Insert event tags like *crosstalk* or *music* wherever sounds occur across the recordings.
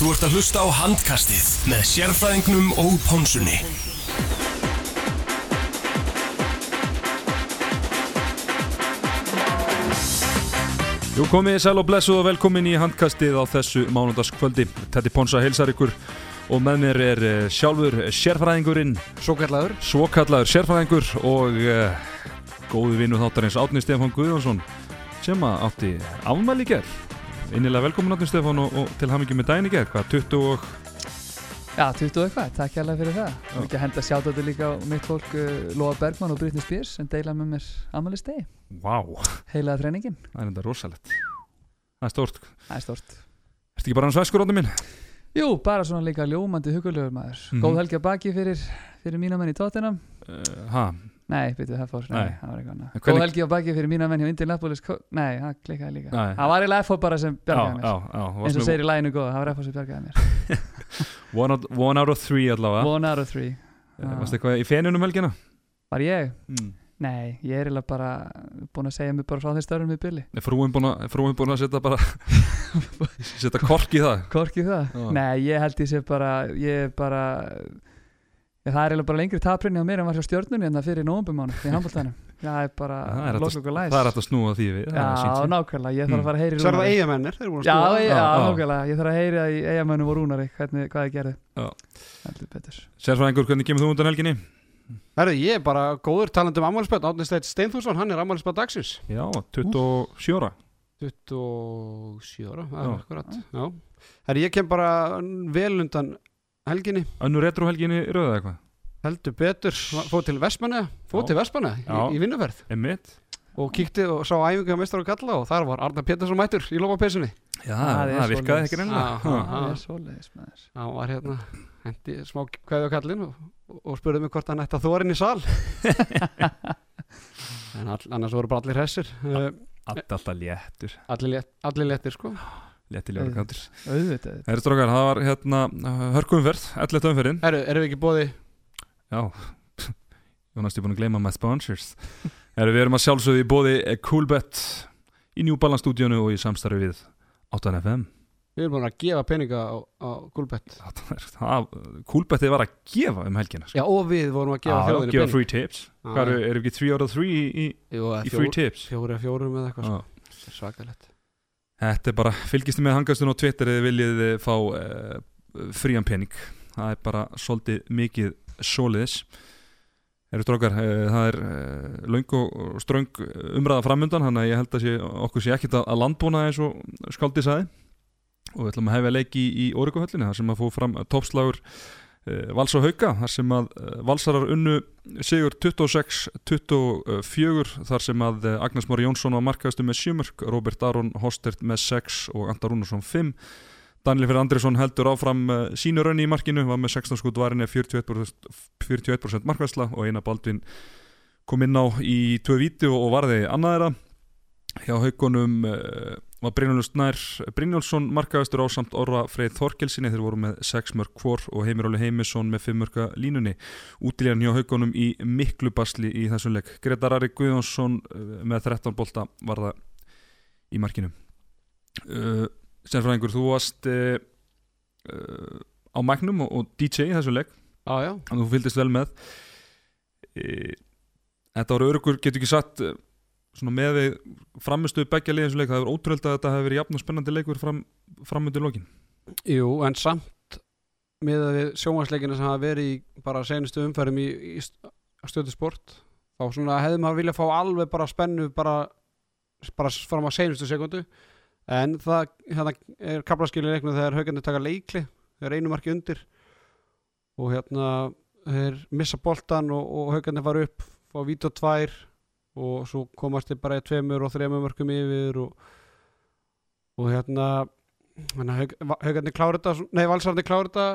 Þú ert að hlusta á handkastið með sérfræðingnum og pónsunni. Jú komið sæl og blessuð og velkomin í handkastið á þessu mánundaskvöldi. Tetti Ponsa heilsar ykkur og með mér er eh, sjálfur sérfræðingurinn, Svo kallaður svokallaður sérfræðingur og uh, góðu vinnu þáttarins Átni Stefán Guðjónsson sem að átti afmæli í gerð. Innilega velkomin Átni Stefán og, og til hamingi með daginn í gerð, hvað, 20 og... Já, 20 og eitthvað, takk hérlega fyrir það. Og ekki að henda þetta líka á mitt fólk uh, Lóa Bergman og Britney Spears sem deila með mér amalistegi Vá, Heilaða treiningin, það er enda rosalegt. Það er stórt. það er stort Ertu ekki bara hans veskur Átni minn? Jú, bara svona líka ljómandi hugulegur maður. Mhm. Góð helgi að baki fyrir, fyrir mína menn í tóttina Uh, ha, Nei, byrju, það fór, nei, það var eitthvað annað En hvernig- Góð helgi að baki fyrir mína menn hjá Indianapolis Nei, það klikkaði líka Nei. Það var eiginlega FO bara sem bjargaði mér já, já. þú varst Eins og segir í læginu góða, það var FO sem bjargaði mér *laughs* One out, one out of three allavega. One out of three Uh, Varstu eitthvað í fenunum helgina? Var ég? Mm. Nei, ég er eiginlega bara búin að segja mig bara frá þeir störfum við Billy Er frúin búin að, búin að setja bara *laughs* setja kork í það? Korki það? Já. Nei, ég held ég sé bara ég bara ég, það er eiginlega bara lengri taprinni á mér en var hjá stjörnunni en það fyrir nóvumbumánu í handbóltanum *laughs* það er bara er og læs. Það er að snúa því við. Er Já, nákvæmlega, ég þarf Mm. að fara að heyri Svo er það eigamennir, þeir eru búin að Já, skoða. já, nákvæmlega, ég þarf að heyri að og rúnari hvernig, hvað þið gerði. Heldur betur. Sérfræðingur, hvernig kemur þú undan helginni? Herru, ég er bara góður talandum ammælisbjörn Átni Steit Steinforsson, hann ammælisbjörn dagsins Já, 27 ára 27 ára, Já. já. akkurat Já. Herru, ég kem bara vel undan helginni Önnur retro helginni rauða eitthvað heldur betur, fóð til Vestmanna fóð til Vestmanna í, Já. í vinnuferð Emmett og kíkti og sá æfingu að mestar og kalla og þar var Arnar Pétursson mættur í lófapessunni Já, Það það virkaði ekki. Ha. Það er svoleiðis maður hann var hérna hendi smá kveðu á kallin og, og spurði mig hvort hann ætti að þórin í sal *laughs* en all, annars voru bara allir hressir uh, Allt alltaf léttur allir, létt, allir léttir sko Léttir ljóra kantur Auðvitað. Það er strókar, það var hérna hörkumferð, 11 umferðin. Herru, erum við ekki bóði Já. *laughs* Jónas, ég er búin að gleyma my sponsors. Herru, Við erum að sjálfsögðu í bóði Coolbet í New Balance stúdíunu og í samstarfi við 8FM Við erum búin að gefa peninga á, á Gulbett Coolbetið var að gefa um helgina sko. Já, og við vorum að gefa Já, þjóðinni gefa pening. free tips. Já. Hvað eru, eru ekki 3 out of 3 í, í, Jú, í free tips? Fjóri að fjórum eða eitthvað Já. sko. Það er Svakalegt Þetta er bara, fylgistu með hangastun á Twitter eða viljið fá uh, frían pening? Það er bara svolítið mikið soliðis Eru strókar, uh, það er uh, löng og ströng umræða framundan Þannig að ég held að sé, okkur sé ekkit að, landbúna eins og skáldi sagði. Og við ætlum að hefja leiki í, í Órikuhöllinni þar sem að fóð fram toppslagur Vals og Hauka Þar sem að uh, Valsarar unnu sigur 26-24 Þar sem að uh, Agnes Móri Jónsson var markaðustu með 7 mörg Robert Aron Hostert með 6 og Andar Rúnarsson 5 Daniel Fyrir Andrisson heldur áfram sínu raunni í markinu var með 16 skút varinni 41%, 41 markværsla og eina Baldvin kom inn á í tvö víti og, varði annaðera hjá haugunum uh, var Brynjólfur Snær Brynjólfsson markaðastur á samt Orra Freyð Þorkelsinni þeir voru með 6 mörg hvor og Heimir Óli Heimisson með 5 mörga línunni. Útilíðan hjá haugunum í miklu basli í þessum leik. Gretar Ari Guðjónsson uh, með 13 bolta var það í markinu. Uh, Sennfræðingur, þú varst uh, uh, á Magnum og, og DJ í þessu leik. Já, já. Og þú fylgdist vel með. Þetta var örugur, getur ekki satt með við framistuðu begja liðin leik, það er ótrúld að þetta hefur verið jafn og spennandi leikur fram, framundir lokin. Jú, en samt með að við sjónvarsleikina sem hafa verið í bara senustu umferðum í, í stöðu sport þá hefði maður viljað fá alveg bara spennu bara, bara fram á senustu sekundu en það hérna, er kaplaskilir leiknum þegar haugandi taka leikli þegar einu marki undir og hérna þeir missa boltan og, og haugandi fara upp fá vít og tvær og svo komast þeir bara í tveimur og þreimur mörgum yfir og, og hérna haugandi klára þetta nei valsarandi klára þetta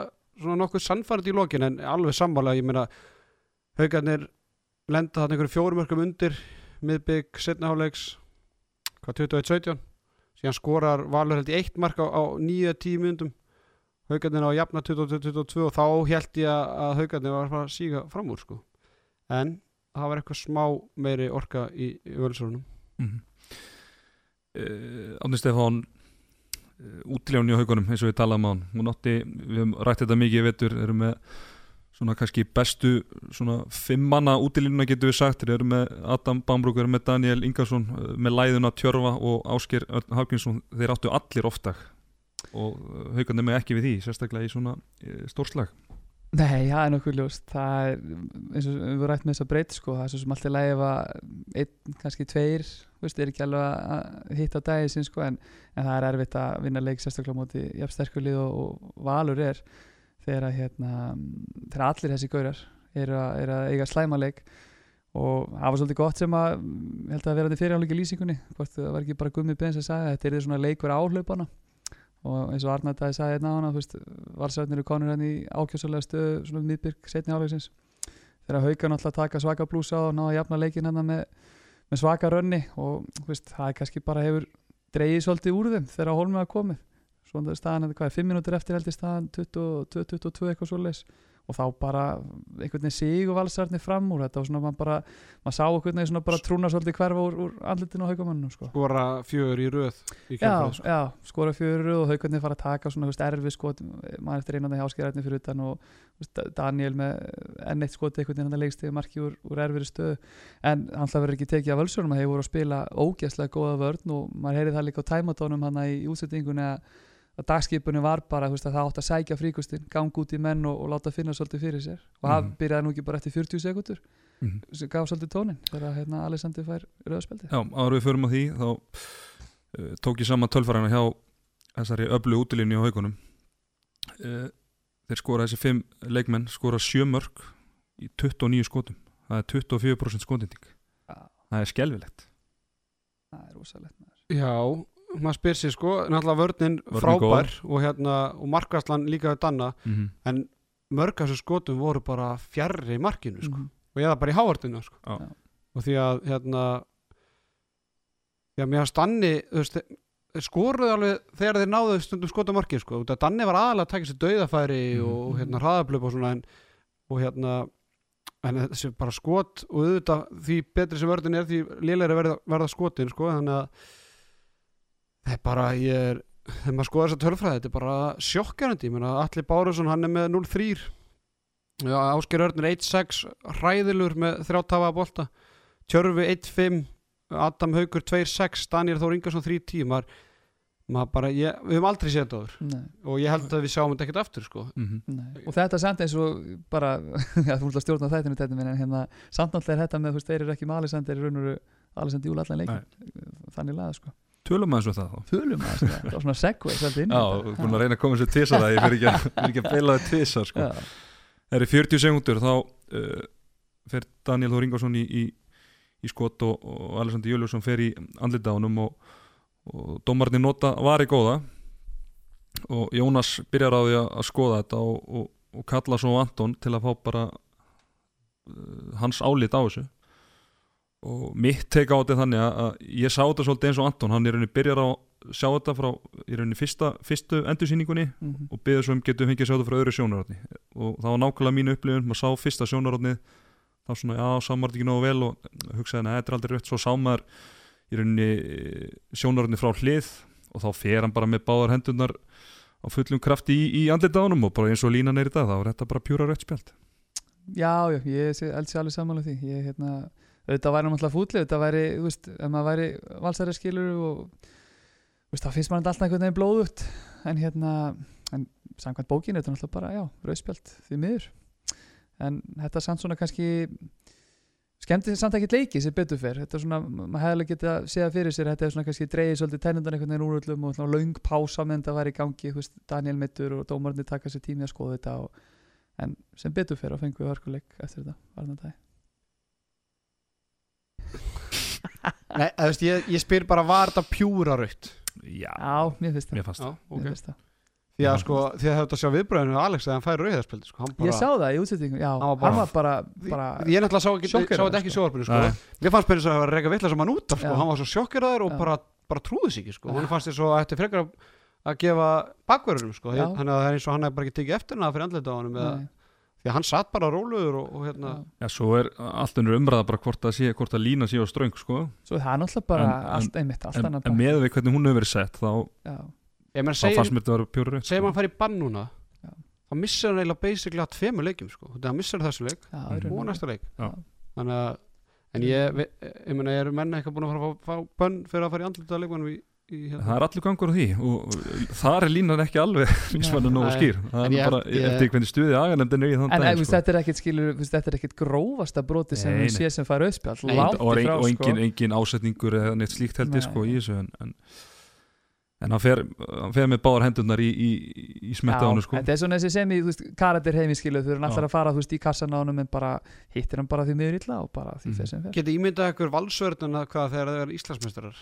svona nokkuð sannfærið í lokin en alveg sammála ég meina haugarnir lenda þarna einhverju fjórum mörgum undir miðbygg setnaháleiks hvað 21-17 síðan skorar Valur held í eitt mark á, á 9-10 myndum haugarnir á jafna 22-22 og þá held ég að- haugarnir var að síga fram úr sko. En það var eitthvað smá meiri orka í, í völsórunum mm -hmm. uh, Átni Stefán útilján í haugunum eins og við talaðum á hann hún átti, við höfum rætt þetta mikið í vetur erum með svona kannski bestu svona fimm manna útilínuna getur við sagt, þeir eru með Adam Bambrúk, eru með Daniel Ingarsson eh, með Læðuna Tjörfa og Ásker Hafginsson, þeir áttu allir oftak og haugarnir með ekki við því sérstaklega í svona eh, stórslag Nei, það er nokkuð ljóst. Það er, eins og við vorum rætt með þess að breyta sko, það er svo sem alltaf lægi ef að einn, kannski tveir, veist, er ekki alveg að hitta á dagi sin sko, en, en það er erfitt að vinna leik sérstaklega á móti jafn sterkulið og, og valur er þegar að hérna, þegar allir þessi gaurar eru að, er að eiga slæmaleik og það var svolítið gott sem að held að vera þetta fyrirháleiki lýsingunni hvort það var ekki bara gummi beins að sagja þetta er svona leikur áhlaupana og eins og Arnardæði sagði hérna á hana valsræðnir eru konur hérna í ákjössalega stöðu svona um miðbyrg setni áleiksins þegar hauga náttúrulega taka svaka blúsa og ná að jafna leikin hérna með, með svaka rönni og veist, það er kannski bara hefur dreyið svolítið úr þeim þegar Holmið hafa komið. Svona staðan, hvað er 5 minútur eftir held í staðan 22 eitthvað svo leis og þá bara einhvern veginn sig og valsarnir fram úr þetta og svona maður bara maður sá einhvern veginn svona bara trúna svolítið hverfa úr, úr andlitinu á haugamanninu sko. skora fjögur í röð í já, kjálfarið, sko. skora fjögur í röð og haugarnir fara að taka svona veist, erfi skot maður eftir einandi háskjæðarni fyrir utan og veist, Daniel með enn eitt skot einhvern veginn hann að leikst yfir marki úr, úr erfiri stöðu en hann hlað verður ekki tekið af völsunum að þeir voru að spila ógæslega góða vörn og maður heyrið það líka á tæmatónum hann í útsettingunni að að dagskipunni var bara veist, að það átt að sækja fríkustin, ganga út í menn og, og láta finna svolítið fyrir sér og það Mhm. byrjaði nú ekki bara eftir 40 sekundur mm -hmm. sem gaf svolítið tónin þegar hérna, Alessandri fær rauðspeldi Já, áður við förum á því þá uh, tók ég saman tölfærana hjá þessari öllu útilínu á haugunum uh, þeir skora þessi fimm leikmenn skora sjö mörg í 29 skotum það er 24% skotinding Já. það er skelvilegt það er rosalegt maður. já, maður spyr sér sko náttúrulega vörnin Vörnin frábær og, hérna, og markaslan líka við danna mm -hmm. en mörg af þessu skotum voru bara fjarrri markinu sko. Mhm. og eða bara í hávardinu sko. Já. og því að hérna já, mér að stanni þú veist, þeir skoruðu alveg þegar þeir náðu stundum skota markið sko. Út að Danni var aðalega að taka sér dauðafæri Mhm. og hérna hraðablöp og svona en, og hérna en þessi bara skot og auðvitað því betri sem vörðin er því lélæri verða, verða skotin sko, þannig að það er bara ég er, þegar maður skoða þessa tölfræði þetta er bara sjokkjarandi, ég meina Alli Bárusson hann er með 0-3 Já, Ásker Örn er 1-6 hræðilur með þrjáttafa bolta. Tjörfi 1-5 Adam Haugur 2-6 Daniel Þór Ingarsson 3-10 maður, maður bara, ég, við höfum aldrei séð þetta áður. Nei, og ég held að við sjáum þetta ekkert aftur sko. Mhm. nei. og þetta samt eins og bara *laughs* já, þú ætla að stjórna þættinu þetta minn en hérna samt náttúrulega er þetta með þú veist þeir eru ekki með Alessandri raun og veru Alessandri júla allan leikin þannig laða sko Tölum aðeins við það þá Fölum að sko, það var svona segway svolítið inn í Já, þetta. þú er búin að reyna að koma sér tísa það ég fyrir ekki, að- fer ekki að beila það tísa sko. Já. Það eru 40 sekundur þá uh, fer Daniel Þór Ingarsson í, í, í skot og, og Alessandri Jöljósson fer í andlita á honum og, og dómarnir nota vari góða og Jónas byrjar á því að, að skoða þetta og, og, og kalla svo Anton til að fá bara uh, hans álit á þessu og mitt teika á þetta þannig að, ég sá þetta svolítið eins og Anton hann er rauninni byrjar á að sjá þetta frá í rauninni fyrsta, fyrstu endursýningunni Mhm. og byggði svo um getum fengið að sjá þetta frá öðru sjónarotni og það var nákvæmlega mínu upplifun maður sá fyrsta sjónarotnið þá svona já, sá maður þetta ekki nógu vel og hugsaði að þetta er aldrei rétt. Svo sá maður í rauninni sjónarotni frá hlið og þá fer hann bara með báðar hendunar á fullum krafti í, í andlita á honum og bara eins og línan er í dag þá er þetta bara pjúra rautt spjald. Já, já, ég sér alveg saman því. Ég, hérna, auðvitað væri náttúrulega fútli auðvitað væri, þú veist, ef maður væri valsæri skilur og þú veist, þá finnst maður alltaf einhvern veginn blóðugt. En hérna, en samkvæmt bókinu þetta er náttúrulega bara, já, rauðspjald því miður. En þetta er samt svona kannski skemmti samt ekkert leiki sem betur fer. Þetta er svona, maður hefði alveg getað að segja fyrir sér þetta er svona kannski dreigið svolítið tennundan einhvern veginn úr öllum og löng pása meðan þetta væri í gangi, veist, Daniel Mittur og dómarnir taka sér tími að skoða þetta og, en sem betur fer og fengum við hörkuleik eftir þetta, varna dag Nei, eða, veist, ég, ég spyr bara var þetta pjúra raukt Já, Já, mér finnst það mér fannst Já, það ok Mér finnst það. Því að sko, því að þetta sjá viðbröðinu Alex þegar hann fær rauðarspildi sko, hann bara, Ég sá það í útsettingum, já, Hann var hann bara- var bara, bara Ég náttúrulega sá, ekki, sá Sjokkeraður, þetta ekki í sko. sjóarpinu sko. Nei. Mér fannst þess að það var að reyka vitlega sem hann út af sko. Já. Hann var svo sjokkeraður og Já. bara, bara trúði sig ekki sko. Hann fannst þess að þetta frekar að- að gefa bakverðunum sko. Já. Þannig að það er eins og hann hefði bara ekki tekið eftir hana fyrir andlita á hann Nei, Því að hann satt bara róluður og, og hérna já. Svo er allt unnur umræða bara hvort að, sé, hvort að lína sé á ströng sko. Svo það er náttúrulega bara En- allt einmitt, allt en, annað en með við hvernig hún hefur verið sett þá ég þá fannst mér þetta að vera rétt segjum sko. hann fær í bann núna Já. þá missir hann eiginlega basically að tveimur leikjum sko. þannig að hann missir þessu leik Já, og næsta leik Já. þannig að en ég, vi- ég meina, eru menn eitthvað búin að fara að fá, bönn fyrir að fara í andlita leikmannum í, í hérna? það er allir gangur á því og þar er línan ekki alveg *laughs* mismann nógu Nei. skýr það En er ég- bara ég- eftir hvernig stuði aganemdin er í þann En ef, sko. þetta er ekkit skilur, þetta er ekkit grófasta broti sem nei. sé sem fær auðspjall Nei, langt og, ein, frá og sko. engin, engin ásetningur eða neitt slíkt held ég Nei. sko í þessu en, en, en hann, fer, hann fer með báðar hendurnar í, í, í smetta ánu sko þetta er svona þessi sem í, karatir heimi skilu þú Já. allar að fara, þú veist, í kassan á honum en bara hittir hann bara því miður illa og bara því Mhm. mm. sem fer Geti ímyndað ykkur valsvörðuna hvað þegar þeir eru Íslandsmeistarar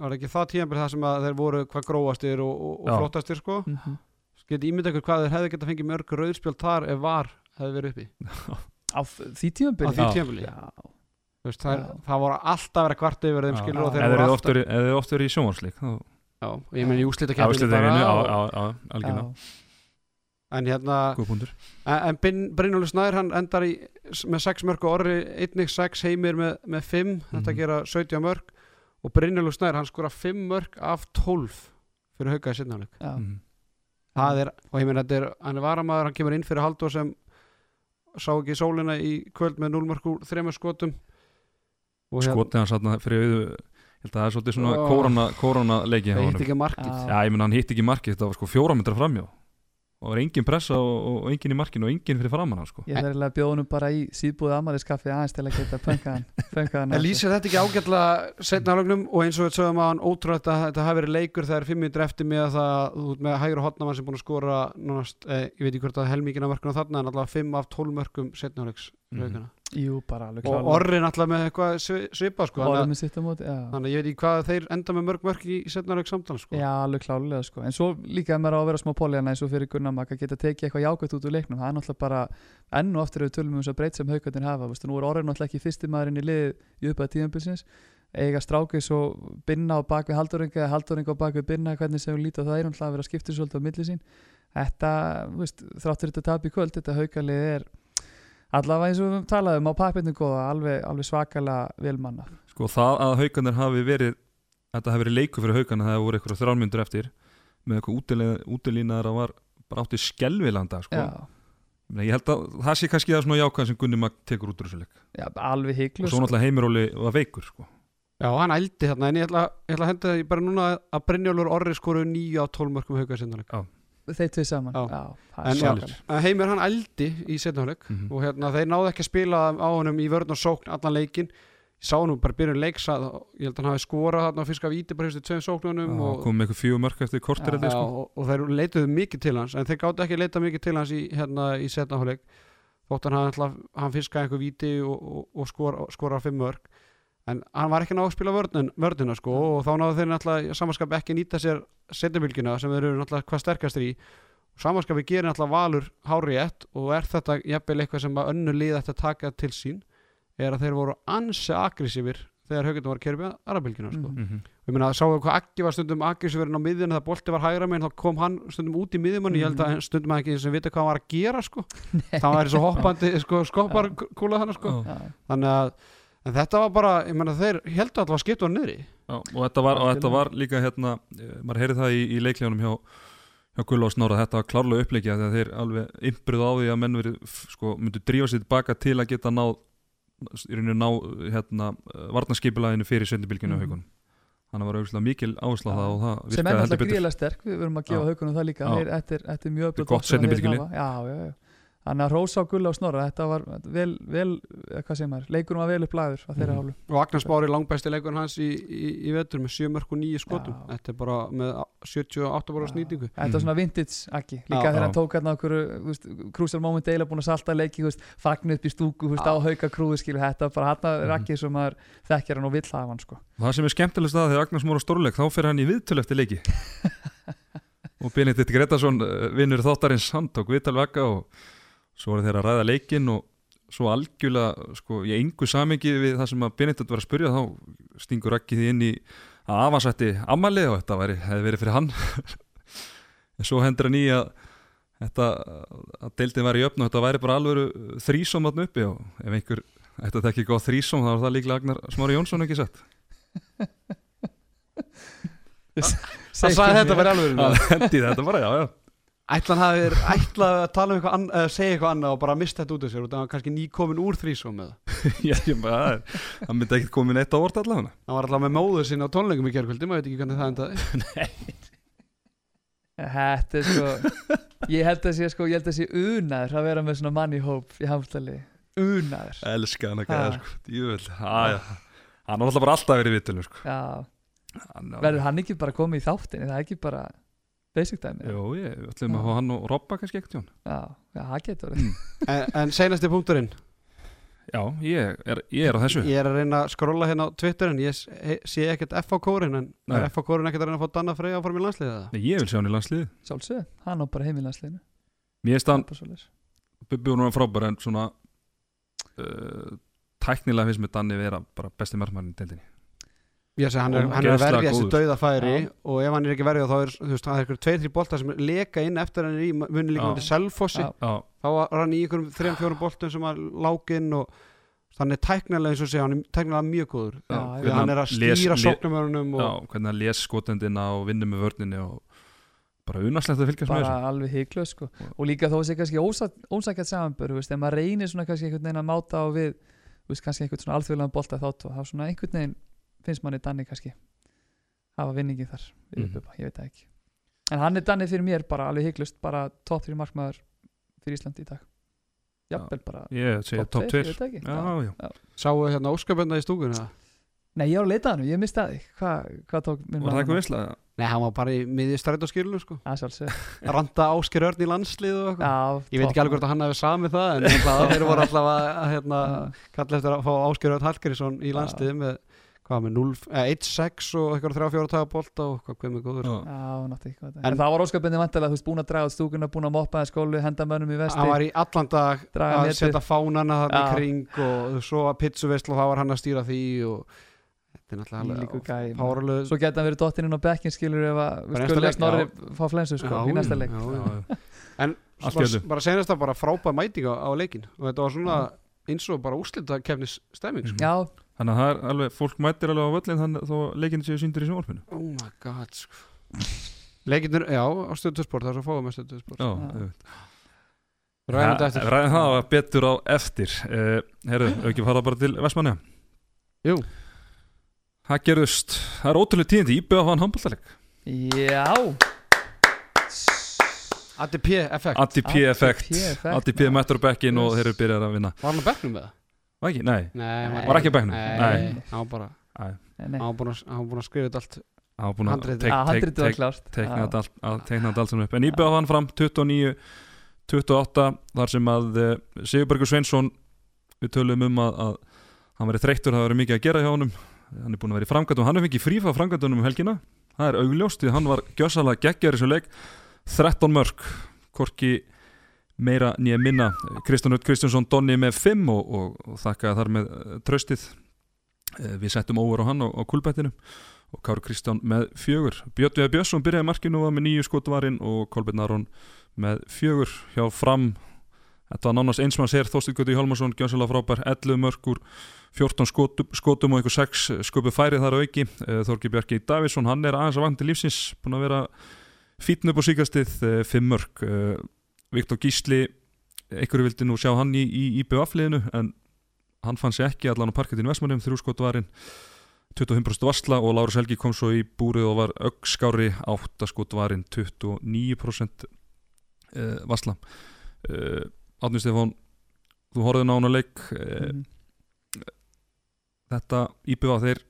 Var ekki það tíðanbyrð það sem að þeir voru hvað gróastir og, og, og flottastir sko? Mm -hmm. Geti ímyndað ykkur hvað þeir hefði geta fengið mörg rauðspjöld þar ef var hefði verið uppi? *laughs* Á því tímabili? Á því Já. tíðanbyrði Já, það, Já. það voru alltaf að kvarta yfir þeim skilur og þeir eða voru alltaf oft verið- ef þið oft verið í sjónvarsleik þá Já, og ég meni í algjörlega. Já, en hérna en, Brynjólfur Snær hann endar í, með 6 mörg og orri einnig 6 heimir með, með 5 þetta Mhm. gera 17 mörg og Brynjólfur Snær hann skora 5 mörg af 12 fyrir hauka í sittnáleik já. Mhm. það er, og ég meina þetta er hann er varamaður, hann kemur inn fyrir Halldór sem sá ekki sólina í kvöld með 0 mörg úr 3 skotum og hérna- skotið hann satna fyrir auðu ég held að það er svolítið svona Ó. kórona, kórona leiki hjá það honum. hitt ekki markið já, ég menn hann hitt ekki markið, þetta var sko fjóra metra framjá og var engin pressa og, og engin í markinu og engin fyrir framann sko. Ég þarf að bjóða honum bara í síðbúið amaliskaffi aðeins til að geta pönka hann *laughs* pönka hann En lýsir þetta ekki ágætlega setna álegnum og eins og við sögum að hann ótrúlega að þetta hafi verið leikur þegar fimm minnir eftir með að það þú ert með hægur hotnamann sem búin að skora nánast, eh, ég veit ekki hvort að helmingina mörkunum þarna en allavega 5 af 12 mörkum setna álegs Mhm. Jú, bara alveg og orrin allavega með eitthvað svi- svipað sko þannig með sitt á móti já. þannig ég veit ekki hvað þeir enda með mörg mörk í setna álegs samtala sko. Já, alveg klálega sko. En svo líka ef maður á að vera smá póljana eins og fyrir Gunnar Maka geta tekið eitthvað jákvæmt út úr leiknum. Það er náttúrulega bara enn og aftur ef við tölum um þess að breyt sem haugarnir hafa. Vistu, Nú er orðin náttúrulega ekki fyrsti maðurinn í liðið í uppæða tíðanbilsins Eiga strákis og binna á bakvið haldoringa eða haldoringa á bakvið binna hvernig sem við lítið á það er náttúrulega að vera svolítið á milli sín. Þetta, veist, þráttur þetta tap í kvöld Þetta haugarlið er allavega eins og við talaðum á pappirnum góða alveg, alveg svakalega velmanna sko það að haugarnir hafi verið þetta hafi verið leiku fyrir haugarnir það hafi voru eitthvað þrjálmyndur eftir með eitthvað útilínaðar að var bara átti skelvilanda sko. Já, Ég, ég held að það sé kannski það svona jákvæð sem Gunni Mag tekur út úr þessu leik. Já alveg og hygglust svo náttúrulega heimiróli var veikur sko. Já, hann ældi þarna en ég ætla, ég ætla að henda því bara núna að Brynjólfur Orri skoru 9 á 12 mörkum hauga í setna áleik Þeir tvið saman. Já. En en Heimir hann ældi í setna áleik mm og hérna þeir náðu ekki að spila á honum í vörn og sókn allan leikin ég sá nú bara byrjun leiks að ég held að hann hafi skorað þarna og fiska víti bara fyrstu tveim sóknunum og, kom með eitthvað fjögur mörk eftir kortir Já, já, sko. og, og þeir leituðu mikið til hans en þeir gáttu ekki að leita mikið til hans í, hérna, í setna áleik þótt hann, hann, hann fiskaði einhver víti og, og, og skora, skora fimm mörg en hann var ekki náðu að spila vörnin, vörnina sko, og þá náðu þeir náttúrulega samanskap ekki nýta sér setjumilkina sem þeir eru náttúrulega hvað sterkastir í samanskapi gerir náttúrulega valur hári ett og er þetta jafnvel eitthvað sem að önnu lið ætti að taka til sín er að þeir voru ansi aggressífir þegar haugundum var að kerja með aðrabilgina sko. Mhm. Mhm. Ég meina, sáu hvað Aggi var stundum aggressífurinn á miðjun þegar bolti var hægra meginn, þá kom hann stundum út í miðjumann ég held að stundum hann ekki sem vita hvað hann var að gera sko. *laughs* það var svo hoppandi sko, skoppar kúla þannig sko. Þannig að en þetta var bara, ég meina þeir heldur alltaf að skipta hann niðri. Já, og þetta var, og þetta var líka hérna, eh, maður heyrði það í, í leiklegunum hjá, hjá Gulla og Snorra, þetta var klárlega uppleikja þegar þeir alveg ymbruð á því að menn verið, sko, myndu drífa sér tilbaka til að geta ná, í rauninu ná hérna, varnarskipulæðinu fyrir söndibilginu Mhm. á haugunum þannig var auðvitað mikil áhersla á það og það sem er betur. gríðilega sterk við verum að gefa Já. haugunum það líka. Þetta, þetta er mjög Er þannig að Rósa og Gulla og Snorra þetta var vel, vel eh, hvað segir maður, leikunum var vel upplagður á þeirra Mhm. hálfu og Agnars Bári langbæsti leikurinn hans í, í, í vetur með 7 mörg og 9 skotum Já. þetta er bara með 78 bara Já. snýtingu þetta var svona vintage ekki líka Já. þegar hann tók hérna okkur krúsal moment eila búin að salta leiki þú veist, fagnu upp í stúku þú veist, Já. á hauka krúi skilu þetta var bara hann Mhm. ekki sem maður þekkjar hann og vill hafa hann sko. það sem er skemmtilegst að þegar Agnars Móra stórleik þá fyrir hann í viðtöl eftir leiki *laughs* og Benedikt Gretarsson eh, vinnur þáttarins hann tók viðtal vekka og svo voru þeir að ræða leikin og svo algjörlega sko, ég engu samengi við það sem að Benedikt var að spurja þá stingur ekki því inn í að afansætti ammali og þetta væri, hefði verið fyrir hann. *laughs* En svo hendur hann í að þetta, að deildin væri öfn og þetta væri bara alveg þrísom þarna uppi og ef einhver ætti að tekja góð þrísom þá var það líklega Agnar Smári Jónsson ekki sett *laughs* Það sagði þetta bara alveg Það hendi þetta bara, já, já Ætlan að tala um eitthvað annað eða segja eitthvað annað og bara mista þetta út af sér og það var kannski nýkomin úr þrísum með það *laughs* Já, ég bara, það er- það myndi ekkert komin eitt á orð allavega. Hann var alltaf með móður sinna á tónleikum í gerkvöldi maður veit ekki hvernig það endaði. *laughs* Þetta er sko Ég held að sé sko, ég held að sé unaður að vera með svona mann í hóp í hamstali Unaður. Elska hann að Ha. gæða, sko, djúvel Í í er basic dæmi Jú, ég ætlum að fá hann og Robba kannski ekkert, Já, það getur. Verið en, en seinasti punkturinn? Já, ég er, ég er á þessu. Ég er að reyna að skrolla hérna á Twitter en ég sé ekkert F á kórin en Nei. er F á kórin ekkert að reyna að fá Danna Freyja áfram í landsliðið það? Nei, ég vil sjá hann í landsliði Sjálfsög, hann á bara heimilandsliðinu Mér finnst hann, Bara svoleiðis. Bubbi var nú frábær en svona uh, Tæknilega finnst mér Danni vera bara besti margmærin í deildinni Segi hann er, hann er að verja þessi góður. dauða færi Já. og ef hann er ekki verjað þá er þú veist, það er eitthvað tveir, þrjú boltar sem leka inn eftir hann er í munni líka með Selfossi þá var hann í einhverjum þrejum, fjórum boltum sem var láginn og þannig er tæknilega eins og segja, hann er tæknilega mjög góður Já, því já. að hann er að stýra sóknumörunum já, og hvernig hann les skotendina og vinnur með vörninni og bara unaslegt að fylgjast með bara þessu alveg hygglöð sko. og líka þó að sé kannski ósakjart samanbör ef maður reynir svona kannski einhvern veginn að máta á við veist, kannski einhvern svona alþjóðlega bolta þátt og þá svona einhvern veginn finnst manni Danni kannski hafa vinningi þar mm. ég veit það ekki. En hann er Danni fyrir mér bara alveg hygglust bara top 3 markmaður fyrir Íslandi í dag. Jafnvel bara Ég segi top 2 tveir, ég veit það ekki. Já, Já. já, sáu hérna óskapenda í stúkunni eða? Nei, ég var að leita hann, ég misti að því Hvað hva tók minn var það eitthvað vissla? Nei, hann var bara í miðið stræt á skilinu sko *laughs* Randa Ásker Örn í landslið og eitthvað. Já, Ég veit ekki alveg hvort að hann hefði samið það en það, *laughs* þeir voru alltaf að, hérna, kalla eftir að fá Ásker Örn Hallgrísson í landslið með, hvað með 0, eh, 1-6 og eitthvað 3-4 taga bolta og hvað með góður Já. Náttúrulega ekki En- En það var óskapindi vantilega, þú veist, búin að draga stúkuna búin að moppa það skólu, henda mönnum í vesti hann var í allan dag að netið. setja fánana þarna í kring og svo að pizzuveislu og þá var hann að stýra því og þetta er náttúrulega páralög Svo geta hann verið dottinn inn á bekkin skilur ef að við skulum leik, snorri fá flensu sko í næsta leik já, já. *laughs* Já, já. en bara, senast það bara frábæð mæting á, á leikin og þetta var svona eins og bara úslita kefnis stemming sko. Já, Þannig að það er alveg, fólk mætir alveg á völlin þannig þó leikinn séu síndir í sjónvarpinu. Oh my god sko. *laughs* leikinnir, já, á stöðusport það er svo fáið með stöðusport. Já, Já. auðvitað. ræðum þetta eftir. Ræðum það var betur á eftir. Uh, Herðu, ef ekki fara bara til Vestmanni Jú. Það gerðust, það er ótrúlega tíðindi Íbjöða fann handbóltaleg já. ADP effekt ADP mættur á bekkin og þeir eru byrjað að vinna. Var hann á bekknum með það? Var ekki? Nei, Nei, hann var ekki á bekknum? Nei, Nei. hann var bara hann var búin að, hann var búin að skrifa þetta allt. Það var búin að Handritið. tek- Já, tek- handritið var tek- klárt. teikna Já. þetta allt, að teikna þetta allt saman upp. En Íbjöða fann fram 29 28 þar sem að uh, Sigurbergur Sveinsson við tölum um að, að hann verið þreyttur, það verið mikið að gera hjá honum. Hann er búin að vera í framkvæmdum, hann er fengið frífa framkvæmdunum um helgina, það er augljóst því hann var gjössalega geggjar í þessu leik. 13 mörg, korki meira nýja minna. Kristján Rutt Kristjánsson Donni með 5 og, og, og þakka þar með uh, tröstið uh, við settum óver á hann á, á kulbettinu og Káru Kristján með fjögur. Björn Viðar Björnsson byrjaði markinu var með nýju skotvarinn og Kolbjörn Aron með fjögur hjá fram. Þetta var nánast eins mann sér Þórstíð Guði Hjálmarsson gjömsala frábær 11 mörgur 14 skotum, skotum og einhver 6 sköpu færið þar að auki. Eh, Þorgi Björki Davidsson, hann er aðeins að vandi lífsins búin að vera fítn upp á síkastið 5 mörg Eh, Viktor Gísli einhverju vildi nú sjá hann í, í, í BVF-liðinu en hann fann sér ekki allan á parkettinu Vestmannum, þrjú skotvarinn 25% varsla og Lárus Helgi kom svo í búrið og var öggskári 8 skotvarinn 29% uh, varsla. Uh, Átni Stefán þú horfði nána leik uh, Mhm. þetta íbjöða þeir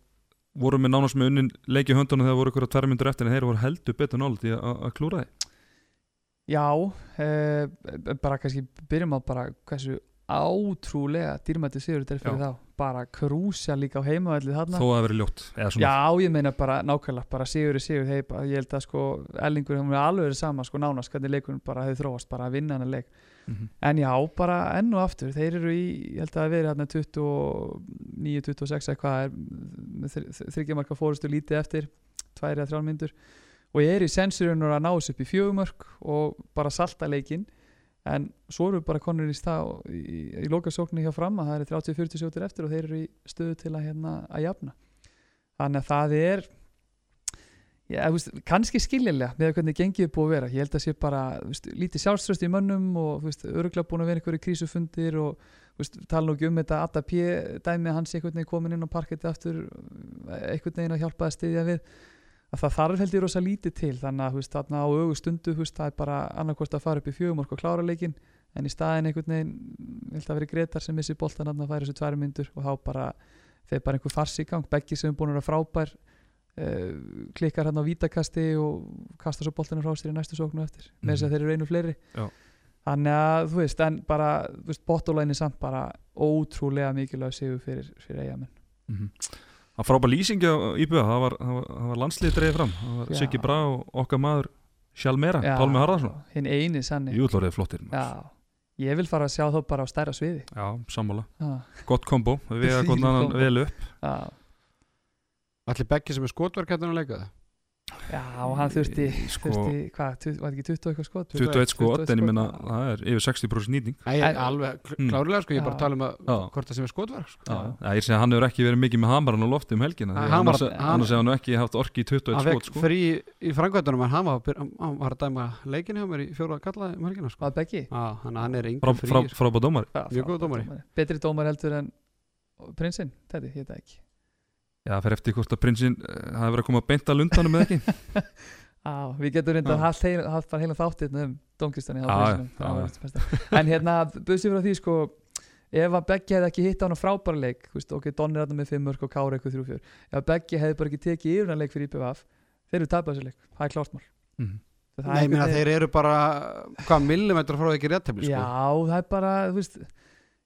voru með nánast með unnin leik í höndunum þegar voru ykkur að tverja myndur eftir en þeir voru heldur betur nálut í að að klúra þeir Já, uh, bara kannski byrjum á bara hversu átrúlega dýrmætti sigur þetta er fyrir Já. þá. Bara krúsja líka á heimavelli þarna. Þó að það veri ljótt eða Já, ég meina bara nákvæmlega, bara sigur er sigur. Hei, bara, ég held að sko Ellingur hún er alveg sama sko nánast hvernig leikurinn bara hefur þróast bara að vinna hann að leik. Mhm. en já, bara enn og aftur þeir eru í, ég held að það verið hérna 29-26 eitthvað er þryggjamarka fórustu lítið eftir tvær eða þrjár myndur og ég er í sensurinn að ná þessu upp í fjögumörk og bara salta leikinn. En svo eru bara konur í stað í, í, í lokasóknu hjá fram að það er 30-40 sjótir eftir og þeir eru í stöðu til að, hérna, að jafna. Þannig að það er Já, veist, kannski skiljanlega með hvernig gengið er búið að vera. Ég held að sé bara veist, lítið sjálfströst í mönnum og öruglega búin að vera einhverju krísufundir og veist, tala nú ekki um þetta Adda P. dæmi hans einhvern veginn komin inn á parketti aftur einhvern veginn að hjálpa að styðja við að það þarf held ég rosa lítið til þannig að veist, þarna á augu stundu þú veist, það er bara annarkvort að fara upp í fjögumork og klára leikin en í staðin einhvern veginn ég held að vera Gretar sem missi boltan að færa þessu tværi myndur og þá bara þeir bara einhver farsi í gang, beggi sem er búin að vera frábær uh, klikkar hérna á vítakasti og kastar svo boltinu frá sér í næstu sóknu eftir með þess að þeir eru einu fleiri. Já. þannig að þú veist, en bara bottolæni samt bara ótrúlega mikilvæg sigur fyrir, fyrir eigamenn Mhm. Það var frábær lýsingi á íbjöða, það var, það var, það var landslið dreigð fram, það var. Siggi Brá og okkar maður Sjálmera, Pálmi Harðarsson hinn eini sanni. Júllórið flottir. Já, ég vil fara að sjá þá bara á stærra sviði. Já, sammála, Já, gott kombo. Við vega gott Þvílíkt *laughs* annan kombo. vel upp. Já, Allir beggi sem er skotverkættin að leika það já og hann þurfti, Sko- þurfti hvað, var ekki 20 eitthvað skot 21 skot, en ég minna það er yfir 60% nýting Nei, ég er alveg Mm. klárlega sko, ég er bara að tala um að hvort það sem er skotverk sko. Já, ég segi að hann hefur ekki verið mikið með hamaran og lofti um helgina annars, hann- hefur hann ekki haft orki í 21 Hann skot sko. frí í frangvættunum en hann var, að hann að dæma leikin hjá mér í fjóra kalla um helgina sko. Var Beggi? Já, hann, hann er frá, frí sko. frábæð dómar Já, Mjög góður dómari. Betri dómar heldur en prinsinn, þetta, það ekki Já, það fer eftir hvort að prinsinn uh, hafi verið að koma að beinta lundanum eða ekki. *laughs* Já, við getum reynda Já. að bara heila þáttið um dómkistani Já, já, en hérna, buðsið frá því sko ef að Beggi hefði ekki hitt á hann á frábæra leik þú veist, ok, Don er þarna með 5 mörg og Kára eitthvað 3-4 ef að Beggi hefði bara ekki tekið yfir hann leik fyrir IPVF þeir eru tapað þessu leik, það er klart mál. Mhm. Það Nei, ég meina einhvern þeir eru bara hvað millimetrar frá ekki réttefli Já, sko. það er bara, þú veist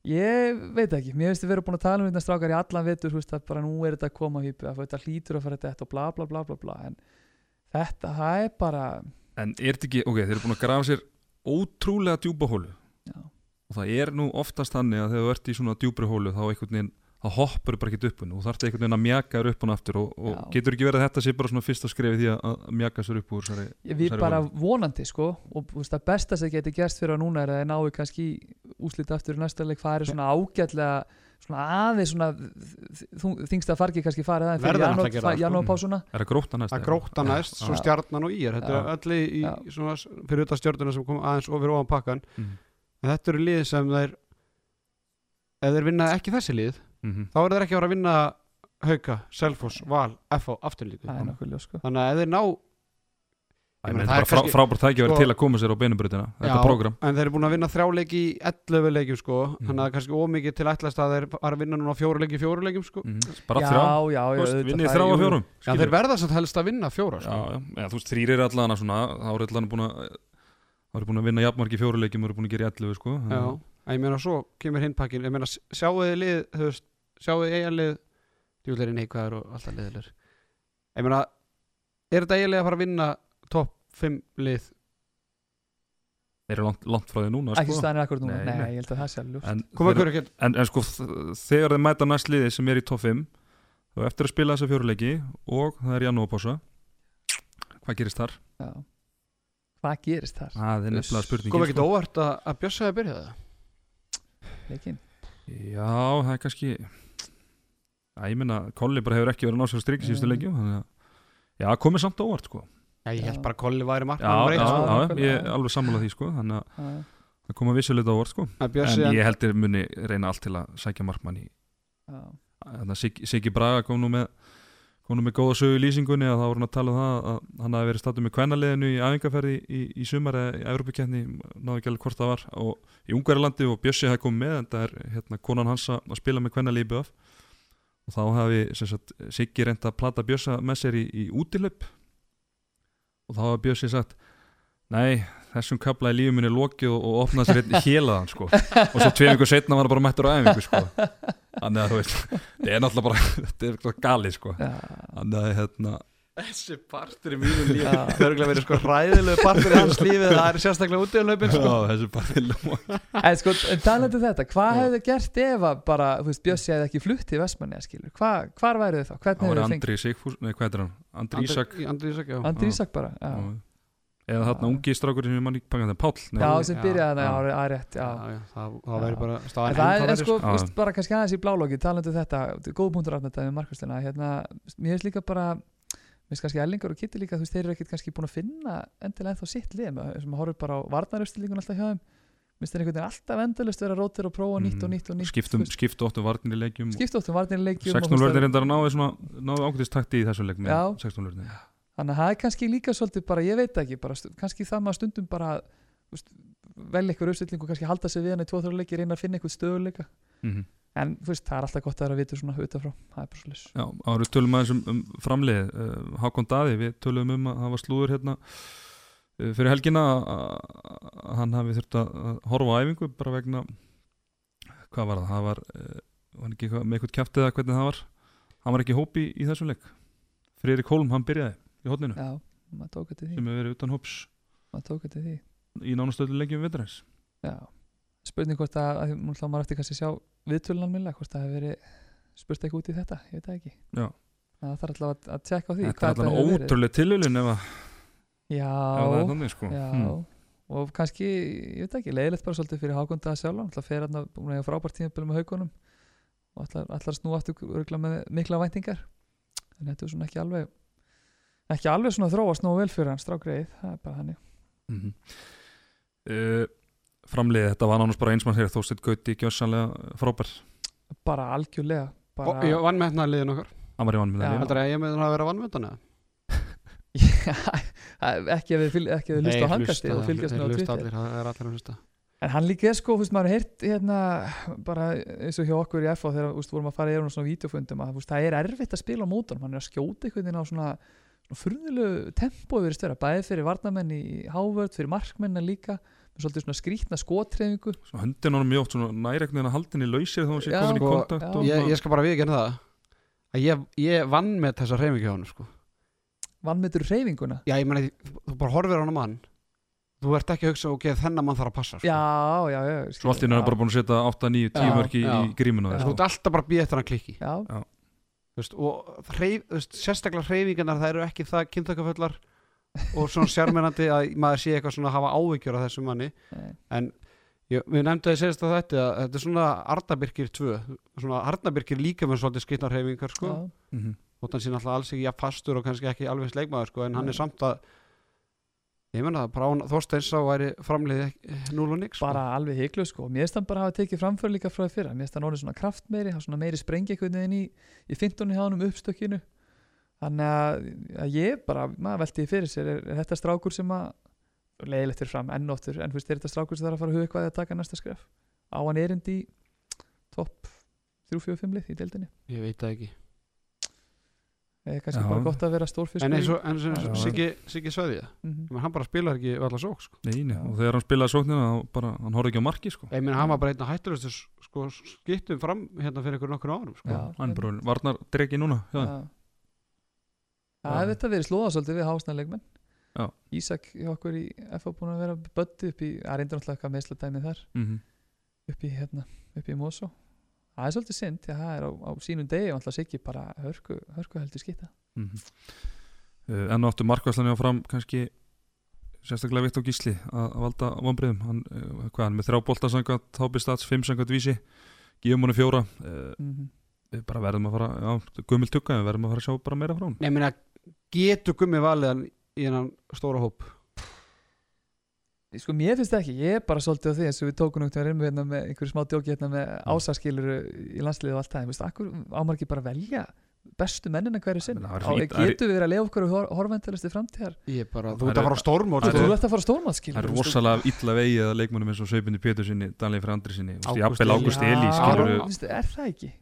ég veit ekki, mér finnst þið vera búin að tala um þetta strákar í allan veist, að bara nú er þetta að koma hýpu, að þetta hlýtur að fara þetta og bla bla bla bla bla, en þetta, það er bara En er þetta ekki, ok, þeir eru búin að grafa sér ótrúlega djúpa hólu. Já, og það er nú oftast þannig að þegar þú ert í svona djúpri hólu þá einhvern veginn þá hoppur bara ekki upp og þarf einhvern veginn að mjaka þér upp hún aftur og, og getur ekki verið að þetta sé bara svona fyrsta skrefi því að, að mjaka sér upp úr Ég við Þessari bara holu. vonandi sko og þú veist, það besta sem geti gerst fyrir að núna er að náu kannski úslita aftur í næsta leik farið svona ágætlega svona aðeins svona þ- þingsta fargi kannski farið aðeins að gera það, sko. janúarpásuna Er það gróta næst? að eða? gróta næst, svo stjarnan og ír þetta er öll í, svona, fyrir þetta stjörnuna sem kom aðeins ofir ofan pakkan Mhm. en þetta eru lið sem þeir ef þeir vinna ekki þessi lið Mhm. þá eru þeir ekki að fara að vinna Hauka, Selfoss, Val, FH afturlíku það er nokkuð ljós sko. Þannig að ef þeir ná Æ, Ég menn, meina, Þetta það er er frá, frábært tækifæri sko- til að koma sér á beinubröðina þetta Já, prógram. en þeir eru búin að vinna þrjá leiki í 11 leikjum sko. Mhm. þannig að það er kannski ómikið til ætlast að þeir fara að vinna núna fjóru leiki í fjóru leikjum sko. Mhm. bara já, þrjá, vinnið þrjá er- á fjórum Já, skilur. þeir verða samt helst að vinna fjóra sko. já, já, þú veist, þrýr er allan að svona þá eru allan búin að þá eru búin að vinna jafnmarki fjóruleikjum og eru búin að gera í 11 sko. Já, ég meina svo kemur hinn pakkin ég meina sjáu þið lið sjáu lið djúlega neikvæður og alltaf liðilegur ég meina er þetta eiginlega að fara að vinna topp 5 lið? Þeir eru langt, langt frá því núna ekki sko. staðan er akkur núna, Nei, nei, ég held að það sé alveg ljós en, ykkur ekki en, en sko þegar þeir mæta næst liði sem er í topp 5 þá eftir að spila þessa fjóruleiki og það er janúarpása hvað gerist þar? já. hvað gerist þar, Það er nefnilega spurningin koma ekki sko. óvart að, að Bjössa hefði byrjað það? Leikin Já, það er kannski að ég minna, Kolli bara hefur ekki verið að ná sér að strikja síðustu Nei. leikjum þannig að, já, komið samt á óvart sko Já, ég held Já. bara að Kolli væri Já, markmann já, já, sko. já, ég er alveg sammála því sko þannig að Já, það koma vissulega á óvart sko en ég heldur muni reyna allt til að sækja markmann í já, þannig að Siggi, Braga kom nú með kom nú með góða sögu í lýsingunni að þá voru hann að tala um það að hann hafi verið statið með kvennaliðinu í æfingarferði í, í sumar eða í Evropakeppni, náðu ekki alveg hvort það var og í Ungverjalandi og Bjössi hafi komið með en það er hérna konan hans að spila með kvennalið í BF og þá hafi Siggi reynd að plata Bjössa með sér í, í útilöp og þá hafi Bjössi sagt nei, þessum kapla í lífum minni lokið og, og opnað sér einn *laughs* hélaðan sko. og svo tvei vikur setna var hann bara mættur á æfingu sko. þannig að þú veist *laughs* þetta er náttúrulega bara, *laughs* þetta er eitthvað galið sko. þannig að hérna þessi partur í mínu lífi. Það er verið sko ræðilegu partur í hans lífi það er sérstaklega út í löpin sko. Já, þessi til En sko, talandi um þetta, hvað hefði þið gert ef að bara, þú veist, Bjössi hefði ekki flutt til Vestmanni, skilur, Hva, hvar væri þið þá? Hvernig fengið? Andri Sigfús, nei hvað heitir hann? Andri Ísak. Andri Ísak, já. Andri Já. Ísak bara, já, eða þarna ungi strákur sem mann ekki panga það, Páll já sem byrjaði það, er rétt, það, væri bara það er, sko, sko. veist, bara kannski aðeins í blálóki talandi um þetta, góð finnst kannski Ellingur og Kitty líka þú veist, þeir eru ekkert kannski búin að finna endilega ennþá sitt lið sem að horfum bara á varnaraustilingun alltaf hjá þeim. Finnst þeir einhvern veginn alltaf endalist vera rótir og prófa nýtt og Mhm. nýtt og nýtt skiptum, skiptu óttum varnir í leikjum skipta óttum varnarleikjum 16 verðin reyndar að náðu, náðu ákveðist takti í þessu leik með Já. 16 verðin þannig að það er kannski líka svolítið bara, ég veit ekki bara, kannski það maður stundum bara velja eitthvað auðstilling og kannski halda sig við hann í tvo-þrjá leiki, reyna að finna eitthvað stöðuleika mm en þú veist, það er alltaf gott að vera að vita svona utanfrá, það er bara svolítið Já, árið tölum aðeins um, um framlið uh, Hákon Daði, við tölum um að var slúður hérna uh, fyrir helgina að- hann hafi þurft að horfa á æfingu bara vegna hvað var það, það var, uh, var ekki með eitthvað kæftið eða hvernig það var? Hann var ekki í hópi í þessum leik. Friðrik Holm, hann byrjaði í hodninu já, maður tók þetta því. Sem hefur verið utan hóps. Maður tók þetta því. Í nánastöðu leikjum viðræðis Já, spurning hvort að, að nú ætla maður eftir kannski að sjá viðtölunan minna, hvort það hefur verið spurt eitthvað út í þetta, ég veit það ekki. Já. það þarf alltaf að, að tjekka á því Þetta er verið. ótrúlega tilhulun ef, að- Já, ef það er þannig sko. Já. Hmm. og kannski, ég veit ekki, leiðilegt bara svolítið fyrir Hákon Daða sjálf, hann fer hann að frábært tímabil með haugunum og ætlar að snúa aftur með mikla væntingar. En þetta er svona ekki alveg ekki alveg svona þróast nógu vel fyrir hann strákreið, það er bara hann mm uh, Framliðið, þetta var nánast bara einsmann hér Þósteinn Gauti, gjössanlega frábær. Bara algjörlega bara, Og ég vann með hérna liðin okkar. Hann var í vann með Já. það Heldur að ég með það að vera vann með þetta *laughs* ekki að við, ekki við hlusta á hangasti og fylgjast með á Twitter. Það er allir að hlusta. En hann líka er sko, þú veist, maður har heyrt hérna, bara eins og hjá okkur í FA þegar þú veist, vorum að fara í erum svona vídeofundum að þú veist, það er erfitt að spila á mótunum hann er að skjóta einhvern veginn á svona, svona furðulegu tempó yfir störa, bæði fyrir varnamenn í hávörð, fyrir markmenn líka svolítið svona skrítna skotreifingu Svo höndin honum mjög oft svona næregnin að haldin í lausir þá hann sé Já, komin í sko, kontakt já. og ég, ég skal bara viðkynna það að ég, ég vann með þessa reymingi á hann sko. vannmetur reyfinguna Já, ég meni, þú bara horfir á hann mann þú ert ekki að hugsa, ok, þennan mann þarf að passa sko. já, já, já Svo allt í náttúrulega bara búin að setja 8, 9, 10 Já, mörki já. í grímuna Já. Þú ert alltaf bara að býja eftir hann klikki já, Þú veist, og sérstaklega hreyfingarnar það eru ekki það kynþökkafullar og svona sjármennandi að maður sé eitthvað svona að hafa áhyggjur af þessum manni. Nei, en ég, við nefndu að segist að þetta að þetta er svona Arnabyrkir 2 svona Arnabyrkir líka með svolítið skýtnar hreyfingar sko, mm -hmm. og hann sé náttúrulega alls ekki jafn fastur og kannski ekki alveg sleikmaður sko, en hann Nei. er samt að ég menna að Brán Þorsteins á væri framliði 0 og nix sko. bara alveg higlu sko. Mér finnst hann bara hafa tekið framför líka frá því fyrra. Mér finnst hann orðið svona kraftmeiri, hann svona meiri sprengi einhvern veginn í, í fintunni hann um uppstökkinu þannig að, að ég bara, maður velti því fyrir sér er, er þetta strákur sem að leiðilegt fyrir fram enn oftur, en þú veist, er þetta strákur sem þarf að fara að huga hvað að taka næsta skref á hann erind í topp 3-4-5 lið í deildinni ég veit það ekki eða kannski Já. bara gott að vera stórfiskur en eins og. Siggi, Siggi Sveði mm hann bara spilar ekki allar sók sko. Nei, nei, Já. og þegar hann spilaði sóknina þá bara, hann horfði ekki á marki sko ég meina hann var bara einn að hættulegustu sko, skiptum fram hérna fyrir ykkur nokkur árum sko. Hann er bara varnar dregi núna já. Já. Það hefði þetta verið slóða svolítið við hásnæðleikmenn Já. Ísak hjá okkur í FA búin að vera bötti upp í, að reynda náttúrulega eitthvað meðsladæmið þar. Mm upp í, hérna, upp í Mosó. Það er svolítið synd, já, það er á, á sínum degi og alltaf Siggi bara hörku, hörku heldur skita -hmm. uh, enn og aftur markvæslan á fram kannski sérstaklega Viktor Gísli að, valda vonbreiðum hann, uh, hvað, hann er með þrjá bolta sangat Tápi Stats, fimm sangat vísi gefum hann fjóra. Uh, mm við bara verðum að fara, já, gummil tukka verðum að fara að sjá bara meira frá hann ég meina getur gummi valið hann í hennan stóra hóp? Sko mér finnst það ekki, ég er bara svolítið á því eins og við tókum náttúrulega reynum hérna með einhverju smá djóki hérna með ásaskiluru í landsliðu og allt það, en veist, akkur ámar ekki bara velja bestu mennina hverju sinn það það getur við að lefa okkur hor horfendalisti framtíðar? Ég bara, Það þú ert er- að fara á stórmót það þú er- ert að fara það á stórmannskilur er rosalega illa vegið að leikmennum eins og Sveipindi Pétur sinni, Danlegi fyrir andri sinni jafnvel Elí. Ágúst Eli er það ekki?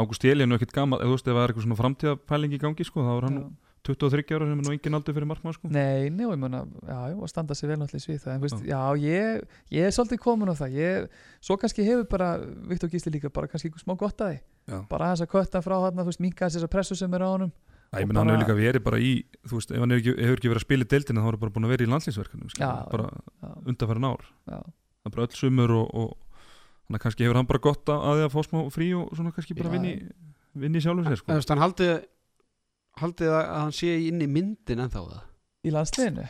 Ágúst Eli er nú ekkert veist, ef það er eitthvað svona framtíðapæling í gangi, sko, þá er hann. 23 ára sem er nú engin aldur fyrir markmann, sko. Nei, nei, og ég meina, já, já, og standa sér vel náttúrulega í svið það, en veist, já, ég, ég er svolítið komin á það, ég, svo kannski hefur bara, Viktor Gísli líka, bara kannski smá gott að því, Já. bara aðeins að kötta frá hann, þú veist, minka þess að pressu sem er á honum, Æ, ég menn hann hefur líka verið bara í, þú veist, ef hann hefur ekki, hefur ekki verið að spila í deildina, þá er hann bara búin að vera í landslýsverkanum, Já, bara já, undanfærin ár. já, Það er bara öll sumur og, og þannig að kannski hefur hann bara gott að, að því að fá smá frí og svona kannski bara Já. vinni, vinni sjálfur sér, sko. veist, hann haldið haldið að hann sé inn í myndin ennþá það í landsliðinu,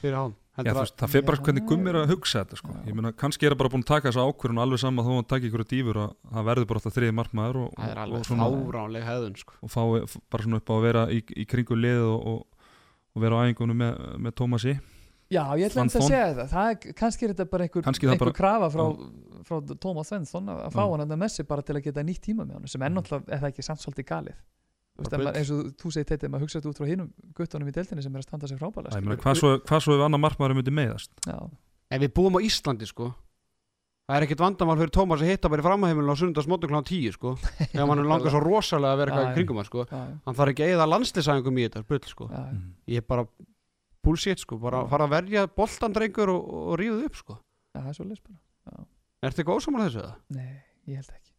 fyrir hann Já, að- veist, það fer bara hvernig gummir að hugsa þetta sko. Já. ég meina, kannski er það bara búin að taka þessa ákvörðun alveg sama þó að hann taki ykkur dýfur að það verður bara alltaf þriði markmaður og, það er og, alveg fáránleg hefðun sko. og fá bara svona upp á að vera í, í kringu liðið og, og, og vera á æfingunum með, með Tómasi. Já, ég ætla Van að segja þetta það. Er, kannski er þetta bara einhver, það einhver bara- krafa frá, frá Tómas Svensson að að fá hann að messi bara til að geta nýtt tíma með hann sem er Mm. náttúrulega, er það ekki samt svolítið galið Eins og þú segir þetta, maður hugsaði út frá hinum guttunum í deildinni sem er að standa sig skilur. hvað, svo, hvað svo ef annar markmaður myndi meiðast? Já, ef við búum á Íslandi sko. Það er ekkert vandamál fyrir Tómas að hitta bara í framheimilinu á sundarsmóttu kl. 10 sko. *laughs* Ef hann langar svo rosalega að vera eitthvað kringum hann sko. Hann þarf ekki að eða landslisæðingum í þetta bull sko. Mm. ég er bara bullshit sko. Bara fara að verja boltandrengur og, og rífuð upp sko. Já, það er svolítið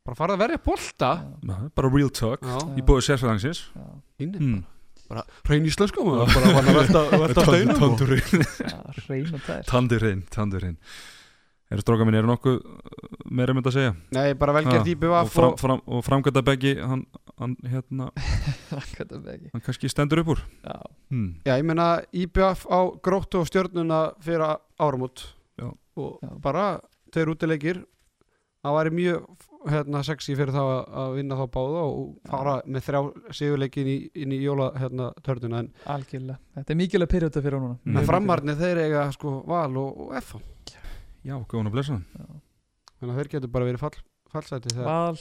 bara fara að verja Já, bara real talk já, í bóðu inni mm. bara hrein íslenska maður. Bara var að velta, *laughs* velta steinum og- já, hrein og tær. Tandurinn Tandurinn. Eru stróka minn, eru nokkuð meira mynd að segja? Nei bara vel gert Ha, í og, BVF fram, og, fram, og framgönda beggi hann, hann, hérna, hann kannski stendur upp úr. Já, hmm. já ég meina IBF á gróttu og stjörnuna fyrir áramót. Já. og Já. bara þeir útileikir. Það væri mjög hérna, sexy fyrir þá að- að vinna þá báða og fara með þrjá sigurleikin í, inn í jóla hérna, törnuna en algjörlega. Þetta er mikilvæg pyrrjóta fyrir núna. Mm. með Mjög framarni þeir eiga sko val og, og F Já, góðan að blessa þannig að þeir getur bara verið fall, fallsæti Val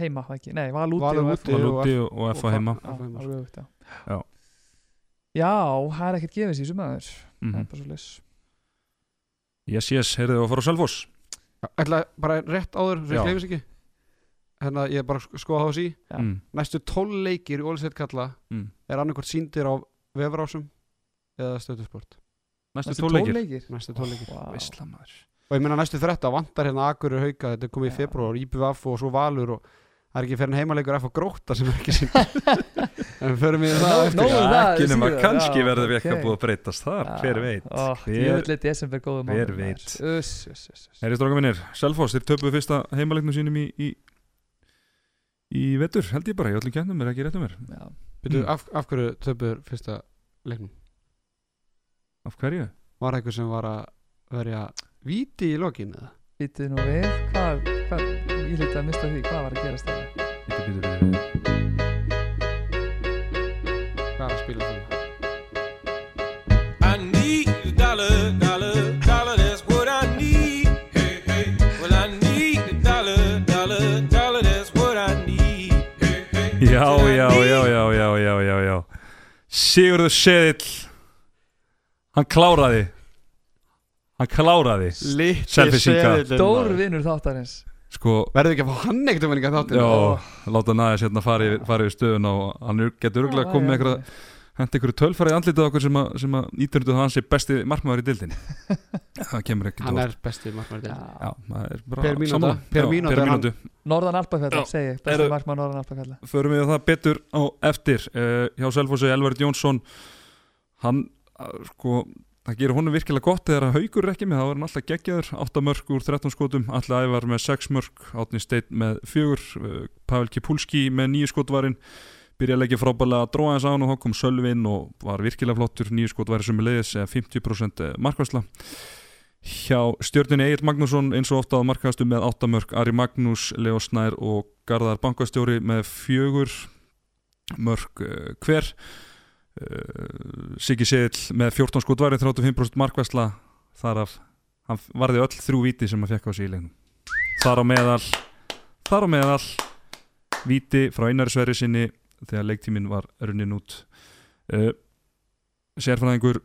heima, ekki? Nei, Val úti Val úti. Og úti og, og F að heima. Já, öfugt, já. Já. Það er ekkert gefið sér sem aður Það er bara svo leys Yes, yes, heyrðu að fara á Selfoss. Ætla bara rétt áður, Já. sem gleifis ekki hérna ég er bara að skoða þá sí Já. mm. næstu 12 leikir í Ólisveit kalla Mm. er annarkvort síndir á vefrásum eða stöðusport Næstu Næstu tóleikir leikir næstu 12 leikir Vá. Íslamæður og ég meina næstu 13 vantar hérna Akurur hauka þetta er komið í Já. februar, IBVF og svo Valur og það er ekki fyrir en heimaleikur F og gróta sem er ekki sínd *laughs* en við förum í það eftir um það, Ekki nema kannski já, verður við ok. eitthvað búið að breytast þar, hver veit Hver- veit uss. Herri stróka minnir, Selfoss, þeir töpuðu fyrsta heimaleiknum sínum í, í vetur, held ég bara, í öllum kennum er ekki rétt um mér Já. Byrju, Mm. af, af hverju töpur fyrsta leiknum Af hverju? var eitthvað sem var að verja víti í lokin eða Býtið nú við Hvað, hvað, ég hlýtti að mista því Hvað var að gerast það? Bíddu, bíddu, bíddu. hvað er að spila það Sigurður Seðill Hann kláraði. Hann kláraði maður. vinnur þáttarins. Sko, verður ekki að fá hann ekkert um henni þáttin já, láta næðis hérna fara yfir, stöðun og hann getur örgulega komið með eitthvað hendi ykkur tölfærið andlitið okkur sem að, sem að ítundu *laughs* það hans er besti markmaður í dildinni það kemur ekki hann er besti markmaður það er bara Per mínúta. Norðan Alpafjalla, Já. segi Besti markmann Norðan Alpafjalla. Förum við það betur á eftir. Uh, hjá Selfossi Elvard Jónsson hann uh, sko það gerir honum virkilega gott þegar að haugur er ekki með, þá er hann alltaf geggjaður. 8 mörg úr 13 skotum, Alli Ævar með 6 mörg, Átni Steinn með 4 uh, Pavel Kipulski með 9 skotvarin byrja að leggja frábælega að dróða þess á hann og þá kom Sölvin og var virkilega flottur. 9 skotvari sem er leiðis, eða 50% markværsla hjá stjörninni Egil Magnússon eins og ofta á markaðastu með 8 mörg, Ari Magnús, Leo Snær og Garðar bankastjóri með fjögur mörg uh, hver. Uh, Siggi Seðil með 14 skot væri 35% markvæsla þar af, hann varði öll þrjú víti sem hann fekk á leiknum. Þar á meðal þar á meðal víti frá Einari Sverri sinni þegar leiktíminn var runnin út. Uh, sérfræðingur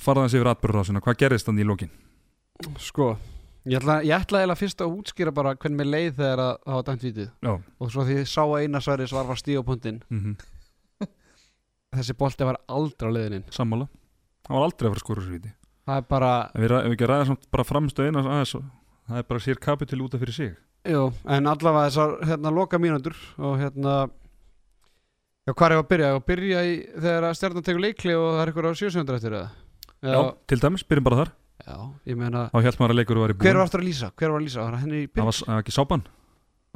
farðans yfir atbyrðurásina, hvað gerist þannig í lokin? sko ég ætla, ég ætla eiginlega fyrst að útskýra bara hvernig mér leið þegar að það var dæmt vítið Já, og svo því ég sá að Einar Sverris var var punktinn mm *laughs* þessi bolti var aldrei á leiðinin sammála. Hann var aldrei að fara þessu víti. Það er bara, En við, ef við ekki ræða samt bara og það er bara sér kapitul út af fyrir sig jú, en allavega þessar hérna loka mínútur og hérna já, hvað er ég að byrja? Ég að byrja í þegar að stjarnan tekur leikli og það er ykkur á 700 eftir eða? Já, til dæmis, byrjum bara þar já, ég meina maður að leikur var í búin hver var aftur að lýsa? hver var að lýsa? Var henni í það byrj? var, það var ekki sápan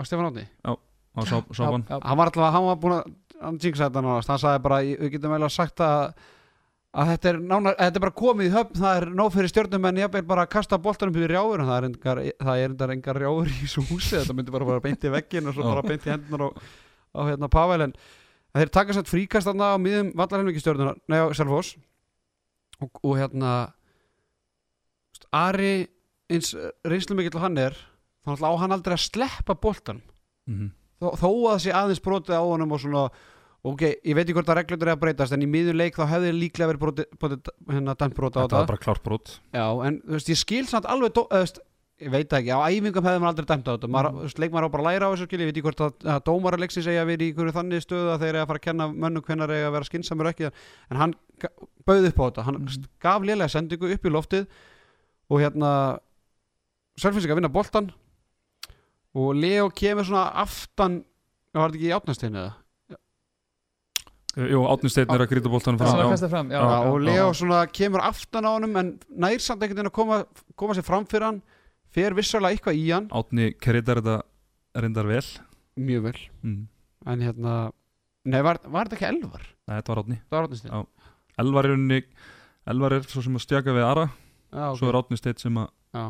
Var Stefán Átni? á Já, já. hann var allavega, hann var búin að hann jinxaði þetta náðast, hann sagði bara við getum eiginlega sagt að að þetta er, nánar, að þetta er bara komið í höfn það er nóg fyrir stjórnum en ég bara að kasta boltanum fyrir rjáur það er engar, það er engar, engar rjáur í þessu húsi þetta myndi bara fara beint í veggin og svo bara beint í hendunar á, á hérna Pavel en þeir taka satt fríkast þarna á miðum vallarhelmingi stjórnunar, nei á Selfoss. Og, og hérna Ari eins reynslu mikill og hann er þannig að hann aldrei að sleppa boltan Mhm. þó, þó að sé aðeins brotið á honum og svona ok, ég veit ekki hvort að reglur er að breytast en í miður leik þá hefði líklega verið brotið, hérna dæmt brotið á Þetta var bara klárt brot. Já, en þú veist, ég skil samt alveg dó, þú veist, ég veit ekki, á æfingum hefði maður aldrei dæmt á þetta. Maður, þú veist, leikmaður á bara að læra á þessu skil ég veit ekki hvort að, að dómara leiksi segja að við í einhverju þannig stöðu að þeir eru að fara að kenna mönnum hvenær eiga að vera skinsamur ekki. En hann ga- bauð upp á þetta. Hann Mhm. gaf lélega sendingu upp í loftið og hérna Sölfinsik að vinna boltan og Leo kemur svona aftan var þetta ekki í átnasteinu eða? Jú, Átni Steinn er að grýta boltanum Það fram já. já, Já, já, og. Leo svona kemur aftan á honum en nær samt einhvern veginn að koma, koma sér fram fyrir hann fer vissulega eitthvað í hann Átni kreditar þetta reyndar vel mjög vel mm. en hérna, nei var, var þetta ekki elvar? Nei, þetta var Átni var átnist Já. Elvar er unni Elvar er svo sem að stjaka við Ara já, Svo er Átni Steinn sem að já.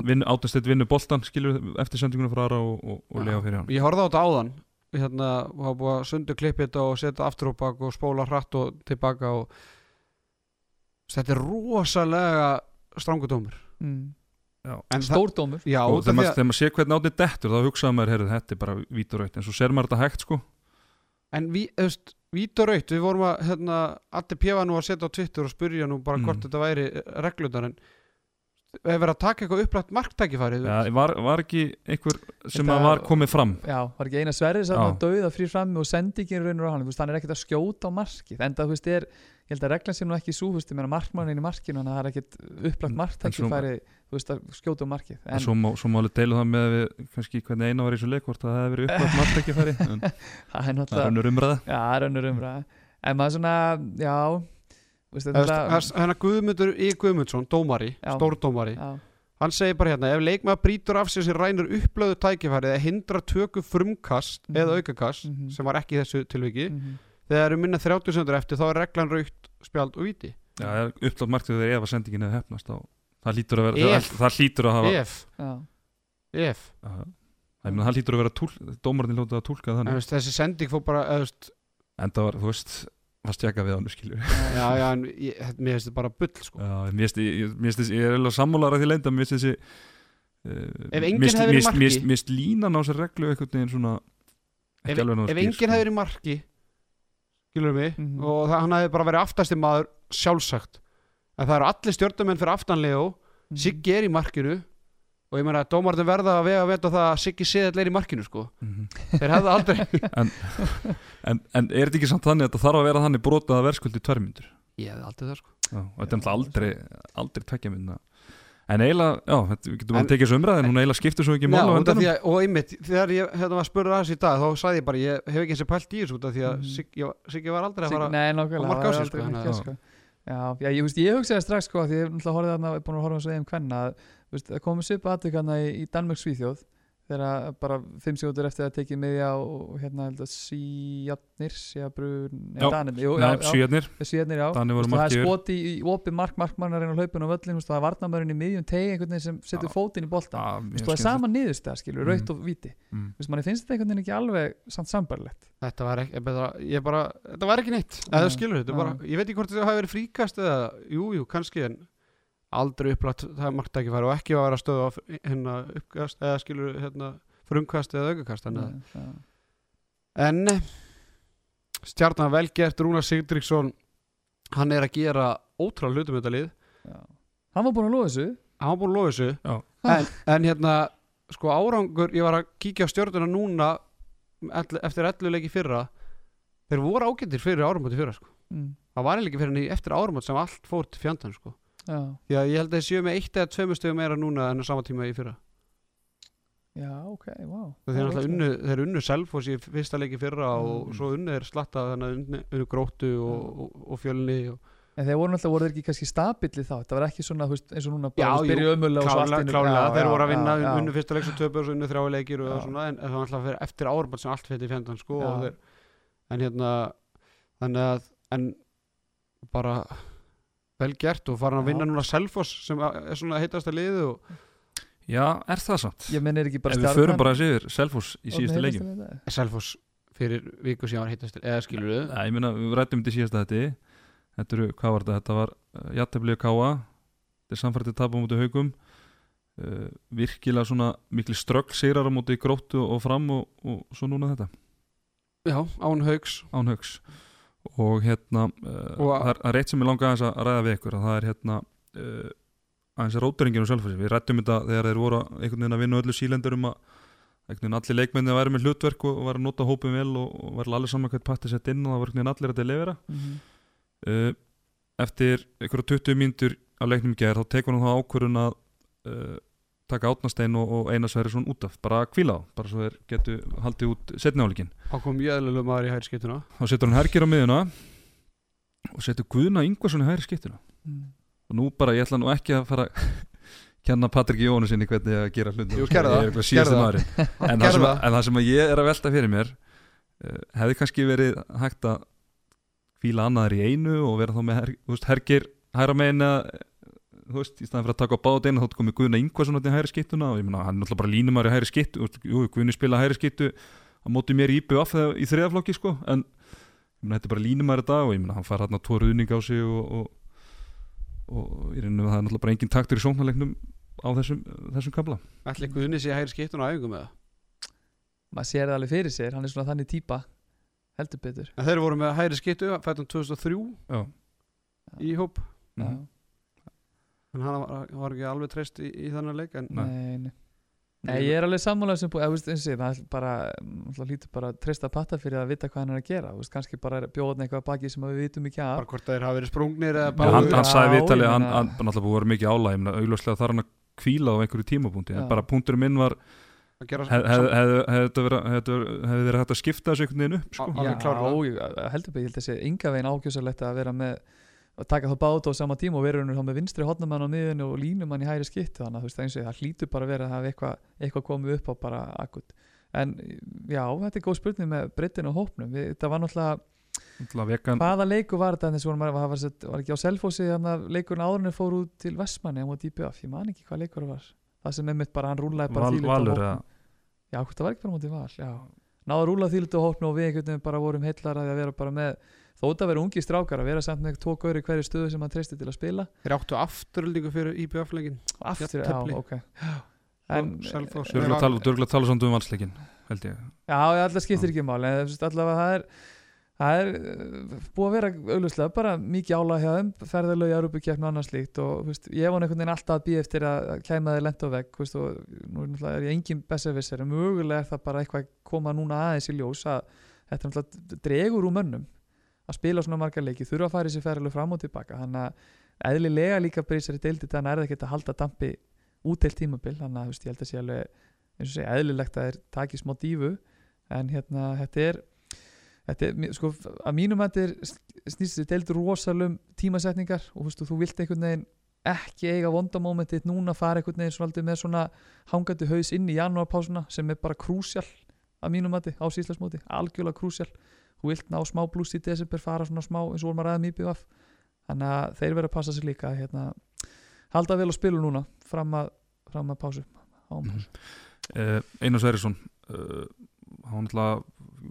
vin, Átni Steinn vinnur boltan skilur eftir sendinguna frá Ara og, og, og. Leo fyrir hann ég horfði á þetta áðan hérna, hafa búið að sundu klippið þetta og setja aftur og bak og spóla hratt og tilbaka og þetta er rosalega strangu dómur Mm. Já. en það, Stórdómur já, og þegar því maður, maður sé hvernig Átni dettur þá hugsaði maður, heyrðu, þetta er bara vítur raut en svo ser maður þetta hægt sko en við, þú veist Vít og raut, við vorum að hérna, allir pjefa nú að setja á Twitter og spurja nú bara Mm. hvort þetta væri reglundar en ef verið að taka eitthvað upplætt marktækifæri þú ja, var, var ekki einhver sem Þetta- að var komið fram? Já, var ekki eina sverðis að Já. maður dauða frýr frammi og sendi ekki raunur á hann, þú veist, hann er ekkert að skjóta á markið, en það, er ég held að reglan sé nú ekki ég meina markmannin í markinu þannig að það er ekkert En- þú veist, að skjóta á markið en svo, má, svo má alveg deila það með við, kannski hvernig eina var í svo leik hvort það hefði verið upplætt margtækifæri en það er önnur umræða. En maður svona, já er- Hérna Guðmundur í Guðmundsson, dómari, stórdómari Hann segir bara hérna, ef leikmaður brýtur af sér sem rænur upplöðu tækifæri eða hindrar töku frumkast Mhm. eða aukakast Mhm. sem var ekki í þessu tilviki mhm. þegar eru minna 30 sekundur eftir þá er reglan raukt, spjald og viti Já, það er upplætt margtækifæri þegar ef að sendingin hefði hefnast þá það hlýtur að vera Ef. það, það hlýtur að hafa ef, já, ef. Það, hlýtur að vera túl, dómarinn hljótið að túlka en, þannig veist, þessi sending fór bara eða, veist, en það var, þú veist, var stjaka við hann skilur já, *laughs* já, en ég, þetta- mér finnst þetta bara bull sko. Já, mér finnst- ég, ég, mér finnst þessi- ég er alveg sammálar að því leinda mér finnst þessi uh, Ef enginn mér finnst- hefði verið marki- mér finnst- línan á sér reglu einhvern veginn svona ef, ef skýr, enginn sko. hefði verið í marki skilur mig Mhm. og það, hann hefði bara verið aftasti maður sjálfsagt en það eru allir stjórnumenn fyrir aftanlegu Mhm. Siggi er í markinu og ég meina að dómarðin verða að vega að veta það að Siggi séð er í markinu sko. Mhm. þeir hefðu aldrei *laughs* en, en er þetta ekki samt þannig að það þarf að vera þannig brotað að verðskuldi tværmyndur? Ég hefði aldrei það sko. Já, og þetta er aldrei, aldrei tvekja mynda. En eiginlega, já, þetta, við getum En- að tekið þessu umræði en hún eiginlega skiptir svo ekki Já, mála á endanum. að, og einmitt, þegar ég hérna var spurður aðeins í dag þá sagði ég bara, ég hef ekki eins og pælt í þessu því að Mhm. Siggi, var aldrei að fara Já, já, ég, ég hugsaði strax sko, því ég er búin að horfa svo eðum hvenna að komið svipa aðtök hana í, í Danmörk Svíþjóð þegar bara fimm sekundur eftir að tekið miðja og hérna held að síjarnir síjabrun, Já. danir jú, Nei, já, já, svíjarnir, síjarnir, já. Það er skoti í, í opið mark markmannarinn á hlaupinu og völlin, það er varnamörinn í miðjum tegi einhvern veginn sem setur fótinn í bolta. Það er sama niðurstæða, skilur, Mhm. raut og viti Mm. Manni finnst þetta einhvern veginn ekki alveg samt sambarlegt Þetta var ekki, betra, ég bara, þetta var ekki neitt. Skilur þetta, nei. bara, ég veit ekki hvort þetta hafi verið fríkast eða, jú, jú, kannski en aldrei upplætt, það er margt ekki fara og ekki að vera stöðu á hérna uppkast eða skilur hérna frumkast eða aukakast. En stjarnan velgert Rúnar Sigdriksson hann er að gera ótrúlega hlutum þetta lið Já. Hann var búin að lofa þessu hann var búin að lofa þessu Já. en, en hérna sko árangur, ég var að kíkja á stjörnuna núna eftir 11 leiki í fyrra þeir voru ágættir fyrir áramóti fyrra sko. mm. það var ekki fyrir henni eftir áramóti sem allt fór til fjandan sko. Já, ég held að þeir séu með eitt eða tveimur stöðum meira núna en á sama tíma í fyrra já, ok, wow þeir, Það er náttúrulega rosalegt. unnu, þeir unnu Selfoss í fyrsta leiki fyrra og Mm. svo unnu þeir slatta þannig að unnu, unnu gróttu og, og, og fjölni og En þeir voru náttúrulega, voru þeir ekki kannski stabilli þá Þetta var ekki svona, þú veist, eins og núna Já, og í klálega, klálega. Þeir voru að vinna, já, já. unnu fyrsta leik svo töpu og svo unnu þrjá leikir og svona, en það var alltaf eftir árbætt sem allt fyrir fjandan sko, og en hérna þannig að en bara vel gert og farin að vinna núna Selfoss sem er svona heitast að liðu og Já, er það samt? ég menn er ekki bara Ef við förum bara yfir Selfoss í síðustu leikjum. Selfoss fyrir viku síðan var heitast eða skilur við Nei, ég meina, við rættum þetta í síðasta þetta Þetta eru, hvað var þetta? Þetta var uh, Jatteblíu Káa Þetta er samfærdið tapa á móti haugum uh, Virkilega svona mikli strögg sigrar á móti gróttu og fram og, og svo núna þetta. Já, án haugs án haugs og hérna Og- það, er, er eitt sem ég langa aðeins að ræða við ykkur að það er hérna uh, aðeins er róturingin og sjálfhversi við rættum þetta þegar þeir voru einhvern veginn að vinna öllu sílendur um að allir leikmenni að væri með hlutverk og, væri að nota hópum vel og, væri allir saman hvert patti sett inn og það var einhvern veginn allir að delivera Mhm. uh, eftir einhverja 20 mínútur á leiknum gær þá tekur hann þá ákvörun að taka átnastein og, og eina sværi svona út af bara að kvíla á, bara svo þeir getu haldið út setni áleikin þá kom jöðlulega maður í hæri þá setur hann Hergir á miðuna og setur Guðna Ingvarsson í hægri skiptuna Mm. og nú bara, ég ætla nú ekki að fara að kenna Patrik Jónu sinni hvernig að gera hluti Jú, gerðu það, Ég er eitthvað síðasti gerðu það. *laughs* en, það sem, það. en það sem að ég er að velta fyrir mér uh, hefði kannski verið hægt að fíla annaðar í einu og vera þá með her, Hergir hæra megin að þú veist, í staðan fyrir að taka á báðeina þá komið Guðna Ingvarsson út í hægri skiptuna og ég meina, hann er náttúrulega bara línumar í hægri jú, Guðni spila hægri skiptu á móti mér í eða í þriðaflokki sko, en ég meina, þetta er bara línumar í dag og ég meina, hann fær hérna tvo ruðning á sig og, og, og ég reynum að það er náttúrulega bara engin taktur í sóknarleiknum á þessum, þessum kabla Ætli Guðni sé hæri skiptun á æfingum með það maður sér það alveg fyrir sér, hann er svona þannig típa heldur betur. En þeir voru með hæri skiptu fættum 2003 Já. í hóp. Mhm. En hann var, var ekki alveg treyst í, í þannig leik en Nei. nei, nei. ég er alveg sammálaður sem búið, eða, þú veist, eins og ég, það er hlýtur bara að treysta patta fyrir að vita hvað hann er að gera, þú veist, kannski bara bjóðan eitthvað að baki sem að við vitum ekki af bara hvort þeir hafa verið sprungnir eða bara hann, hann viðtalið, ég hann, náttúrulega búið að vera mikið álæg augljóslega þarf hann að kvíla á einhverju tímapunkti en bara punkturinn minn var að hefði hef, hef, hef, hef, hef þeir hægt að skipta þessu einhvern veginn upp sko. Alveg Já, heldur betur, ég held að sé ynga veginn ákjösalegt að vera með að taka þá bát á sama tíma og raunir þá með vinstri hotnamann á miðunni og línumann í hæri skiptu þannig að þú veist eins og það hlýtur bara að vera að hafa eitthvað, eitthvað komið upp á bara akut. En já, þetta er góð spurning með breytin og hópnum, við, þetta var náttúrulega hvaða leiku var þetta? Þess að var, var, var, var ekki á Selfossi þannig að leikurinn áðurinn fór út til Vestmanni á móti IBF, ég man ekki hvað leikur það var. Það sem einmitt bara hann rúlaði bara Já, það já. Þýlut og við einhvern þótt að vera ungi strákar að vera samt með tvo gauri hverju stöðu sem hann treysti til að spila. Þeir áttu afturöldingu fyrir IBF leikin aftur, já, ok. Dörgla tala, samt um valsleikin held ég. Já, alltaf skiptir ekki máli en þú veist, allavega það er það er uh, búið að vera auðvitað bara mikið álag hjá þeim ferðalög í Europakefn og annars slíkt og þú veist, ég var einhvern veginn alltaf að býja eftir að kæma þeir lent á vegg þú veist, og nú er náttúrulega er ég engin besservisser en mögulega er það bara eitthvað að koma núna aðeins í ljós að þetta náttúrulega dregur úr mönnum að spila svona margar leiki þurfa að fara í sér ferðalög fram og tilbaka. Þannig að eðlilega líka sér deildi þannig er það ekki að halda dampi úteilt tímabil. Þannig að veist, ég held að sé alveg eins og segja eðlilegt að þeir taki smá dífu en hérna þetta er þetta er, sko, að mínum að þetta er snýst þessi deildur rosalum tímasetningar. Og veist, þú vilt einhvern veginn ekki eiga vondamómentið núna fara einhvern veginn svona með svona hangandi haus inn í janúarpásuna sem er bara krúsjál að mínum að á síðslasmóti, algjörlega krúsjál þú vilt ná smá blús í desember fara svona smá eins og vorum að ræða mýpið af þannig að þeir verða að passa sér líka hérna, halda vel á spilu núna fram að, fram að pásu pásu. Uh, Einar Sverrisson uh, hann náttúrulega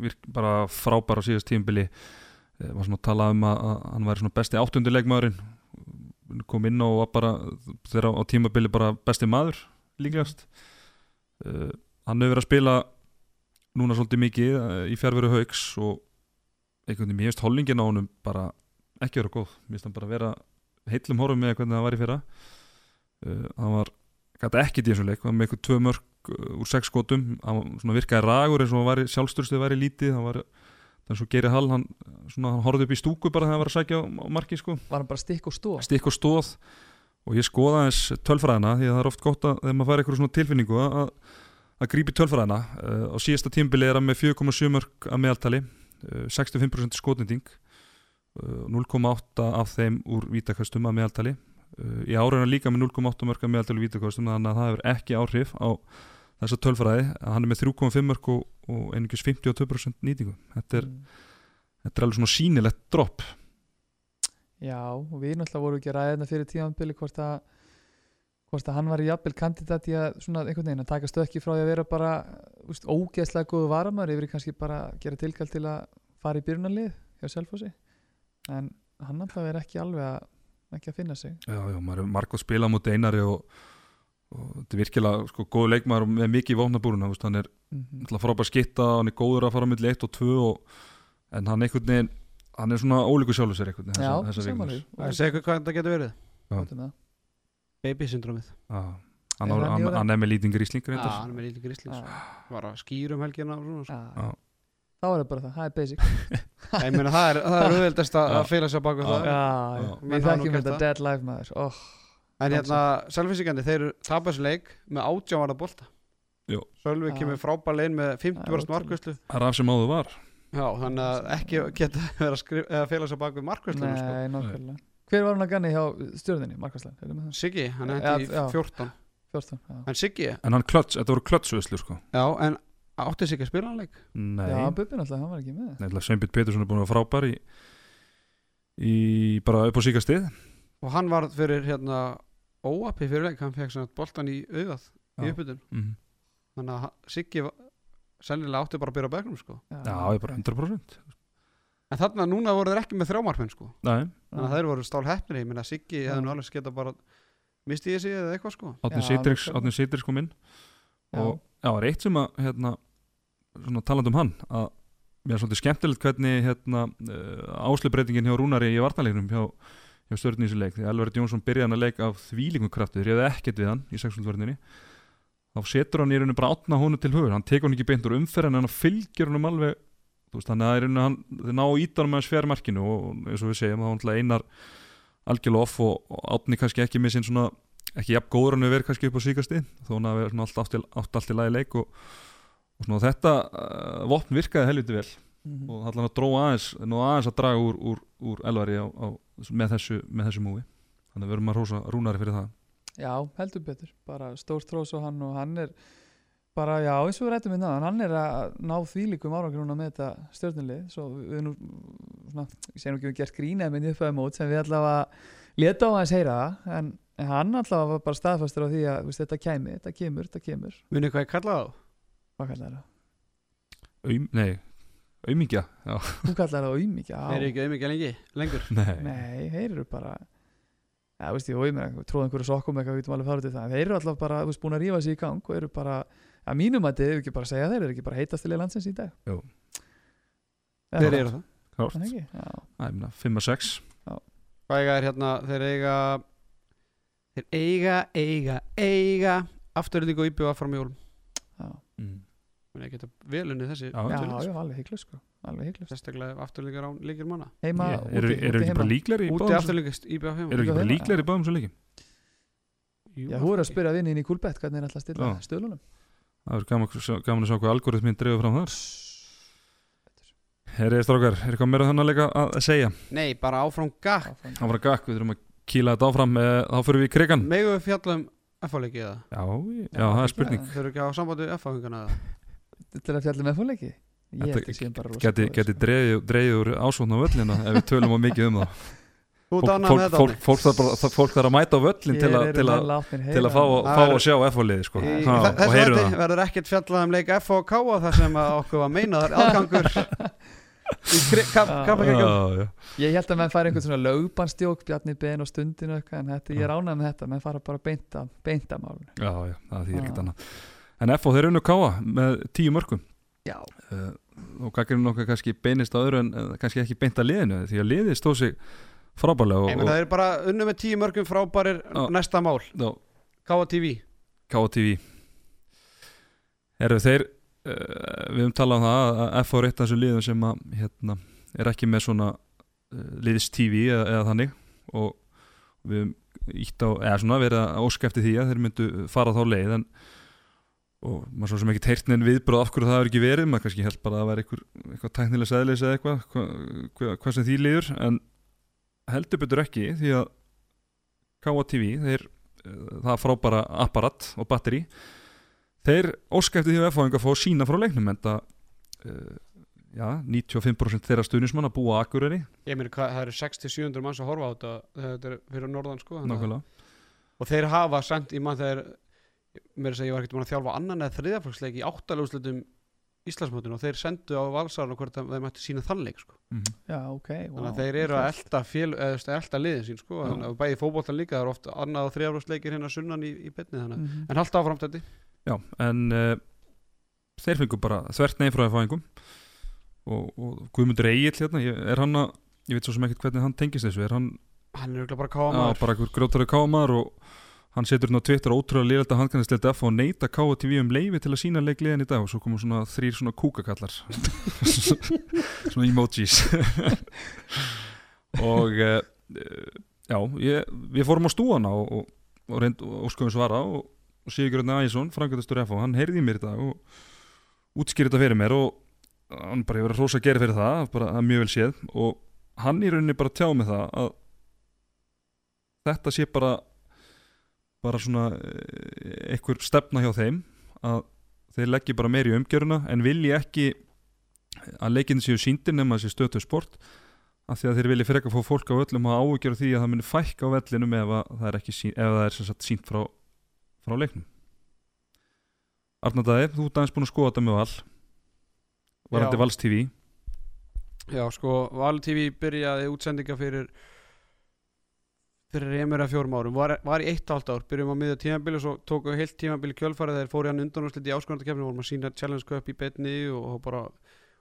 virk, bara frábær á síðast tímbili uh, var svona að tala um að hann væri svona besti áttunduleikmaðurinn. Kom inn og var bara þeirra á tímabili bara besti maður líklegast. Uh, hann hefur verið að spila núna svolítið mikið uh, í fjárveru haugs og einhvern veginn, mér finnst hollingin á honum bara ekki vera góð, mér finnst hann bara vera heillum horfum með hvernig það var í fyrra. Uh, hann var gæti ekkert í þessum leik, hann var með eitthvað tvö mörg uh, úr sex skotum, hann var virkaði ragur eins og hann var sjálfstyrstuð væri lítið. Hann var, þannig svo gerir hall hann, hann horfði upp í stúku bara þegar hann var að sækja á, á marki sko, var hann bara stikk og stóð stikk og stóð og ég skoða eins tölfræðina því að það er oft gott að þegar maður fær eitthvað tilfinningu að, að grípi tölfræðina. Uh, á síðasta tímbili er hann með 4,7 mörg að meðaltali, 65% skotnending uh, 0,8 af þeim úr vítakastum að meðaltali. Uh, í hann líka með 0,8 mörg að meðaltali vítakastum þannig að það hefur ekki áhrif á þessa tölfræði, hann er með 3,5 mörg og, og einungis 52% nýtingu. Þetta er, Mm. þetta er alveg svona sínilegt dropp. Já, og við náttúrulega vorum ekki að ræða þetta fyrir tímanbili hvort að hvort að hann var í jafnvel kandidat í að svona einhvern veginn að taka stökki frá því að vera bara úst, ógeðslega góðu varamar yfir kannski bara að gera tilkall til að fara í byrjunarlið hjá Selfossi. En hann náttúrulega er ekki alveg að ekki að finna sig. Já, já, maður er marg að spila móti einari og, og þetta er virkilega sko, góð leikmaður með mikið í vopnabúruna hann er mm náttúrulega frábær skitta, hann er góður að fara milli 1 og 2 og, en hann einhvern veginn hann er svona ólíku sjálfur sér einhvern veginn Já, þessa, þessa samanlega vikuna. Það segir hvað þetta getur verið Já. Baby syndromið Já, hann, Er er með lítinn grísling Já, hann er með lítið gríslins Já, Var að skýra um helgina og svona sko. Þá er það bara það, það er basic. *laughs* Ég meina það er, það er auðveldast að að fela sér baka það. Já, við þekkjum þetta það. dead life maður. Oh, En hérna, selvfísikandi, þeir tapa þessu leik með átjávarða bolta. Jú. Sölvi kemur frábælega inn með 50% ótrúlegt. markvæslu Það er af sem áður var. Já, þannig að ekki geta verið að, að fela sér bak við markvæslu sko. Nei, nákvæmlega Hver var hann að ganni hjá stjórninni? Er það? Siggi, hann Já, hendi í já. 14 14, já. En Siggi, En hann klöts, þetta voru klötsvöðslu sko já, en átti Siggi að spila hann leik Nei, Já, Bubbi náttúrulega, hann var ekki með Nefnilega Sveinbjörn Pétursson er búin að vera frábær í, í bara upp á síkastið Og hann var fyrir hérna óapi fyrir leik, hann fekk svona boltan í auðað í Já. uppbytun mm. Þannig að Siggi var- sennilega átti bara að byrja á bekknum sko. Já, ég bara 100% En þarna núna voru þeir ekki með þrjámarfinn sko. Nei, Þannig að þeir voru stál heppnir. Ég minna Siggi hefði nú alveg geta bara misti ég sig eða eitthvað sko. Átni Já, Sýtrix nákvæmlega. Átni Sýtrix kom inn. Og já, það er eitt sem að hérna, svona talandi um hann að mér er svolítið skemmtilegt hvernig hérna, uh, áslubreitingin hjá Rúnari í varnaleiknum hjá, hjá stjórn í þessu leik. Því Elverið Jónsson byrjaði hann að leika af þvílingum krafti. Þeir hefði ekkert við hann í sexuálverðinni þá setur hann í rauninu bara átna honu til höfur hann tekur hann ekki beint úr umferð en hann fylgir hann um alveg veist, þannig að það er rauninu hann þeir ná ítanum með hans fjær markinu og eins og við segjum þá hann einar algjörlega off og, og átni kannski ekki með sinn svona ekki jafn góður hann við verið kannski upp á síkasti þó hann hafi svona allt átt, í- átt allt í lagi leik og, og svona þetta uh, vopn virkaði helviti vel Mhm. og allan að dróa aðeins, aðeins að draga úr, úr, úr elvari á, á, með, þessu, þessu múi þannig að við erum að rósa rúnari fyrir það. Já, heldur betur, bara stór trós og hann og hann er bara, já, eins og við rættum við náðan, hann er að ná þvílíkum árangur núna með þetta stjórnulið svo við nú, svona, ég segi nú ekki við gert grínaði með uppfæði mót sem við allavega leta á hans heyra það, en, en hann allavega var bara staðfastur á því að veist, þetta kæmi, þetta kemur, þetta kemur. Munið hvað ég kallaði þá? hvað kallar það? Aum, nei, aumingja já, Þú kallar það eru já, ekki auðvitað lengi, lengur. Nei, nei, þeir eru bara Já, veist ég, auðmikið, tróða einhverju sokkum eitthvað, við getum alveg farið til það, en þeir eru alltaf bara, þú veist, búin að rífa sig í gang og eru bara, að mínum að þið, ekki bara segja þeir, eru ekki bara heitast til landsins í dag. Jú. Já, Þeir eru það. Klárt. Það ekki, já. Æ, ég meina, 5 að 6 Hvað eiga er hérna, þeir eiga Þeir eiga, eiga, eiga Afturlík og íbjöða fram í jólum. Já. mm. Muni geta vel unni þessi Já. Já, já, alveg hygglust sko. Alveg hygglust Sérstaklega ef afturlíkar á líkir manna. Heima, Ég- úti, eru úti, eru ekki heima. bara líklegri í Úti báðum heima eru ekki bara já. í báðum svo leiki Já, þú eru að spyrja vinnin í Kúlbett hvernig er alltaf að stilla Já. stöðlunum það er gaman, gaman að sjá hvað algoritminn dreifur fram þar. Herri strákar, er eitthvað meira þannig að leika að að segja? Nei, bara áfram gakk. Áfram. Gakk, við þurfum að kýla þetta áfram eh, Þá fyrir við í krigan Megu við fjalla um F-leiki eða? Já, já, það er spurning. Þau eru ekki á sambandi F-hengana eða? Þetta er að fjalla með fólki Ég held að séum bara rosa Geti, geti úr ásvotna völlina ef við tölum á mikið um það *laughs* Fólk, fólk, þetta fólk, fólk, þarf að mæta á völlin til, eru til, látnir til að fá, fá að sjá F-liði sko. Í ha, þetta það. verður ekkert fjallað um leik F og K þar sem að okkur var meinaðar *laughs* aðgangur. Ég held að menn færi einhvern svona lögbanstjók Bjarni Ben og stundinu eitthvað en þetta, ég er ánægð með þetta. Menn fara bara beint að, beint að málun já, já, það Já. ekkert annað. En F og þeir unnu káa með tíu mörgum Já, uh, og gaggrinn okkar kannski beinist á öðru en kannski ekki beint að liðinu því að liðið stóð sig frábælega Nei, og, það er bara unnu með tíu mörgum frábærir Já. næsta mál, og, K.A. TV Káa TV Eru þeir uh, við höfum talað um það að F er eitt af þessum liðum sem að, hérna, er ekki með svona uh, liðs TV eða, eða þannig og við höfum ítt á, eða svona verið að óska eftir því að þeir myndu fara þá leið en og maður svo sem ekki teirtnin viðbröð af hverju það er ekki verið, maður kannski held bara að það væri eitthvað, tæknilega sæðleis eða eitthvað hva, hva, hvað sem því líður en heldur betur ekki því að Káa TV þeir, uh, það frábæra apparat og batteri þeir óska eftir því að F-fáinga fá sína frá leiknum en það uh, já, 95% þeirra stuðnismann að búa á Akureyri. Ég meina, það eru 600-700 manns að horfa á þetta þetta er fyrir norðan sko og þeir hafa sendt í mann þegar mér er að segja ég var ekkert búin að þjálfa annan eða þriðaflokksleik í áttaljóðslutum Íslandsmótinu og þeir sendu á valsarinn og hvort að þeir mættu sína þannleik sko. Mhm. Já, ok þannig að þeir eru að elda, elda liðin sín sko. Já. þannig að bæði fótboltan líka það eru oft annað og þriðaflokksleikir hérna sunnan í, í betni mm -hmm. en halda áfram þetta Já, en uh, þeir fengu bara þvert nei frá fæðingum og, og Guðmundur Egil hérna, er hann að ég veit svo sem ekkert hvernig hann tengist þessu er hann hann er bara já, kámaður bara einhver grjótari kámar og hann setur hérna á Twitter ótrúlega lýrælda handkannist F og neyta KTV um leifi til að sína leikliðin í dag og svo komu svona þrýr svona kúkakallar. *laughs* Svona emojis. *laughs* Og uh, já, ég, við fórum á stúana og, og, og, og skoðum svara og, Sigurðin Æsson, Frankvæðastur F hann heyrði mér í dag og útskýrði þetta fyrir mér og hann bara hefur verið rosa að gera fyrir það, bara það er mjög vel séð. Og hann í rauninni bara tjáði með það að þetta sé bara bara svona eh, einhver stefna hjá þeim að þeir leggji bara meir í umgjöruna en vilji ekki að leikinn séu síndir nema þessi stötu sport af því að þeir vilji freka að fá fólk á öllum að áhugjör því að það muni fækka á vellinum ef að það er sín, ef það er sínt frá, frá leiknum Arnardæði, þú ert aðeins búin að skoða þetta með val varandi. Vals TV já sko, Val TV byrjaði útsendinga fyrir fyrir remur að fjórum árum. Var, var í eitt og halvt ár, byrjum á miðja tímabili og svo tóku heilt tímabili kjölfarið þegar fóru hann undanúrslit í áskonartakefni vorum að sína Challenge Cup í betni og, og bara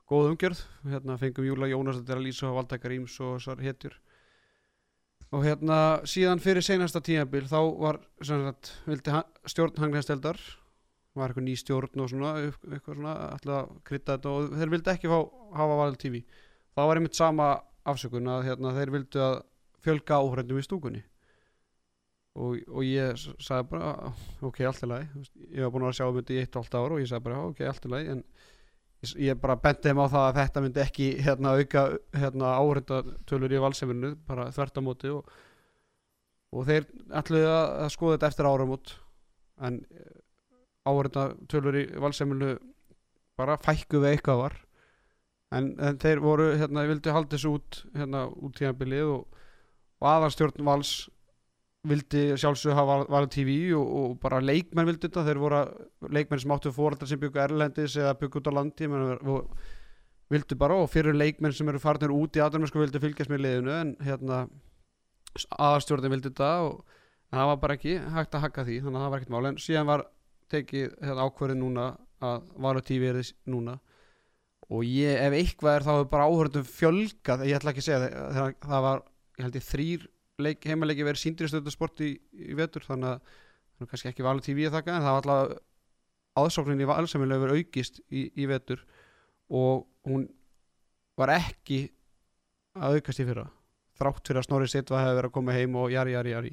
góð umgjörð. Hérna fengum Júla Jónas að að lýsa á Valdækar Íms og þessar hetjur. Og hérna síðan fyrir seinasta tímabil þá var sagt, stjórn hangnaðsteldar var eitthvað ný stjórn og svona svona alltaf að krydda þetta og þeir vildi ekki fá hafa Val TV þá var einmitt sama afsökun að hérna, þeir vildu að fjölga áhrendum í stúkunni. Og, og ég sagði bara ok, allt í lagi ég var búin að sjá um þetta í eitt og allt ár og ég sagði bara ok, allt í lagi en ég, bara benti þeim á það að þetta myndi ekki hérna, auka hérna, áhrendatölur í valsefinu bara þvert á móti og, og þeir ætluðu að, að skoða þetta eftir áramót. En áhrendatölur í valsefinu bara fækku við eitthvað var. En, en þeir voru hérna, vildu halda þessu út hérna, út tíðanbilið og, og aðarstjórn vals vildi sjálfsög hafa val TV og, og bara leikmenn vildi þetta. Þeir voru leikmenn sem áttu fóreldrar sem byggu erlendis eða byggu út á landi vildu bara og fyrir leikmenn sem eru farnir út í aðdæmisku vildu fylgjast með liðinu en hérna aðarstjórnin vildi þetta og það var bara ekki hægt að hakka því þannig að það var ekkert mál. En síðan var tekið hérna, ákvörðin núna að Valur TV er þess núna. Og ég, ef eitthvað er þá er bara áhörðum fjölgað, ég ætla ekki að segja það, það var, ég held ég þrýr leik, heimaleiki verið síndir í stöðusport í, í vetur þannig að það er kannski ekki Valur TV að þakka en það var alltaf aðsóknin í valsamilega verið aukist í, í vetur og hún var ekki að aukast í fyrra þrátt fyrir að Snorri Sitva hefði verið að koma heim og jari, jari, jari.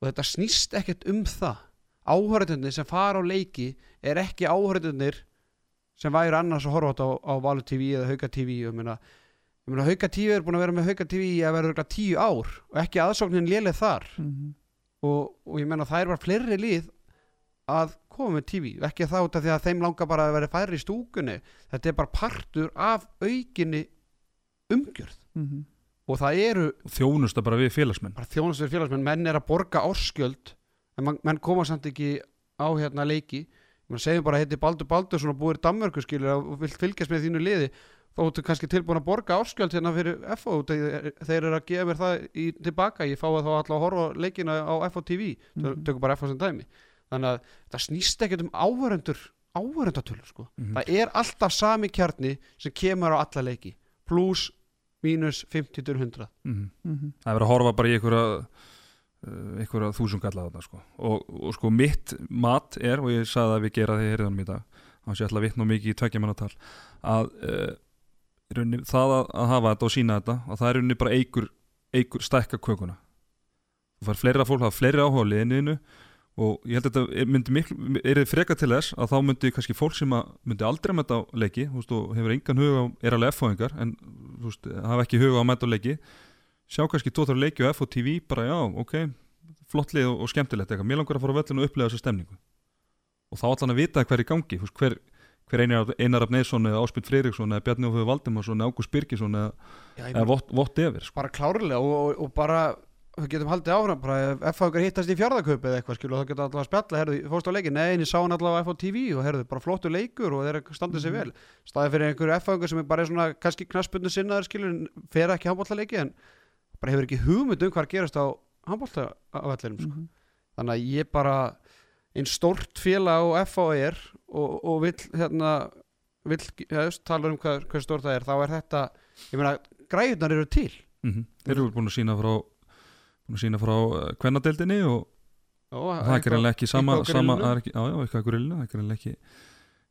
Og þetta snýst ekkert um það. Áhörðunir sem fara á leiki er ekki áhörðunir sem væri annars að horfa á á, Valur TV eða Hauka TV ég meina, ég meina Hauka TV er búin að vera með Hauka TV í að vera örugglega tíu ár og ekki aðsóknin léleg þar. Mhm. og, og ég meina það er bara fleiri lið að koma með TV ekki þá út af því að þeim langar bara að vera færri í stúkunni. Þetta er bara partur af aukinni umgjörð. Mhm. og það eru þjónusta bara við félagsmenn. Bara þjónastur félagsmenn, menn er að borga árskjöld en man, menn koma samt ekki á hérna leiki. Mann segjum bara heiti Baldur Baldursson og búir Danmörku skilur og vilt fylgjast með þínu liði þá ertu kannski tilbúin að borga árskjöld hérna fyrir FO þeir, eru að gefa mér það í, tilbaka ég fái þá alltaf að horfa leikina á FO TV Mhm. tökum bara FO sem dæmi þannig að það snýst ekkert um áhörendur áhörendatölur sko Mhm. það er alltaf sami kjarni sem kemur á alla leiki plus mínus 50-100 Mhm. Mhm. það er verið að horfa bara í einhverja uh, einhverja þúsungalla þarna sko. og, og sko mitt mat er og ég sagði að við gera því heyrðanum í dag þannig að ég ætla að vitna mikið í tveggja mannatal að uh, í rauninni, það að, að hafa þetta og sína þetta að það er rauninni bara eigur, eigur stækka kökuna. Þú fær fleira fólk, er fleiri áhuga á liðinu og ég held að þetta myndi miklu, er þið freka til þess að þá myndi kannski fólk sem að myndi aldrei að mæta á leiki veist, og hefur engan huga á, er alveg F-fóðingar en veist, hafa ekki huga á að mæta á leiki sjá kannski tóttar leiki á FOTV bara já, ok, flott lið og, og skemmtilegt eitthvað, mér langar að fara á vellinu og upplega þessa stemningu. Og þá allan að vita hvað er í gangi hver, hver einar, einar Abneisson eða Áspil Freiriksson eða Bjarni Óföðu Valdimarsson eða Ágúst Birgisson eða, eða vott, vott yfir sko. bara klárlega og, og, og bara við getum haldið áfram bara ef ykkur hittast í fjárðaköp eða eitthvað skilu og það getur alltaf að spjalla, herðu, fórst á leikin nei, en ég sá hann allavega á FH TV og herðu, bara flottu leikur og þeir standið sér vel staðið fyrir einhverju FH sem er bara svona kannski knaspunni sinnaður skilu fer ekki handbóltaleiki en bara hefur ekki hugmynd um hvað gerast á handbólta á vellinum sko. Mhm. þannig að ég bara einn stórt félag á FH er og, og vill hérna vill, ja, tala um hvað, hvað stórt það er þá er þetta, ég meina græðunar eru til. Mm þeir eru búin að sína frá búin að sína frá kvennadeildinni og Ó, það er greinlega ekki sama, á sama það er ekki, já, já, eitthvað á grillinu það er ekki,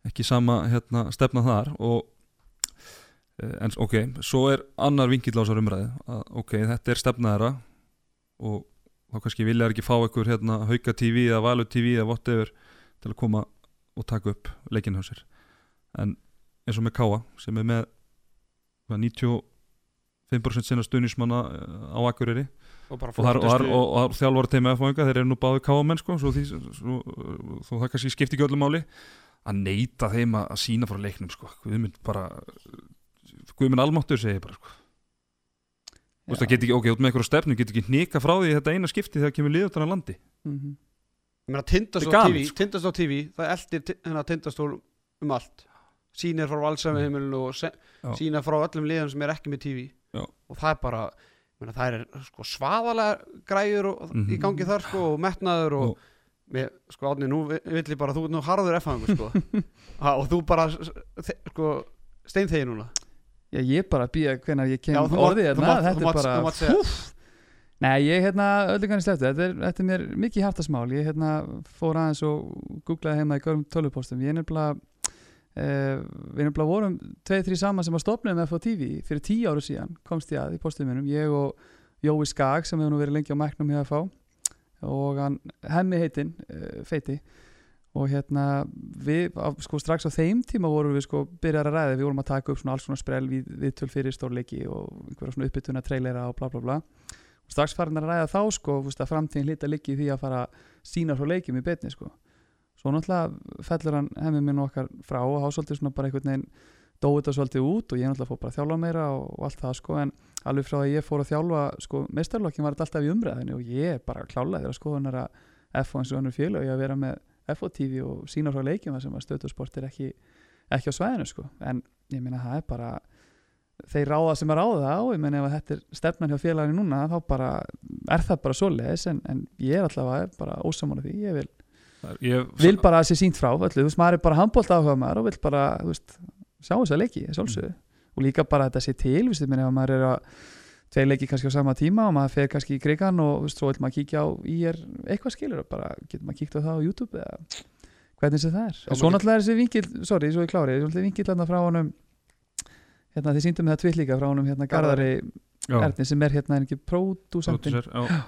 ekki sama hérna, stefna þar og eh, en ok, svo er annar vingill á þessar umræði að ok, þetta er stefna þeirra og þá kannski vilja þeir ekki fá einhver hérna, hauka TV eða valu TV eða whatever til að koma og taka upp leikinn hjá sér en eins og með Káa sem er með hvað, 95% sinna stuðnismanna eh, á Akureyri og og, og, og, þjálfara teimi F-fóinga þeir eru nú báðu káamenn sko, svo, því, svo, svo það kannski skipti ekki öllu máli að neyta þeim að, að sína frá leiknum sko. Guðmund bara Guðmund almáttur segir bara sko. Þú veist, það get ekki, ok, út með einhverju stefnu get ekki hnika frá því þetta eina skipti þegar kemur liður þannig landi. Ég meina tindastól er TV, sko. það eldir hennar tindastól um allt sýnir frá valsami heimilinu og sýnir frá öllum liðum sem er ekki með TV Já. og það er bara meina, það er sko svaðalega græjur og, Mhm. í gangi þar sko og metnaður og Og- með, sko átni, nú vi- vill ég bara þú ert nú harður F-hangur sko *laughs* ha, og þú bara sko steinþegi núna Já, ég bara býja hvenar ég kem orðið þú hérna, mátt- þetta þú er mátt- bara þú mátt segja. Nei, ég hérna, öllu kanni sleftu þetta, er- þetta er mér mikið hjartasmál. Ég hérna fór aðeins og googlaði heima í görum tölvupóstum, ég er nefnilega uh, við nefnilega vorum tveið, þrý saman sem að stopnum FH TV fyrir tíu áru síðan, komst ég að í postum minnum ég og Jói Skag sem hefur nú verið lengi á mæknum hjá FH og hann hemmi heitinn, uh, feiti. Og hérna við, á, sko strax á þeim tíma vorum við sko byrjar að ræða, við vorum að taka upp svona alls svona sprell við, við töl fyrir stórleiki og einhverja svona uppbytuna trailera og bla bla bla strax farin að ræða þá sko fúst, að framtíðin hlita líki í því að fara að sína frá leikjum í betni sko. Svo náttúrulega fellur hann hemmið minn okkar frá og þá svolítið svona bara einhvern veginn dói þetta svolítið út og ég náttúrulega fór bara að þjálfa meira og, og allt það sko en alveg frá að ég fór að þjálfa sko meistarlokkin var þetta alltaf í umræðinu og ég bara klálaði þeirra skoðunar að FO eins og önnur fjölu og ég að vera með FO TV og sína frá leikjum þar sem að stöðusport er ekki, ekki á svæðinu sko. En ég meina það er bara þeir ráða sem er ráða og ég meina ef að þetta er stefnan hjá félaginu núna þá bara er það bara svoleiðis en, en ég er alltaf bara ósamála því ég vil, ég, vil bara að sé sínt frá öllu, þú veist, maður er bara handbólt áhuga maður og vil bara, þú veist, sjá þess að leiki sjálfsögðu, og líka bara að þetta sé til, þú veist, ég meina ef maður er að tvei leiki kannski á sama tíma og maður fer kannski í krigan og þú veist, svo vil maður kíkja á í er eitthvað skilur og bara getur maður kíkt á það á YouTube eða hvernig sem það er hérna þið síndum með það tvitt líka frá honum hérna Garðari já, Erni sem er hérna er ekki já,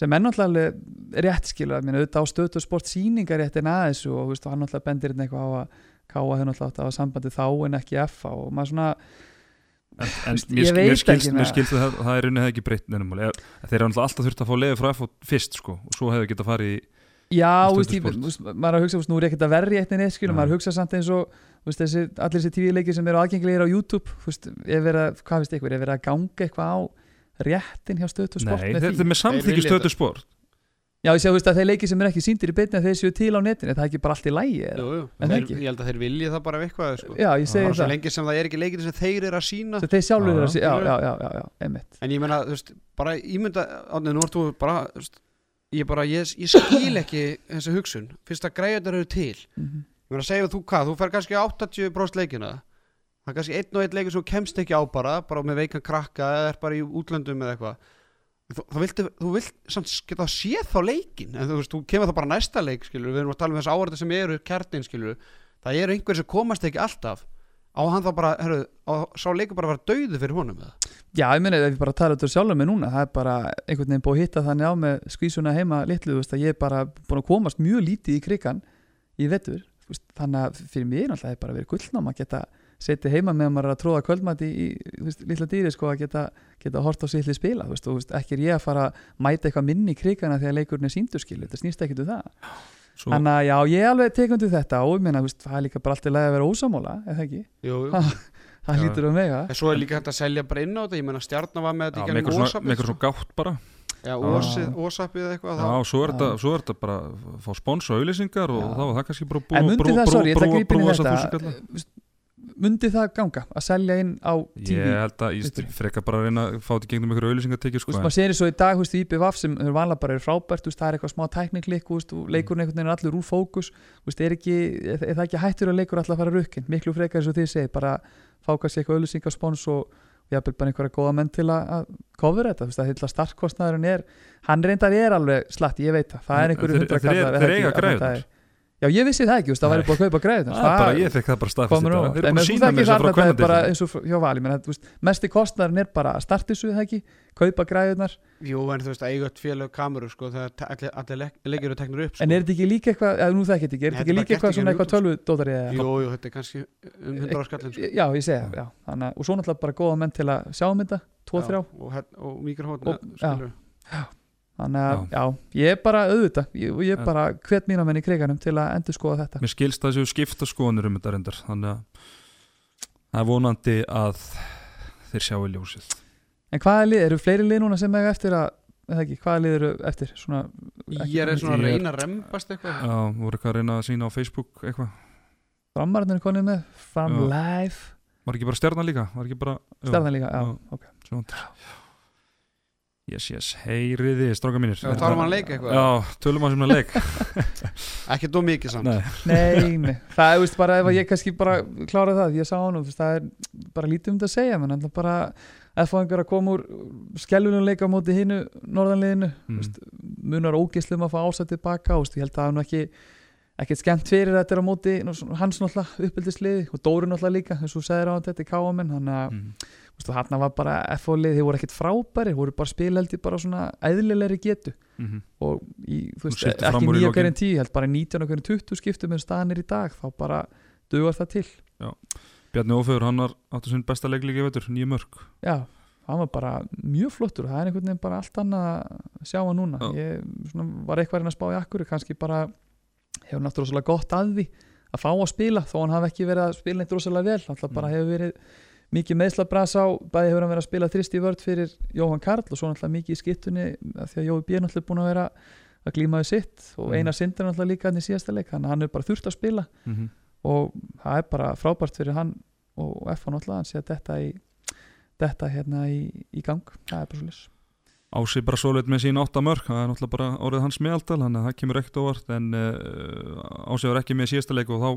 sem er náttúrulega rétt skilu að minna auðvitað á stötu sport síningar réttin að þessu og veist, hann náttúrulega bendir hérna eitthvað á að káa þau náttúrulega hafa sambandi þá en ekki F og maður svona en, en Veist, mér, ég mér skilst, skilst að það, það er rauninni ekki breytt nefnum máli. Þeir eru náttúrulega alltaf þurft að fá leiði frá F fyrst sko, og svo hefur getað farið í Já, veist, ég, maður er að hugsa, veist, nú er ekkert að verja eitt en eitt, skilur, maður hugsa samt eins og, veist, þessi, allir þessi tífileikir sem eru aðgengilegir á YouTube, þú veist, er verið að, hvað veist ykkur, er verið að ganga eitthvað á réttin hjá stöðt og sport Nei, þetta er með vilja stöðu þetta. sport Já, ég sé, þú veist, að þeir leikir sem er ekki síndir í beinni að þeir séu til á netinu, það er ekki bara allt í lægi, eða? jú, jú. Þeir, ég held að þeir vilji það bara ef eitthvað sko. Já, ég segi bara svo það, lengi sem það er ekki leikir sem þeir eru að sína þeir sjálfur eru að Já, sé, já, já. já, já, einmitt. en ég meina, þú veist, bara ímynda átnið, nú ert þú bara þú veist, ég bara, ég, ég skil ekki þessi hugsun, fyrst að græðunar eru til Mhm. Ég meina, segja þú hvað, þú fer kannski á 80% leikina. Það er kannski einn og einn leikur sem kemst ekki á bara, bara með veikan krakka eða er bara í útlöndum eða eitthvað. Þú, þú, viltu, þú vilt samt geta séð þá leikin en þú veist, þú kemur þá bara næsta leik skilur, við erum að tala um þess áhverða sem eru kjarnin skilur, það eru einhver sem komast ekki alltaf. Á hann þá bara, herru, sá leikur bara að vera dauðu fyrir honum eða? Já, ég meina, ef ég bara tala þetta sjálfur mig núna, það er bara einhvern veginn búið að hitta þannig á með skvísuna heima litlu, þú veist, að ég er bara búin að komast mjög lítið í krigan í vetur, þú veist, þannig að fyrir mér náttúrulega er bara verið gullnám að geta setið heima með að maður er að tróða kvöldmæti í, í veist, litla dýri, sko, að geta, geta hort á sýtli spila, veist, og ekki er ég að fara að mæta eitthvað minni í krigana þegar leikurinn er síndur skilu, þetta snýst ekkit um það Svo, Þannig að já, ég er alveg tekundu þetta og ég meina, það er líka bara alltaf leið að vera ósamála, eða ekki? Jú, jú. *laughs* Það Já. lítur um vega En svo er líka hægt að selja bara inn á þetta Ég meina stjarnar var með já, þetta í með gennum eitthvað svona, með eitthvað svona gátt bara Já, ósið- ósapið eða eitthvað Já, þá- svo er, þetta, svo er þetta bara að fá spons og auðlýsingar og þá var það kannski bara En búið myndi það, sorry, ég ætla að í þetta. þetta Myndi það ganga að selja inn á TV? Ég held að ég frekar bara að reyna að fá þetta gegnum ykkur auðlýsingartekið Þú sko, veist, en- maður sér svo í dag, þú veist, IPVAF sem er vanlega bara er frábært, þú það er eitthvað smá tækniklik, þú og leikurinn einhvern veginn er allur úr fókus, þú veist, er ekki, það ekki hættur að leikur alltaf að fara rukkin, miklu frekar eins og þið segir, bara fá kannski eitthvað auðlýsingarspons og jafnvel bara einhverja góða menn til að, cover þetta, þú veist, að þetta startkostnaðurinn er, hann reyndar er alveg slatti, ég veit það, það er einhverju Þeir- hundra þeir- ekki, eiga er- Já, ég vissi það ekki, það væri búið að kaupa græðunar Það er bara, ég fekk það bara dag. Þeir en eru búin að þú sína mér þess að frá það er og veist, mesti kostnærin er bara að starta þessu það ekki, kaupa græðunar Jú, en þú veist, eiga öll félög kameru sko, þegar te- allir, allir leik, leikir eru teknir upp sko. en er þetta ekki líka eitthvað, eða nú þetta ekki er þetta ekki er líka eitthvað svona eitthvað tölvudótari eða? Jú, jú, þetta er kannski um 100 á skallin sko. já, ég það, að- og svo náttúrulega bara góða til að Já, já. þannig að, ég er bara auðvitað, ég, og ég er bara hvet mína menn í kriganum til að endur skoða þetta. Mér skilst að þessu skipta skoðanir um þetta reyndar Þannig að það er vonandi að þeir sjáu ljósið. En hvaða lið, eru fleiri lið núna sem eiga eftir að eða ekki, hvaða lið eru eftir? Svona, Ég er svona að er- reyna að rembast eitthvað. Já, voru eitthvað að reyna að sína á Facebook eitthvað? Framarnir konið með, fram Já. live. Var ekki bara stjarnan líka? Var ekki bara já, stjarnan líka, já, Já. ok Yes, yes, heyriði, stráka mínir. Já, tarum hann að leika eitthvað? Já, tölum að sem að leik. *laughs* Ekki dó mikið samt. Nei, Nei, það er veist, bara ef að ég kannski bara klára það, ég sá hann og það er bara lítið um þetta að segja menn ætla bara að fá einhver að koma úr skellunum leika á móti hinu norðanliðinu, Mm. munar ógislum að fá ásætt tilbaka og veist, ég held að er nú ekki ekkert skemmt fyrir þetta er á móti hans náttúrulega uppbyldisliði og Dóri náttúrulega líka eins og segir á þetta í káaminn þannig að mm. Mm. hann var bara FO-lið, þeir voru ekkert frábæri voru bara spilheldi bara svona eðlilegri getu mm og í, veist, ekki nýja hverjum tíu, held bara 19 og hverjum 20 skiptum en staðan er í dag, þá bara dugar það til, Bjarni Ófegur, hann var áttu sinn besta leik líka veitur, nýju mörg já hann var bara mjög flottur það er einhvern veginn bara allt annað að sjá hann núna Já. ég svona, var eitthvað að reyna að spá í akkur kannski bara hefur náttúrulega gott að því að fá að spila þó hann hafi ekki verið að spila neitt rosalega vel alltaf bara Mm. hefur verið mikið meðslabras á bæði hefur hann verið að spila þrist í vörð fyrir Jóhann Karl og svo náttúrulega mikið í skittunni því að Jói B. er náttúrulega búin að vera að glíma við sitt og. Einar Sindur er náttúrulega líka hann í síðasta leik þannig að hann er bara þurft að spila mm -hmm. og það er bara frábært fyrir hann og F1 náttúrulega hann sé að þetta í þetta hérna í, í gang það er bara svolítið Ási bara svolít með sín átta mörg það er náttúrulega bara orðið hans meðaldal þannig að það kemur ekkert óvart en uh, Ási var ekki með síðasta leik og þá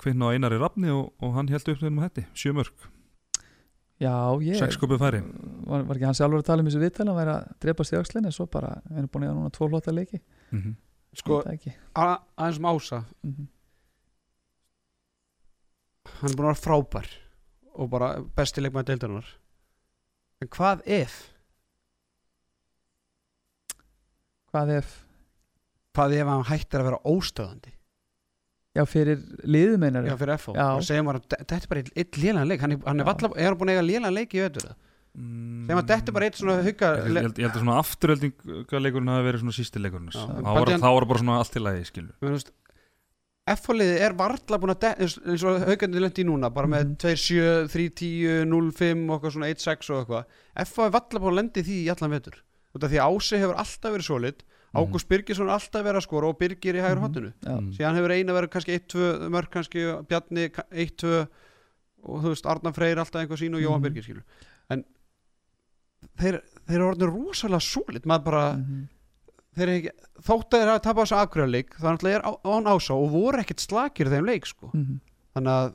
kvinna á einari rafni og, og hann held upp þegar um hætti, sjö mörg Já, ég var, var ekki hann sjálfur að tala um þessu viðtæl hann væri að drepast í öxlinni svo bara, við erum búin að eiga núna tvo flotta leiki. Mm -hmm. Sko, aðeins um ása. Mm -hmm. Hann er búin að vera frábær Og bara besti leikmaður deildarinnar. En hvað ef? Hvað ef, Hvað ef hann hættir að vera óstöðandi já fyrir liðum einar Já, fyrir FO þetta er bara eitt lélan leik. Hann er, hann er, valla, er hann búin að eiga lélan leik í öður Segjum að þetta er bara eitt svona hugga Ég, ég, held- ég held að svona afturöldingaleikurinn hafi verið svona sísti leikurinn Já. þá var, bara svona allt í lagi skilu Men, þú veist, F-liði er varla búin að de- eins, og haugandi lendi í núna bara með Mhm. 2-7, 3-10, 0-5 og eitthvað svona 1-6 og eitthvað. F er varla búin að lendi því í allan vetur út af því að Ási hefur alltaf verið solid Ágúst Birgisson er alltaf verið að skora og Birgir í hægur Mhm. hotinu Mm. síðan hefur eina verið kannski 1-2 mörg kannski Bjarni 1-2 og þú veist Arnar Freyr alltaf einhver sín og Jóhann Mhm. Birgir skilur en þeir, þeir eru orðin rosalega solid maður bara mhm. þeir ekki, þótt að þeir hafa tapað þessu aðgröðleik þá náttúrulega er á- án ásá og voru ekkert slakir í þeim leik sko. Mhm. þannig að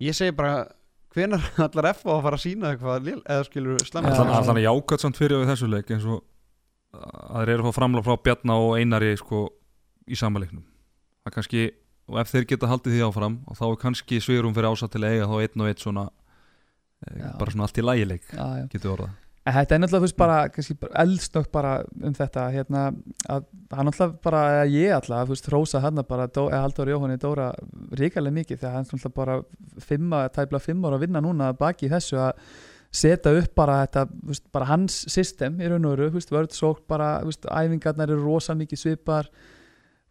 ég segi bara hvenar allar *laughs* F á að fara að sína eitthvað eða skilur slemma Já. Allan, allan að jákvæmt samt fyrir við þessu leik eins og að þeir eru að fá framlega frá Bjarna og Einari sko í sama leiknum það kannski, og ef þeir geta haldið því áfram og þá er kannski svirum fyrir ása til að eiga þá einn og einn svona eh, Já. bara svona allt í lægileik getur orðað En þetta er náttúrulega, þú veist, bara, kannski eldsnögt bara um þetta, hérna, að hann náttúrulega bara, eða ég alltaf, þú veist, rósa hann bara, eða Halldóri Jóhanni Dóra ríkalega mikið, þegar hann náttúrulega bara fimma, tæpla fimm ára að vinna núna baki þessu að setja upp bara þetta, þú veist, bara hans system í raun og veru, þú veist, vörð sók bara, þú veist, æfingarnar eru rosa mikið svipar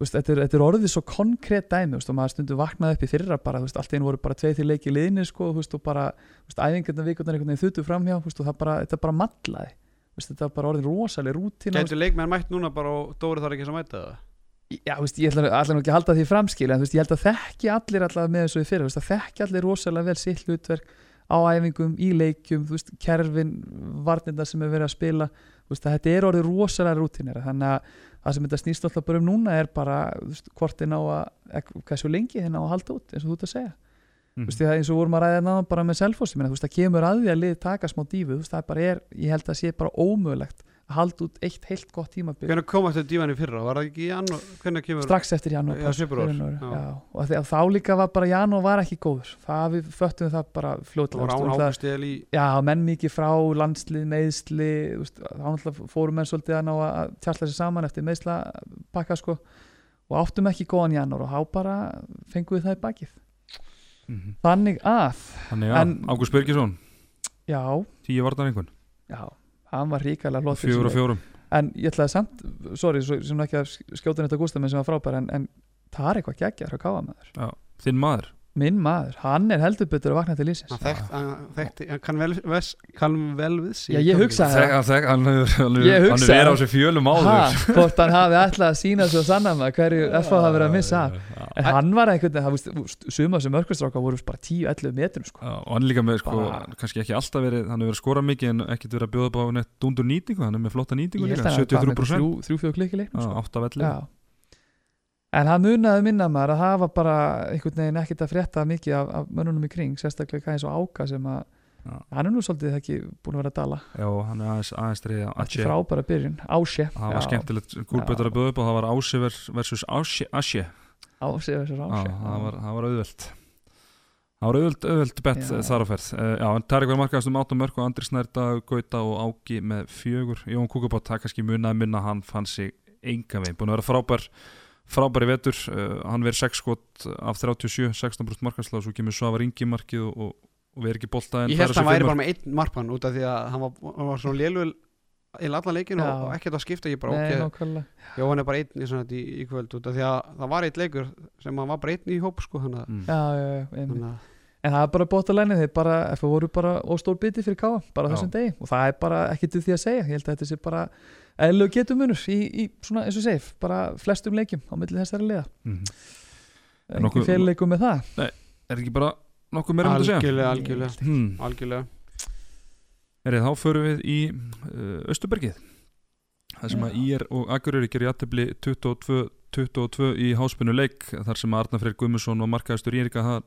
veist, þetta, er, þetta er orðið svo konkrétt dæmi veist, og maður stundu vaknaði upp í fyrra bara, veist, allt í einu voru bara tveið til leiki liðni sko, og bara, æfingarna vikurnar einhvern veginn þutu framhjá, og bara, þetta bara matlaði, þetta var bara orðið rosaleg rútína, þú veist, Gætu leikmenn mætt núna bara og Dóri þarf ekki að mæta það já, ég ætla, nú ekki að halda því framskil, en ég held að þekki allir allavega með þessu í fyrra, þekki allir rosalega vel sitt hlutverk á æfingum, í veist, kerfin, varnirna sem er verið að spila, þetta er orðið rosalega rútínera, þannig að það sem þetta snýst alltaf bara um núna er bara, veist, hvort þið ná að, hversu lengi þið ná að halda út, eins og þú ert að segja. Mhm. Þú veist, því að eins og vorum að ræða náðan bara með selfossi, menn, þú veist, það kemur að því að lið taka smá dífu, þú veist, það bara er, ég held að sé bara ómögulegt halda út eitt heilt gott tímabil. Hvernig kom þetta dívan í fyrra? Var það ekki í kemur strax eftir janúar og því þá líka var bara janúar var ekki góður. Það við föttum það bara Það fljótlega var án það- águstil í já, menn mikið frá landslið, meðsli þá fórum menn svolítið að ná að tjalla sér saman eftir meðsla pakka sko. Og áttum ekki góðan janúar og þá bara fengum við það í bakið. Mhm. þannig að, Þannig að En- Ágúst Birgisson. Já, Tíu varnar einhvern já hann var ríkalega flott fyrir Fjögur og fjórum. En ég ætlaði samt, sorry, sem ekki að skjóta neitt að gústa minn sem var frábær en, en það er eitthvað geggjar hjá káamæður Þinn maður minn maður, hann er heldur betur að vakna til lífsins. Hann þekkt, hann þekkti, hann kann vel, ves, kann vel við sig. Já, ég hugsaði Þek, hann, hefur verið á sér fjölum áður. Hvort hann hafi ætlað að sína svo sannan maður hverju FH hafi verið að missa en hann var einhvern veginn, það suma sem örkustráka voru bara 10-11 metrum sko. Já, og hann er líka með, sko, Bara- kannski ekki alltaf verið, hann hefur verið að skora mikið en ekkert verið að bjóða upp á neitt dundur nýtingu, hann er með flotta nýtingu ég held líka, að hann var með 73%, 3-4 klikki leiknum Já, sko. 8 velli. Já. en hann munaði minna maður að það var bara einhvern veginn ekkert að frétta mikið af, af mönnunum í kring, sérstaklega eins og Áka sem að Já. hann er nú svolítið ekki búin að vera að dala. Já, hann er aðeins, aðeins reyða Þetta er frábæra byrjun, Ásje Það var skemmtilegt gúlbetur að bjóða upp og það var vers- versus Ásje Ásje, Ásje versus Já, Ásje það var, það var auðvelt. Það var auðvelt, auðvelt bett Já. þar á ferð. Uh, Já, en Tarik var markaðast um 8 mörg og Andri Snærda, Gauta og Áki með fjögur. Jón Kúkabátt, það kannski munaði minna hann fann sig enga veginn, búin að vera frábær frábær í vetur, uh, hann verið 6 skot af 37, 16% markaðsla og svo kemur Svavar Ingi markið og, og, og við erum ekki bolta en Ég held að hann væri bara með einn markmann út af því að hann var, hann var svona lélul í allan leikin og, Já. og ekkert að skipta ég bara Nei, ok, nákvæmlega. Já hann er bara einn í, svona, í, í kvöld út af því að það var eitt leikur sem hann var bara einn í hóp sko að- mm. Já, að En það er bara bótt að læni þeir bara, ef það voru bara óstór biti fyrir káa, bara þessum degi og það er bara ekkert til því að segja, ég held að þetta sé bara eðlug getumunur í, í svona eins og segif, bara flestum leikjum á milli þessari liða, Mm. einhver nokkuð- fyrirleikum með það Er ekki bara nokkuð meira um þetta að segja? algjörlega, algjörlega, Hmm. algjörlega Erið, þá förum við í uh, Östubergið þar sem að Já. IR og Akureyri gerir jættibli 22-22 í háspunnu leik þar sem að Arnar Freyr Guðmusson og markaðistur Írika það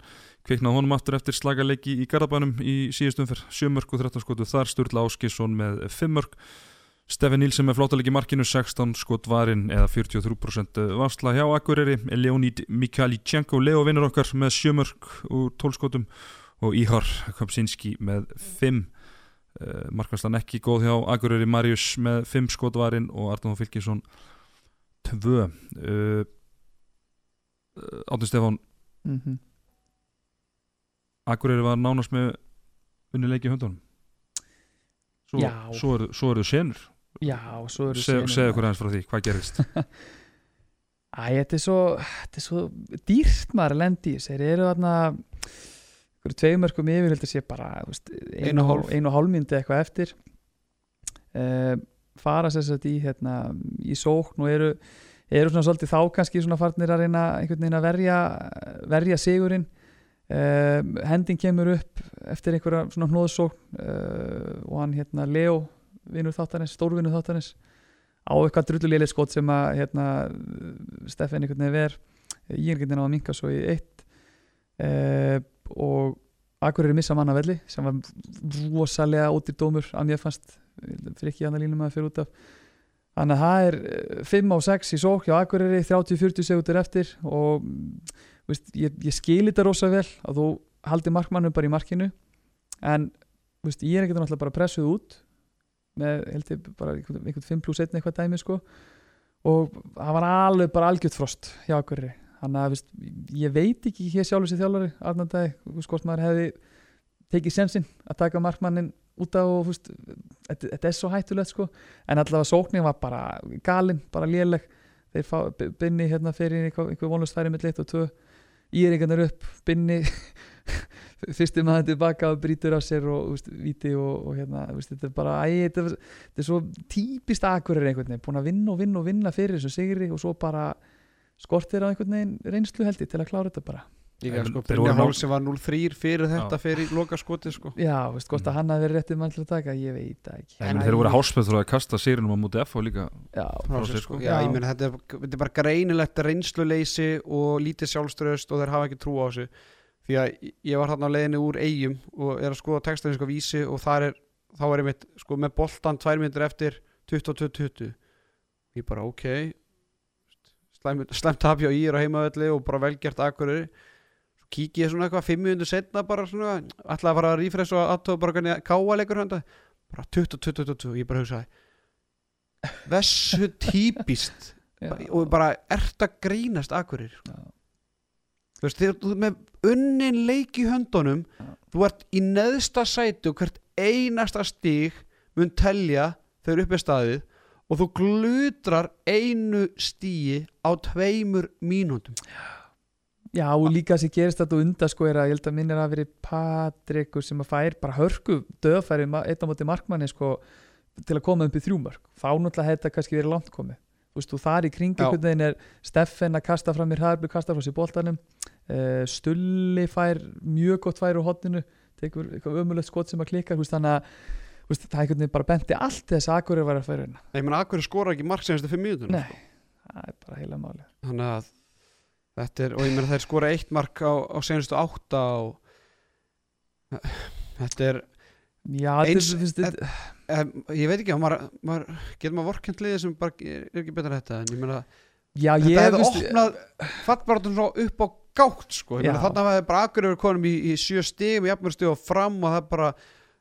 kviknaði honum aftur eftir slagaleiki í Garabænum í síðustum fyrr 7 mörg og 13 skotu þar Sturla Áskisson með 5 mörg Stefan Nílsen með flottalegi markinu 16 skot varinn eða 43% varsla hjá Akureyri. Leonid Mikhalichenko Leo vinnur okkar með 7 mörg úr 12 skotum. Og Íhar Kopsinski með 5 Uh, markværslan ekki góð hjá Akureyri Marius með 5 skotvarinn og Arnóð Fylkisson 2 uh, uh, Átun Stefán. Mm Akureyri var nánast með unnileiki höndunum. Svo, svo eru eru senur Já, og svo eru Se, segja okkur aðeins frá því, hvað gerist *laughs* Æ, þetta er svo, þetta er svo dýrt maður að lendi í þessu. Þeir eru þarna tveimörkum yfir heldur sé bara veist, Einu einu og hálfmyndi eitthvað eftir. Uh, fara sér satt í hérna, í sókn og eru, eru svona svolítið þá kannski svona farnir að reyna einhvern veginn að verja, verja sigurinn. Uh, hending kemur upp eftir einhverja svona hnóðsókn uh, og hann hérna Leo vinur þáttarins, stórvinur þáttarins á eitthvað drullulegið skot sem að hérna, Steffen einhvern veginn ver ég er veginn á að minka svo í eitt uh, og Akureyri missa manna velli sem var rosalega ótir dómur að mér fannst fyrir ekki annar línum að fyrir út af. Þannig að það er eh, 5 á 6 í sók hjá Akureyri 30-40 segundur eftir og veist, ég, ég skil þetta rosa vel að þú haldi markmannum bara í markinu en veist, ég er ekkert náttúrulega bara pressuð út með held ég bara einhvern, einhvern 5 plus 1 eitthvað dæmi sko. Og það var alveg bara algjört frost hjá Akureyri. Þannig að veist, ég veit ekki hér sjálfur sér þjálfari Arnandæði, hvort maður hefði tekið sensinn að taka markmannin út af og þetta, er svo hættulegt sko. En allavega sóknin var bara galinn, bara léleg. Þeir fá, B- Binni hérna fyrir einhver, einhver vonlust færi með litt og tvö íringarnir upp, Binni *laughs* fyrsti maður tilbaka og brýtur á sér og úst, viti og, og hérna, úst, þetta er bara æ, þetta, er- þetta er svo típist akkurir einhvern veginn, búin að vinna og vinna og vinna fyrir þessu sigri og svo bara skortir á einhvern veginn reynslu held ég til að klára þetta bara Líka En sko, Brynja Hálsi var 0-3 fyrir þetta Já. fyrir loka skoti sko já, veist, hvort að hann hafi verið réttið mann til að taka ég veit það ekki En þeir voru háspeð að kasta sýrinum á móti F og líka já, sér, sko. sko. Já, Já. ég meina þetta er, þetta er bara greinilegt reynsluleysi og lítið sjálfströst og þeir hafa ekki trú á þessu því að ég var þarna á leiðinni úr eigum og er að skoða textaðin sko vísi og þar er, þá er ég mitt sko með boltan tvær myndir eftir 22-20 ég bara ok slæmt slæm tapja í er á heimavelli og bara velgjart akkurir kík ég svona eitthvað 5 minnundur setna bara svona ætlaði að fara að rífress og aðtóða bara hvernig káa leikur hönda bara 20-22 ég bara hugsaði þessu *laughs* típist og bara ert að grínast akkurir já. þú veist, þegar þú með unnin leik í höndunum Já. þú ert í neðsta sæti og hvert einasta stíg mun telja þegar upp er staðið og þú glutrar einu stígi á tveimur mínúndum Já, og líka sem gerist þetta að ég held að minn er að veri Patrikur sem að fær bara hörku döðfæri einn á móti markmanni sko til að koma upp í þrjúmörk þá náttúrulega hefði þetta kannski verið langt komið. Þú veist, og þar í kringi Já. einhvern veginn er Steffen að kasta fram í hraðarbi, kasta frá sér boltanum. Uh, Stulli fær mjög gott færi á hotninu tekur ömulegt skot sem að veist, þannig að veist, það einhvern veginn bara benti allt þess að Akureyri var að færa hérna. Ég menna akkurir skora ekki mark senstu fimm mínúndum Nei, það er bara heila máli þannig að er, og ég menna þeir skora eitt mark á, á senustu átta og þetta er Já, Eins- þetta, þetta, um, ég veit ekki, maður, maður, getur maður vorkent liðið sem bara er er ekki betra en þetta en ég meina já, þetta ég hefði veist- opnað fattbaratum svo upp á gátt sko. Þannig að bara akkur yfir konum í, í sjö stigum, jafnmjör stig og fram og það er bara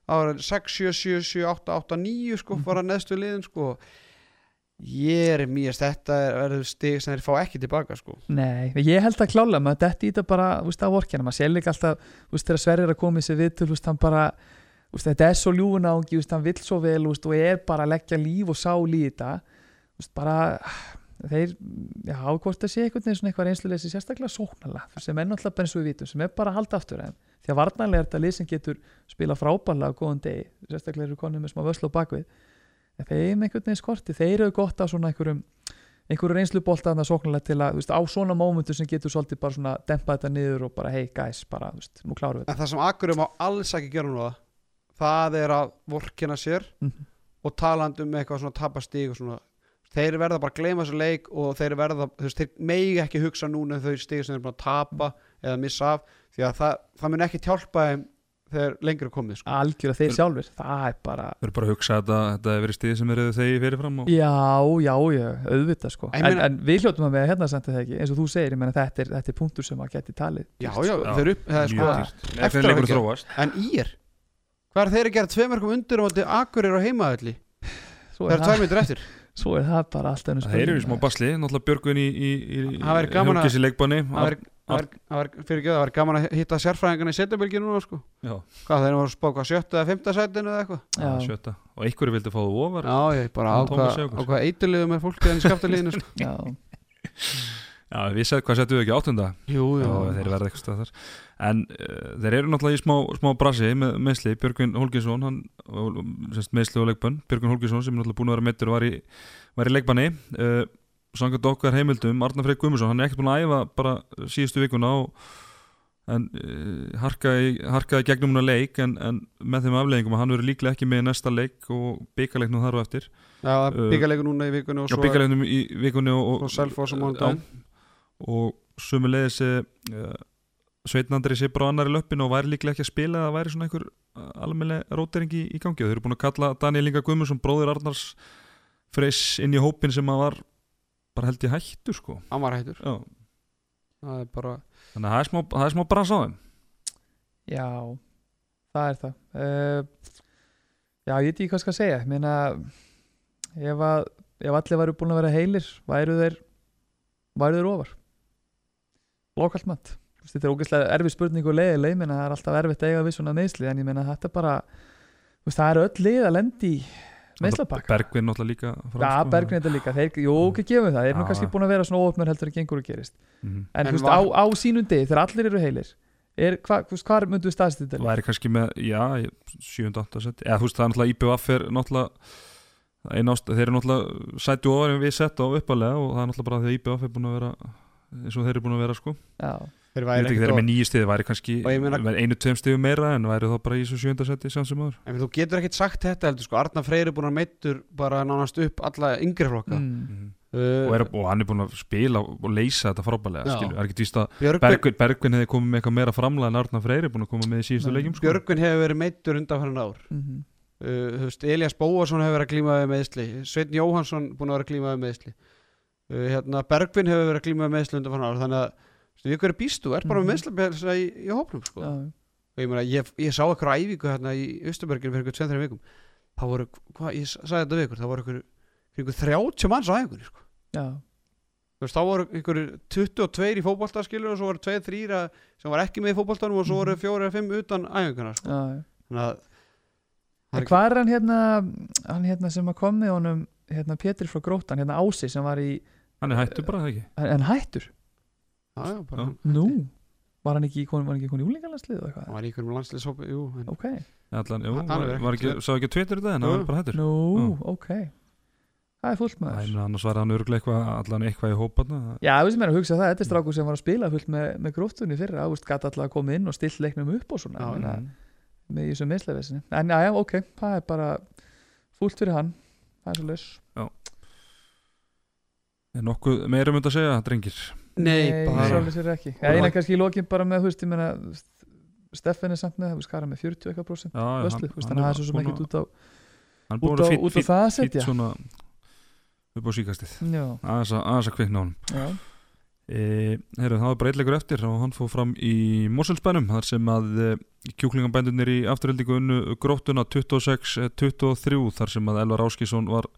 það var 6, 7, 7, 7, 8, 8, 9 sko, Mhm. bara neðstu liðin sko. Ég er mýjast þetta er stig sem þeir fá ekki tilbaka sko. Nei, ég held að klála maður detti í þetta bara, veist, á vorkjana maður sér líka alltaf, veist, þegar Sverrir er að koma í sig viðtöl, þetta er svo þú veist, hann vill svo vel veist, og er bara að leggja líf og sál í þetta. Bara þeir, já, hvort það sé einhvern veginn svona eitthvað reynsluleysi, sérstaklega sóknala sem er náttúrulega bara eins og við vitum, sem er bara að halda aftur en því að varnarlega er þetta lið sem getur spila frábærlega á góðan degi sérstaklega eru konum með smá vöslu á bakvið þeim einhvern veginn skorti, þeir eru gott á svona einhverjum einhverju reynslubolta þarna sóknarlega til að, veist, á svona mómentu sem getur svolítið bara svona dempa þetta niður og bara, hey guys, bara, veist, nú klárum við en það sem akkur má alls ekki gera núna það er að vorkina sér þetta Mhm. og talandi um eitthvað svona tapastig og svona þeir verða bara að gleyma þessu leik og þeir verða, þú veist, þeir megi ekki hugsa núna um þau stig sem þeir eru búin að tapa eða missa af, því að það, það mun ekki hjálpa þeim þegar lengra er komið sko. algjörða þeir sjálfur, það er bara Þau eru bara að hugsa að þetta, hefur verið stíð sem eru þegi fyrirfram og já, já, já, auðvitað sko. En, meina- en við hljóttum að með hérna samt er það ekki? Eins og þú segir, ég menna þetta er, þetta er punktur sem að geti talið já, já, sko. þeir upp, það er sko eftir að þróast en í er, hvað er þeir að gera tveimörkum undir og þetta akkur er á heimaðalli svo, það er er myndir eftir. *laughs* Svo er það bara allt önnur Það eru í smá basli, náttúrulega Björgun í, í, í, að- í það var, það var, það var, fyrir ekki það var gaman að hitta sérfræðingarna í setjabylgi núna sko. Já, hvað þeir voru að spá hvað sjötta eða fymta sætinu eða eitthvað? Sjötta. Og einhverju vildi fá þú ofar? Já, ég bara á Já, Tómas hvað, Jökuls. á hvað eiturliðum er fólkið en í skaptalíðinu sko. *laughs* já, Já, við set, hvað settum við ekki áttunda? Jú, Já, þeir verða eitthvað stað þar En uh, þeir eru náttúrulega í smá, smá brasi með meðsli, Björgvin Holginsson hann, meðsli og leikbann Björgvin Holginsson sem er náttúrulega búin að vera meittur og var í, var í leikbanni. Uh, Sangat okkar heimildum, Arnar Freyr Guðmundsson hann er ekkert búin að æfa bara síðustu vikuna og en uh, harkaði, harkaði gegnum hún að leik en, en með þeim afleggingum að hann verður líklega ekki með næsta leik og byggarleiknum þar og eftir já, Uh, byggarleikur núna í vikunni og og svo, byggarleiknum í vikunni og, Selfoss Já, mánudaginn. og sumulegis uh, Sveitnandri sé bara á annari löppin og væri líklega ekki að spila það væri svona einhver almennileg rótering í, í gangi og þau eru búin að kalla Daniel Inga Guðmundsson bróðir Arnars Freys inn í hópin sem að var bara held ég hættur sko. Hann var hættur. Já. það er bara þannig að það er smá, það er smá brans á þeim. Já það er það. Uh, já, ég veit ekki hvað skal segja. Ég meina ef, að, ef allir væru búin að vera heilir væru þeir væru þeir ofar. Lokalt mat. Þetta er ógeðslega erfið spurning og leiðileg ég meina það er alltaf erfitt að eiga við svona meðsli en ég meina þetta bara það er öll lið að lendi meðslapakka Bergvin náttúrulega líka fram, Já, sko. Bergvin þetta líka, þeir, jú, ekki gefum það þeir eru nú kannski búin að vera svona óöfnur heldur að gengur og gerist Mhm. en, En þú veist, var- á, á sínum degi, þegar allir eru heilir er, hva, veist, hvað myndu við staðist þetta væri kannski með, já, 7. 8. seti eða þú veist, það er náttúrulega IBF er náttúrulega einn ást, þeir eru náttúrulega sættu ofar en við sett á uppalega og það er náttúrulega bara því að IBF er búin að vera eins og þeir eru búin að vera sko Já, þeir væri ekki, þeir ekkert á- með nýju stiði, væri kannski Og meina- væri einu, tveim stiði meira en væri þá bara í þessu 7. seti samt sem aður en þú getur ekkert sagt þetta heldur sko. Arnar Freyr er búin að meittur bara nánast upp alla yngri flokka. Mm. uh, og, er, og hann er búin að spila og leysa þetta frábælega, skilju, það er ekki víst að Björgvin, Bergvin, Bergvin hefði komið með eitthvað meira framlega en Arnar Freyri búin að koma með í síðustu leikjum sko. Björgvin hefur verið meittur undan fyrir ár. Mm uh, þú veist, Elias Bóarsson hefur verið að glíma við meðsli Sveinn Jóhansson búin að vera að glíma við meðsli uh, hérna, Bergvin hefur verið að glíma við meðsli undan fyrir ár þannig að þú veist, við hverju býstu, er bara Mhm. með meðsli í, í hópnum sko. Já, og ég, meina, ég, ég sá eitthvað æfingu hérna í Östuberginu fyrir eitthvað 2-3 vikum það voru, hvað, ég sagði þetta við ykkur það voru eitthvað, eitthvað 30 manns á æfingunni sko. já, þú veist, þá voru einhverjir 22 í fótbolta skilur og svo voru 2-3 sem var ekki með í fótboltanum og svo voru 4-5 utan æfinguna sko. já, já. þannig að En er hvað er hann hérna hann hérna sem að kom með honum hérna Pétur frá Grótan, hérna Ási sem var í hann er hættu bara, það ekki en hættur, já, já, bara, Já. nú? var hann ekki í kon- var hann ekki í júlingalandslið og það eitthvað, var í einhverjum landslýshópi jú, en, ok, Allan, jú, Hann var, er var ekki- ekki, sá ekki Twitter þetta en Jú. hann var bara hættur. Nú, Já. ok. Það er fullt maður. Annars var hann örgulega eitthvað allan eitthvað í hóparna Já, þú veist mér að hugsa það, þetta er strákur sem var að spila fullt með, með gróftunni fyrir, ást gæti alltaf að koma inn og still leiknum upp og svona Já, ég meina, með í þessu meðsleifessinni en já, já, ok, það er bara fullt fyrir hann, það er svo laus er nokkuð meira um þetta að segja, drengir? Nei, bara sjálfur sér ekki. Eina kannski í lokin bara með, þú veist, ég meina Steffen er samt með, þú veist, er hann með 40 eitthvað veist, þannig að það er svo sem ekkert út á út að á, út á það að setja. svona upp á síkastið. Já, aðeins að, kvikna honum. Já, e, heru, það var bara eitthvað eftir og hann fóð fram í Moselsbænum þar sem að e, kjúklingabændunir í afturhildingu unnu gróttuna 26-23 þar sem að Elvar Áskísson var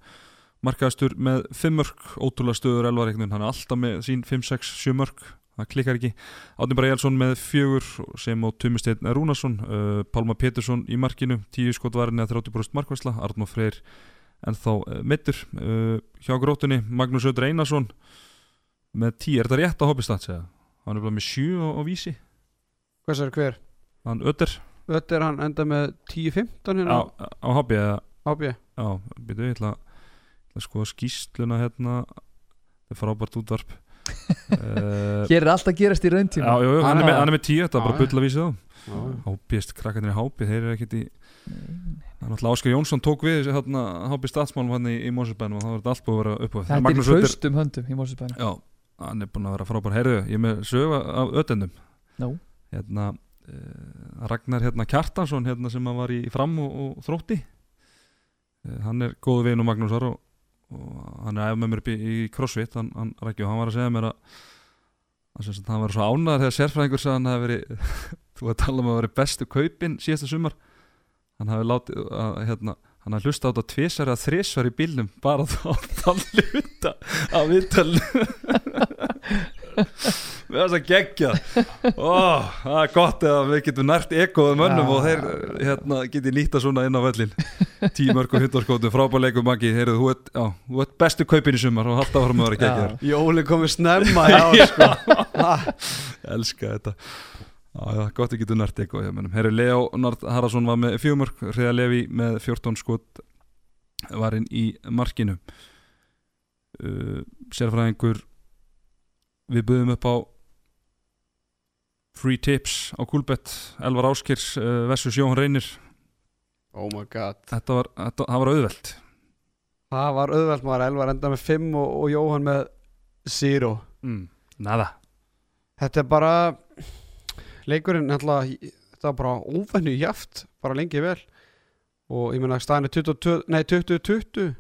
markaðastur með 5 mörg ótrúlega stöður Elvar einhvern veginn, hann er alltaf með sín 5-6-7 mörg það klikkar ekki. Átni Bara Jelsson með fjögur sem á Tumisteinn Rúnarsson uh, Pálma Pétursson í markinu 10 skot varinni að 30% markværsla Arnó Freyr en þá uh, mittur uh, hjá grótunni Magnús Öður Einarsson með 10, er þetta rétt að hoppist að segja? Hann er bara með 7 á, á vísi. Hvað sér hver? hann Öður er hann enda með 10-15 hérna. Á, á hoppi eða? Ábjö já, byrju, ég ætla að ætla að skoða skýsluna hérna. Þetta er frábært útvarp. Uh, *laughs* hér er allt að gerast í Já, rauntíma jú, jú, hann, er með, hann er með tíu, þetta var Já, bara bull að vísa Já. þá Hápist, krakkarnir í Hápi, þeir eru ekkit í Það er Áskar Jónsson tók við þessi hérna, Hápi statsmálum hann í, í Mósusbænum og þá var þetta allt búið að vera upp á Þetta er í Magnús hraustum höndum í Mósusbæðinu Já, hann er búin að vera frábær. Heyrðu, ég er með sögu af ötendum. Hérna uh, Ragnar hérna Kjartansson hérna sem hann var í fram og, og þrótti. Uh, Hann er góðu veginn og Magnúsar og, og hann er ef með mér upp í, í crossfit hann, hann, og hann var að segja mér að að hann var svo ánæður þegar sérfræðingur sagði hann hafi verið *laughs* þú að tala um að vera bestu kaupin síðasta sumar. Hann hafi látið að hérna hann hafi hlusta á þetta tvisar eða þrisvar í bílnum bara þá að hluta á viðtalinu. Með þess að gegja ó, það er gott eða við getum nært ekoðum mönnum Já. og þeir hérna, geti nýta svona inn á völlin tíu mörg og hundarskótu, frábæleikum mangi heyrðu, þú ert, já, þú ert bestu kaupin í sumar og halda áfram að vera geggjar Jóli komið snemma já, *laughs* sko. elska þetta. Já, já, gott að getur nært eitthvað. Herri, Leo Nart Haraldsson var með fjögumörk Hreða Levi með 14 skot var inn í markinu. Uh, Sérfræðingur við buðum upp á free tips á Kúlbett Elvar Áskirs uh, versus Jóhann Reynir Oh my god. Þetta var, þetta, það var auðvelt. Það var auðvelt maður. Elvar enda með 5 og, og Jóhann með 0 mm. nada. Þetta er bara leikurinn ætla, þetta var bara óvennu jaft bara lengi vel. Og ég meina staðin er 22, nei 20-20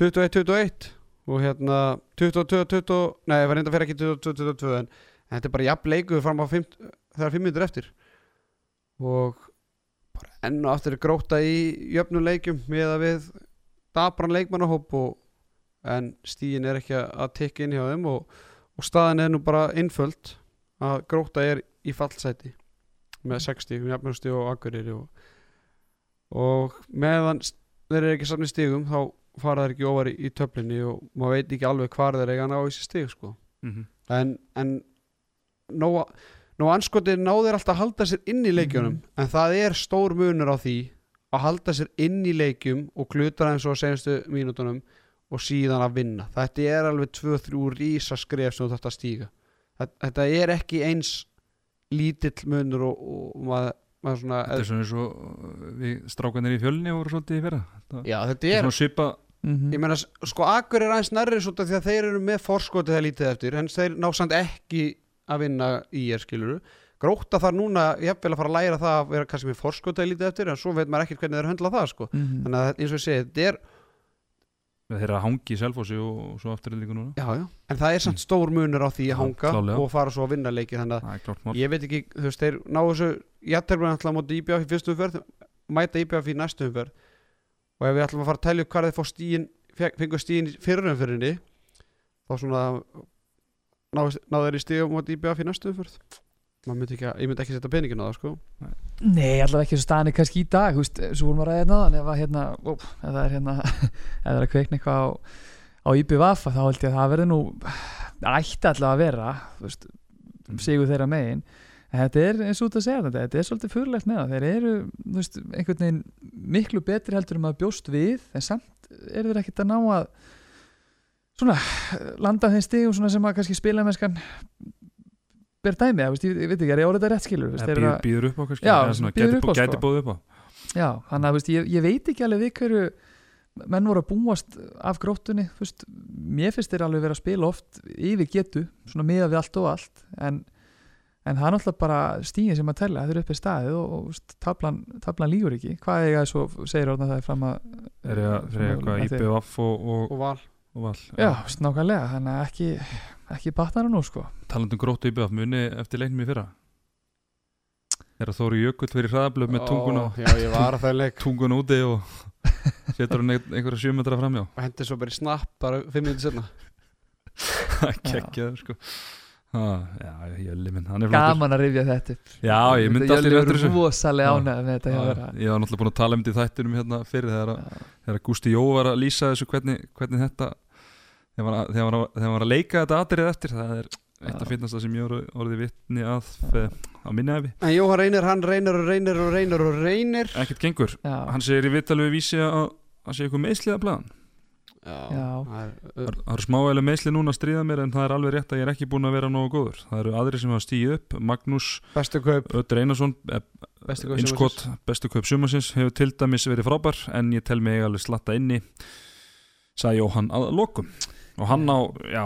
21-21 og hérna 22-20 nei það var reynda fyrir ekki 22-22 en, en þetta er bara jafn leikur fram á 5 það er 5 minnur eftir. Og bara enn og aftur gróta í jöfnum leikjum með að við dabran leikmannahóp og en stíin er ekki að tekka inn hjá þeim og, og staðin er nú bara innföld að gróta er í fallsæti með 60, jafnmjögsti og akkurir og, og meðan þeir eru ekki safni stigum þá fara þeir ekki ofar í, í töflinni og maður veit ekki alveg hvar þeir eiga að ná í þessi stig sko. Mhm. en, en nóg, nóg anskotið ná þeir alltaf að halda sér inn í leikjunum Mhm. en það er stór munur á því að halda sér inn í leikjum og klutra eins og á senastu mínútonum og síðan að vinna þetta er alveg 2-3 rísa skref sem þú þarft að stíga þetta, er ekki eins lítill munur og, og maður, svona Þetta er svona eins og uh, við strákanir í fjölni voru svolítið í fyrra Þetta já þetta er er svona svipa Mhm. Ég meina, sko, Akur er aðeins nærri svo því að þeir eru með forskotið það lítið eftir en þeir ná samt ekki að vinna í er skiluru Gróta þar núna, ég hef vel að fara að læra það að vera kannski með forskotið það lítið eftir en svo veit maður ekkert hvernig þeir höndla það, sko. Mhm. Þannig að eins og ég segi, þetta er, þeir eru að hangi í selfossi og svo aftur líka núna. Já, já. En það er samt stór munur á því að hanga klárlega. og fara svo að vinna leiki Þannig að Það er mál. ég veit ekki, þú veist, þeir ná þessu Jætterbrun ætla að móta IBF í fyrstu umferð mæta IBF í næstu umferð. Og ef við ætlum að fara að telja upp hvað þeir fengur stíin í fyrrum umferðinni þá svona náðu ná þeir í stíum móta IBF í næstu maður myndi ekki ég myndi ekki setja peningin á það sko. Nei, allavega ekki svo staðan kannski í dag, þú veist, svo vorum við að ræða náðan hérna, ó, ef það er hérna *laughs* ef það er að kveikna eitthvað á, á IBVF þá held ég að það verði nú ætti allavega að vera veist, sigur þeirra megin. En þetta er eins og að segja þetta þetta er svolítið fyrirlegt með það, þeir eru þú veist, einhvern veginn miklu betri heldur um að bjóst við, en samt eru þeir ekkert að ná að svona, landa þeim stigum svona sem að kannski spila ber dæmi, þú veist, ég, ég veit ekki, er ég orðið þetta rétt skilur þú veist, Það býður, að- býður upp á kannski Já, svona, býður gæti, upp á, gæti sko. bóð upp á. Já, þannig að veist, ég, ég veit ekki alveg við hverju menn voru að búast af gróttunni veist, mér finnst þeir alveg vera að spila oft yfir getu, svona miða við allt og allt en, en það er náttúrulega bara stíðin sem að tella, þeir eru uppið staðið og, og veist, tablan, tablan lígur ekki. Hvað er það svo, segir orðan það er fram að Er ég að fyrir eitthvað IBF og, og, og val og val Já, veist, nákvæmlega, þannig að ekki ekki batna nú sko. Talandum gróttu IBF muni eftir leiknum í fyrra? Er að Þóri Jökull fyrir hraðablöf með tunguna? já, ég var að það leik. *laughs* Tunguna úti og *laughs* setur hann ein- einhverja sjömetra framjá og hendi svo bara í snapp bara fimm minnir senna Kekkjaður *laughs* sko Já, Jölli minn, hann er flottur gaman að rifja þetta upp. Já, ég myndi alltaf Ég eftir er þessu rosalega ánægð með þetta hjá Já. Ég var náttúrulega búin að tala um þetta í þættinum hérna fyrir þegar, að- Gústi Jó var að lýsa þessu hvernig, hvernig þetta þegar hann var, að- hann var, að- hann að leika þetta atrið eftir það er eitt Já. af finnasta sem ég voru orðið vitni að á minni efi En Jóhann reynir, hann reynir og reynir og reynir og reynir ekkert gengur, Já. hann segir í vittalu við vísi að að sé eitthvað meðslið að blaðan Já. Það er, það eru- smáæli meðslið núna að stríða mér en það er alveg rétt að ég er ekki búin að vera nógu góður. Það eru aðri sem hafa stíð upp. Magnús Ötter Einarsson eh, bestu kaup innskot bestu kaup sumarsins hefur til dæmis verið frábær en ég tel mig alveg slatta inni sagði Jóhann að lokum. Og hann á, já,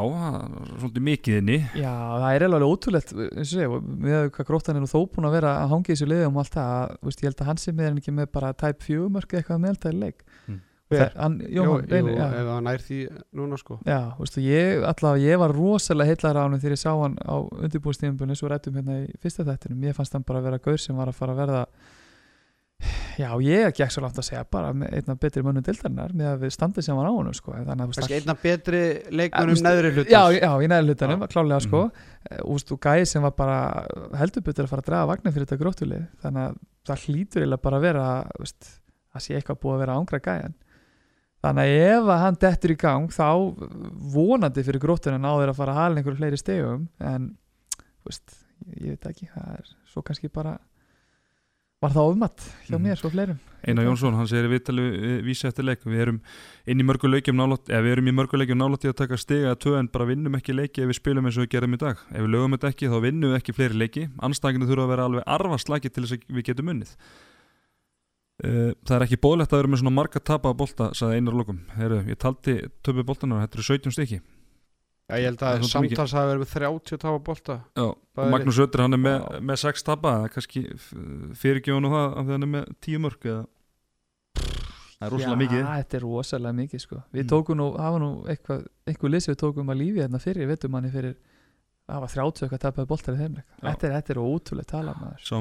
svolítið mikið inni. Já, það er alveg ótrúlegt eins og segja, við hvað gróttan er nú þó búin að vera að hangja í þessu liðum og allt það að, veist, ég held að hann sem er ekki með bara tæp fjögumörk eitthvað meðaldæði leik Það- hann, Jó, jú, reynir, já, ef hann nær því núna sko. Já, veistu, ég, allavega, ég var rosalega heillar á hann þegar ég sá hann á undirbúinstíðumbunni svo rættum hérna í fyrsta þættinum. Ég fannst hann bara að vera gaur sem var að fara að verða já, ég gekk svo langt að segja bara með einn af betri mönnum dildarinnar með að við standið sem var á hann sko, einna betri veist, neðri hlutar Já, já, í næri hlutanum, klálega sko. Mhm. mm. Úst, og gæði sem var bara heldur betur að fara að draga vagnar fyrir þetta gróttulið þannig að það hlýtur eiginlega bara að vera veist, að sé eitthvað búið að vera ángra gæjan þannig að ef að hann dettur í gang þá vonandi fyrir gróttunum náður að fara að hala einhverju fleiri stegum en veist, ég, veit ekki það er svo kannski bara var það ofmatt hjá Mhm. mér svo fleirum. Einar Jónsson, hann segir í vittalu vísi eftir leik við erum inn í mörgu leikjum nálátt eða við erum í mörgu leikjum nálátt í að taka stiga að en bara vinnum ekki leiki ef við spilum eins og við gerum í dag. Ef við lögum þetta ekki þá vinnum við ekki fleiri leiki. Anstæðinginu þurfa að vera alveg arfaslagi til þess að við getum unnið það er ekki bóðlegt að vera með svona marga tapa á bolta, sagði Einar að lokum. Heru, ég taldi töpu boltanar, þetta eru 17 stykki. Já, ég held Það er að samtals hafi verið með 30 tafa bolta. Já, Magnús Ötter hann er með, með 6 tapa það er kannski fyrirgjónu það af því hann er með 10 mörg eða? Það er rosalega mikið. Já, þetta er rosalega mikið sko. Við Mm. tókum nú, það var nú eitthvað lið sem við tókum að lífi hérna fyrir, veitum manni fyrir það var 30 eitthvað tapaði boltar í þeim Já. þetta er, þetta er ótrúlega tala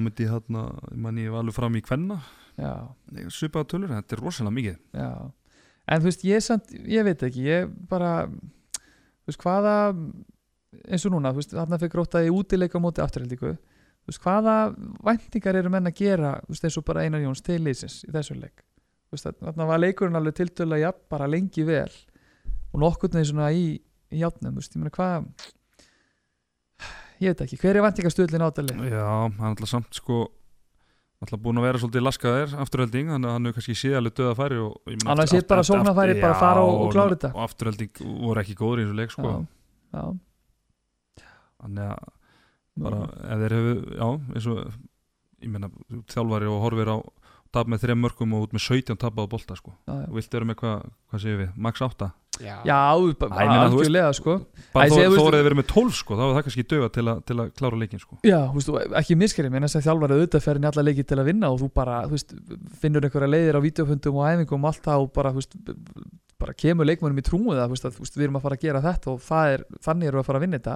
þetta í hérna, manni var alveg fram í kvenna. Já, svipaða tölur, þetta er rosalega mikið. Já. En þú veist, ég samt, ég veit ekki ég bara, þú veist, hvaða eins og núna, þú veist, þarna fyrir grótaði útileika á móti afturhaldíku þú veist, hvaða væntingar eru menn að gera þú veist, eins og bara Einar Jóns til liðsins í þessu leik? Þú veist, þarna var leikurinn alveg tiltölu að bara lengi vel og nokkurn veginn svona í, í játnum, þú veist, ég meina hvað ég veit ekki, hver er vantingastöðlin ádali? Já, hann er alltaf samt sko alltaf búin að vera svolítið laskaðir afturhelding, þannig að hann hefur kannski séð alveg döða færi hafði aftur- séð bara aftur- sóknarfæri, aftur- bara fara og- og klára þetta. og afturhelding voru ekki góður í þessu leik sko. Já, já, þannig að bara ef þeir hefur, já, eins og ég meina, þjálfari og horfir á tap með þrejum mörgum og út með 17 tapað á bolta sko, já, og vilt vera með hvað hvað séu við, max 8 Já, bara algjörlega sko. bara þó, veistu- er þið verið með 12 sko, þá er það kannski döga til, að- til að klára leikin sko. Já, þú veist, og ekki miskerið, menn þess að þjálfari auðvitað fer inn í alla leiki til að vinna og þú bara, þú veist, finnur einhverja leiðir á vídeofundum og æfingum og allt það og bara, veist, bara kemur leikmönum í það, þú veist, að, við erum að fara að gera þetta og það er, þannig erum við að fara að vinna þetta.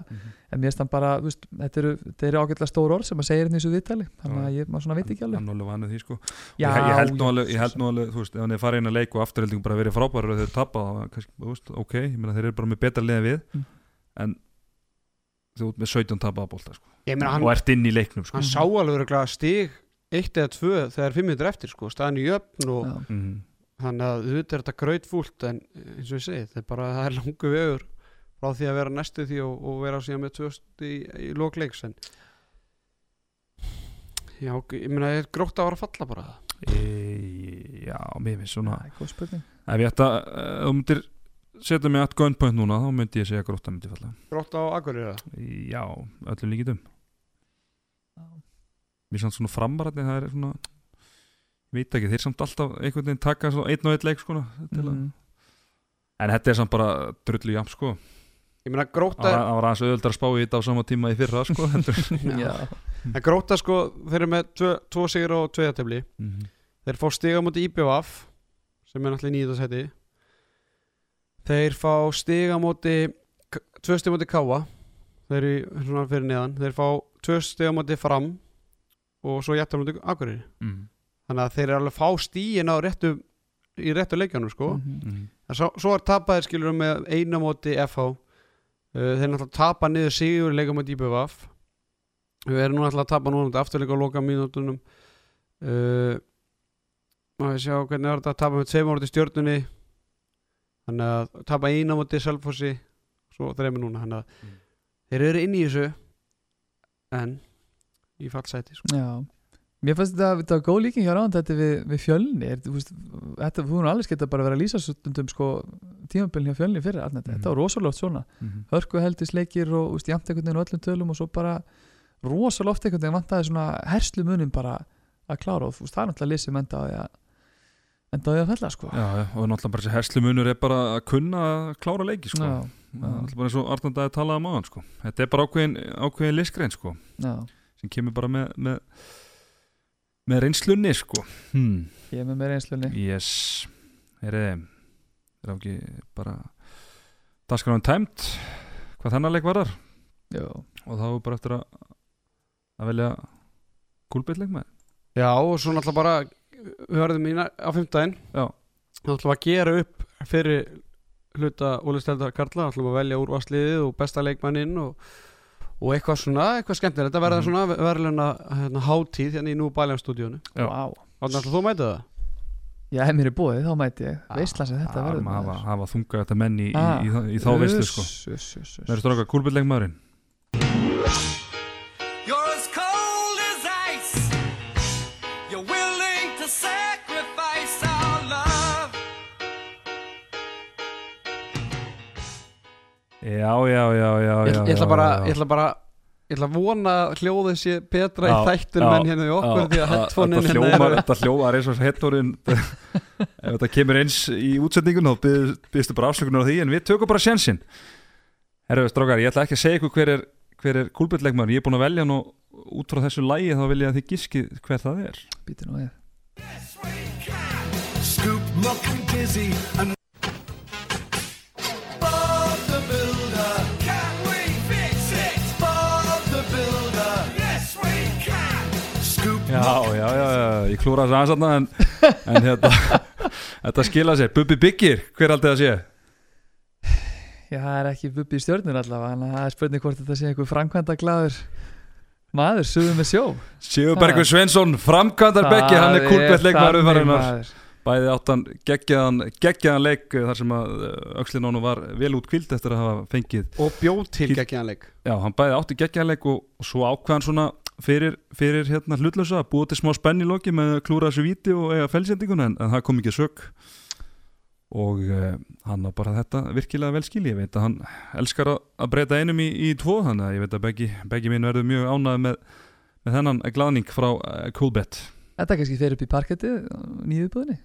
En mér stann bara, þú veist, þetta eru, eru ágætlega stór orð sem að segja hérna í þessu viðtali þannig að ég, maður svona veit ekki alveg. Hann alveg vanið því sko. Ég, held nú alveg, ég held nú alveg þú veist, ef hann er farið inn að leik og afturhelding bara verið frábæri og þeir tapa, þá veist, ok ég meina þeir eru bara með betra liða við Mm. en þú ert með 17 tapaða bolta sko, ég meina hann, og ert inn í leiknum sko. hann sá alveg örugglega stig eitt eða tvö þegar fimm minnur eftir sko, staðan í jöfn og Já. mm. þannig að auðvitað er þetta grautfúlt en eins og ég segi, *laughs* það er bara það er langu vegur frá því að vera næstu því og, og vera síðan með tvöst í, í lokleiks en já, ég meina er grótt að vera að falla bara e, já, mér finnst svona Það er góð spurning ef ég ætta, ef þú myndir setja mig að gunpoint núna, þá myndi ég segja grótta myndi falla. Grótt á Akureyra já, öllum líkitum mér samt svona framararni það er svona veit ekki, þeir samt alltaf einhvern veginn taka einn og einn leik sko, til að mm. En þetta er samt bara drullu jafn sko. Ég meina gróta, var, það var aðeins auðvöldar að spá í þetta á sama tíma í fyrra sko *laughs* heldur. Já, *laughs* en gróta sko þeir eru með tvö, tvo sigur og tveiðatefli Mhm. þeir fá stiga múti IBVF sem er náttúrulega nýðast hætti þeir fá stiga múti tvö stiga múti Káa þeir eru svona fyrir neðan. Þeir fá tvö stiga múti Fram og svo jættar múti Akureyri. Mhm. þannig að þeir eru alveg fá stíin á réttu í réttu leikjanum sko. Mhm. Mhm. en svo, svo er tapaðir skilur með eina móti FH uh, þeir náttúrulega tapa niður sigur í leikamóti IBVF við erum nú náttúrulega að tapa núna afturleika á loka mínútunum uh, maður við sjá hvernig var þetta að tapa með tveim móti stjórnunni þannig að tapa eina móti Selfossi svo þreymur núna þannig að Mm. þeir eru inn í þessu en í fallsæti sko. Já Mér fannst þetta, þetta var góð líking hjá ráðan þetta við, við fjölni er, þú veist, þetta, þú erum alveg geta bara verið að lýsa stundum sko tímabilin hjá fjölni fyrir mm. þetta Mhm. var rosalega oft svona Mhm. hörku heldisleikir og úst, jamt einhvern veginn á öllum tölum og svo bara rosalega oft einhvern veginn vantaði svona herslu munin bara að klára og þú veist, það er náttúrulega lýsið menda að enda á því að fella sko. Já, og náttúrulega bara þessi herslu munur er bara að kunna að klára leiki sko. já, Það er náttúrulega bara eins og Arnandæði talaði um áðan sko. Þetta er bara ákveðin, ákveðin listgrein sko, já, sem kemur bara með með, með reynslunni sko. hmm. ég er með mér einslunni Yes. Er þið Er það ekki bara Dagskráin tæmt Hvað þennan leik var þar já, Og þá bara eftir að Að velja Kúlbeittleik með já og svo náttúrulega bara við verðum í á fimmtæðin Já þá ætlum við að gera upp fyrir hluta Ólisteldar Karla, þá ætlum við að velja úrvarsliðið og besta leikmanninn og, og eitthvað svona, eitthvað skemmtilegt þetta verða Mhm. svona verðluna hérna, hátíð hérna í nú. Vá. Átni ætlum þú að mæta það? já, ef mér er búið þá mæti ég veistlan sem þetta Já, verður maður. hafa, hafa þunga þetta menn í, Ah. í, í, í, í þá sko uss, uss, uss. Það eru stráka kúlbeittleik Já, já, já, já, Ég, já ég ætla bara, já. ég ætla bara ég ætla að vona að hljóðið sé betra Já, í þættunum já, en hérna í okkur Já, því að að- Þetta hérna hljómar, eru- þetta hljómar eins og headphonein *laughs* Ef þetta kemur eins í útsendingun þá byrðstu bara afsökunar á því en við tökum bara sjensin Herru, strákar, ég ætla ekki að segja ykkur hver er, hver er kúlbeittleikmaður Ég er búin að velja hann og út frá þessu lægi þá vil ég að þið giskið hver það er Bíddu nú við. Scoop, Já, já, já, já, ég klúra þessu aðeins en, en hérna, *laughs* þetta skila sér. Bubbi Byggir, hver aldrei að sé? Já, það er ekki bubbi í stjörnur allavega en það er spurning hvort þetta sé einhver framkvæmda glaður maður, suðum með sjó. Sigurbergur Svensson, framkvæmdar Beggi, hann er Það kúlbeittleikmaður þannig, umfærunar maður. bæði áttan geggjaðan, geggjaðan leik eh, þar sem að Öxlin Ónu var vel út kvild eftir að hafa fengið og bjóð til Kýl- geggjanleik Já, hann bæði átti geggjaðleik og, og svo ákveðan svona fyrir, fyrir hérna hlutlösa búa til smá spenn í loki með að klúra þessu víti og eiga felsendinguna en, en það kom ekki sök. Og uh, hann á bara þetta virkilega vel skilji, ég veit að hann elskar að, að breyta einum í, í tvo þannig að ég veit að beggi, beggi mín verður mjög ánæði með, með þennan glaðning frá uh, Coolbet. Þetta kannski fyrir upp í parkettið nýðu búðinni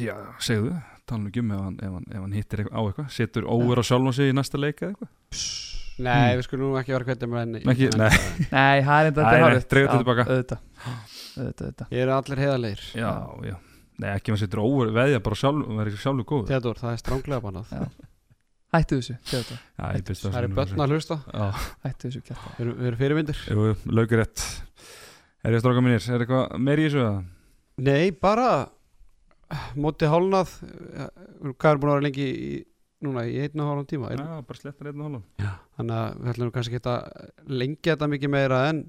Já, segðu, tala nú ekki um ef hann, ef hann, ef hann hittir á eitthvað. Setur óver á sjálfum sig í næsta leika eitthvað Nei, Mm. við skulum nú ekki vera hvernig með henni. Ekki- nei. Nei, það er enda Nei, nei, dreifðu þetta tilbaka. Auðvitað, auðvitað, auðvitað. Ég er allir heiðarleir Já, já. Nei, ekki ef hann setur óver, veðja bara sjálf, verður sjálfur góð Theodor, það er stránglega bannað. Já. Hættu þessu, Theodor. Já, ég byrst Það er börn að hlusta. Já, hættu þessu kjarta Við erum- við erum fyrirvindir jú, jú, laukur rétt Er ég stráka mínir, er eitthvað meir í þessu eða? Nei, bara móti hálnað. Eh, Hvað er búin að vera lengi í, núna í einn og hálfum tíma. Já, Ein, bara slettar einn og hálfum Þannig að við ætlum kannski ekki að lengi þetta mikið meira en,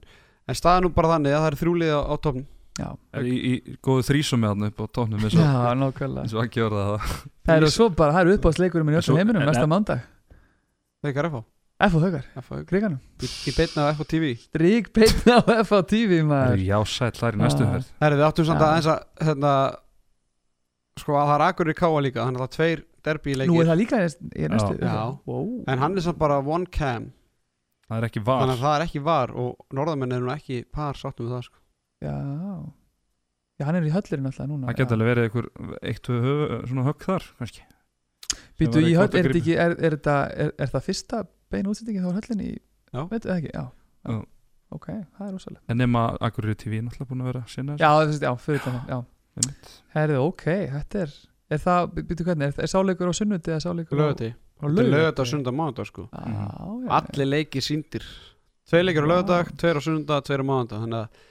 en staðan nú bara þannig að það er þrjúlið á, á topn Já, Er í, í góðu þrísum með hann upp á og, Já nákvæmlega. eins og ekki orða það. Það eru svo bara, það eru uppáðsleikurum í Svo- öllum heiminum næsta mándag Þegar FH FH kriganum Í, í beinna á FH TV Rík beitna á F á TV Það maður. Er jásætt, það er í næstu Já. ferð. Herri, við áttum samt Já. að eins að hérna, sko að það er akkur í káa líka þannig að það er tveir derbi Nú er það líka í næst- í næstu Já. wow. en hann er samt bara one cam Það er ekki var þannig að það er ekki var og norðamenn eru nú ekki par sáttum við það sko. Já Já, hann er í höllirinn alltaf núna Það geti alveg verið einhver eitt, svona högg þar kannski Býtu í höll, er, ekki, er, er, þetta, er, er það fyrsta bein útsendingi þá er höllinni í Já. Veitu það ekki? Já. Já. Ok, það er rosalega En nema Akureyri TV er náttúrulega búin að vera sinna Já, það finnst, já, fyrir þetta Já, herðu, ok, þetta er Er það, býtu hvernig, er, er sáleikur á sunnundi eða sáleikur á lögati á þetta er lögati á sunda mánudag sko. Já, já, allir leiki síndir tveir leikir á lögadag, tveir á sunda, tveir á mánudag þannig að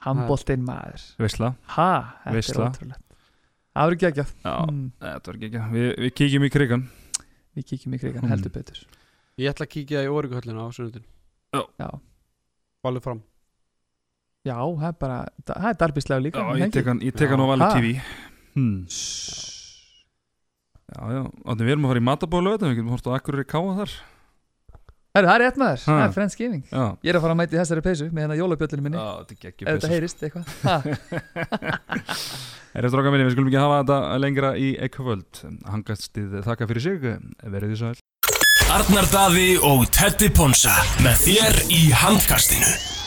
Handboltinn maður. Veistla Ha, þetta Veisla. er ótrúlegt. Það verður geggjað. Já, mm, þetta var ekki ekki Við, við kíkjum í krigan Við kíkjum í krigan Mm. heldur betur. Ég ætla að kíkja í Órikuhöllina á sundin Já, valið fram. Já það er bara Það er darbislega líka. Já, er ég ekki? tek hann, ég tek hann á Já. Valur Ha? TV hmm. Já, já, þannig við erum að fara í matabólu Við getum hort á Akureyri Káa þar. Herru, það er rétt maður, það er Friendsgiving Já, Ég er að fara að mæti þessari peysu með hennar jólabjöllinu minni. Já þetta er Ef þetta heyrist eitthvað. Ha, *laughs* Er stráka minni, við skulum ekki hafa þetta lengra í ekkvöld Hangastið þakka fyrir sig. Verið þið sæl. Arnar Daði og Teddy Ponsa með þér í handkastinu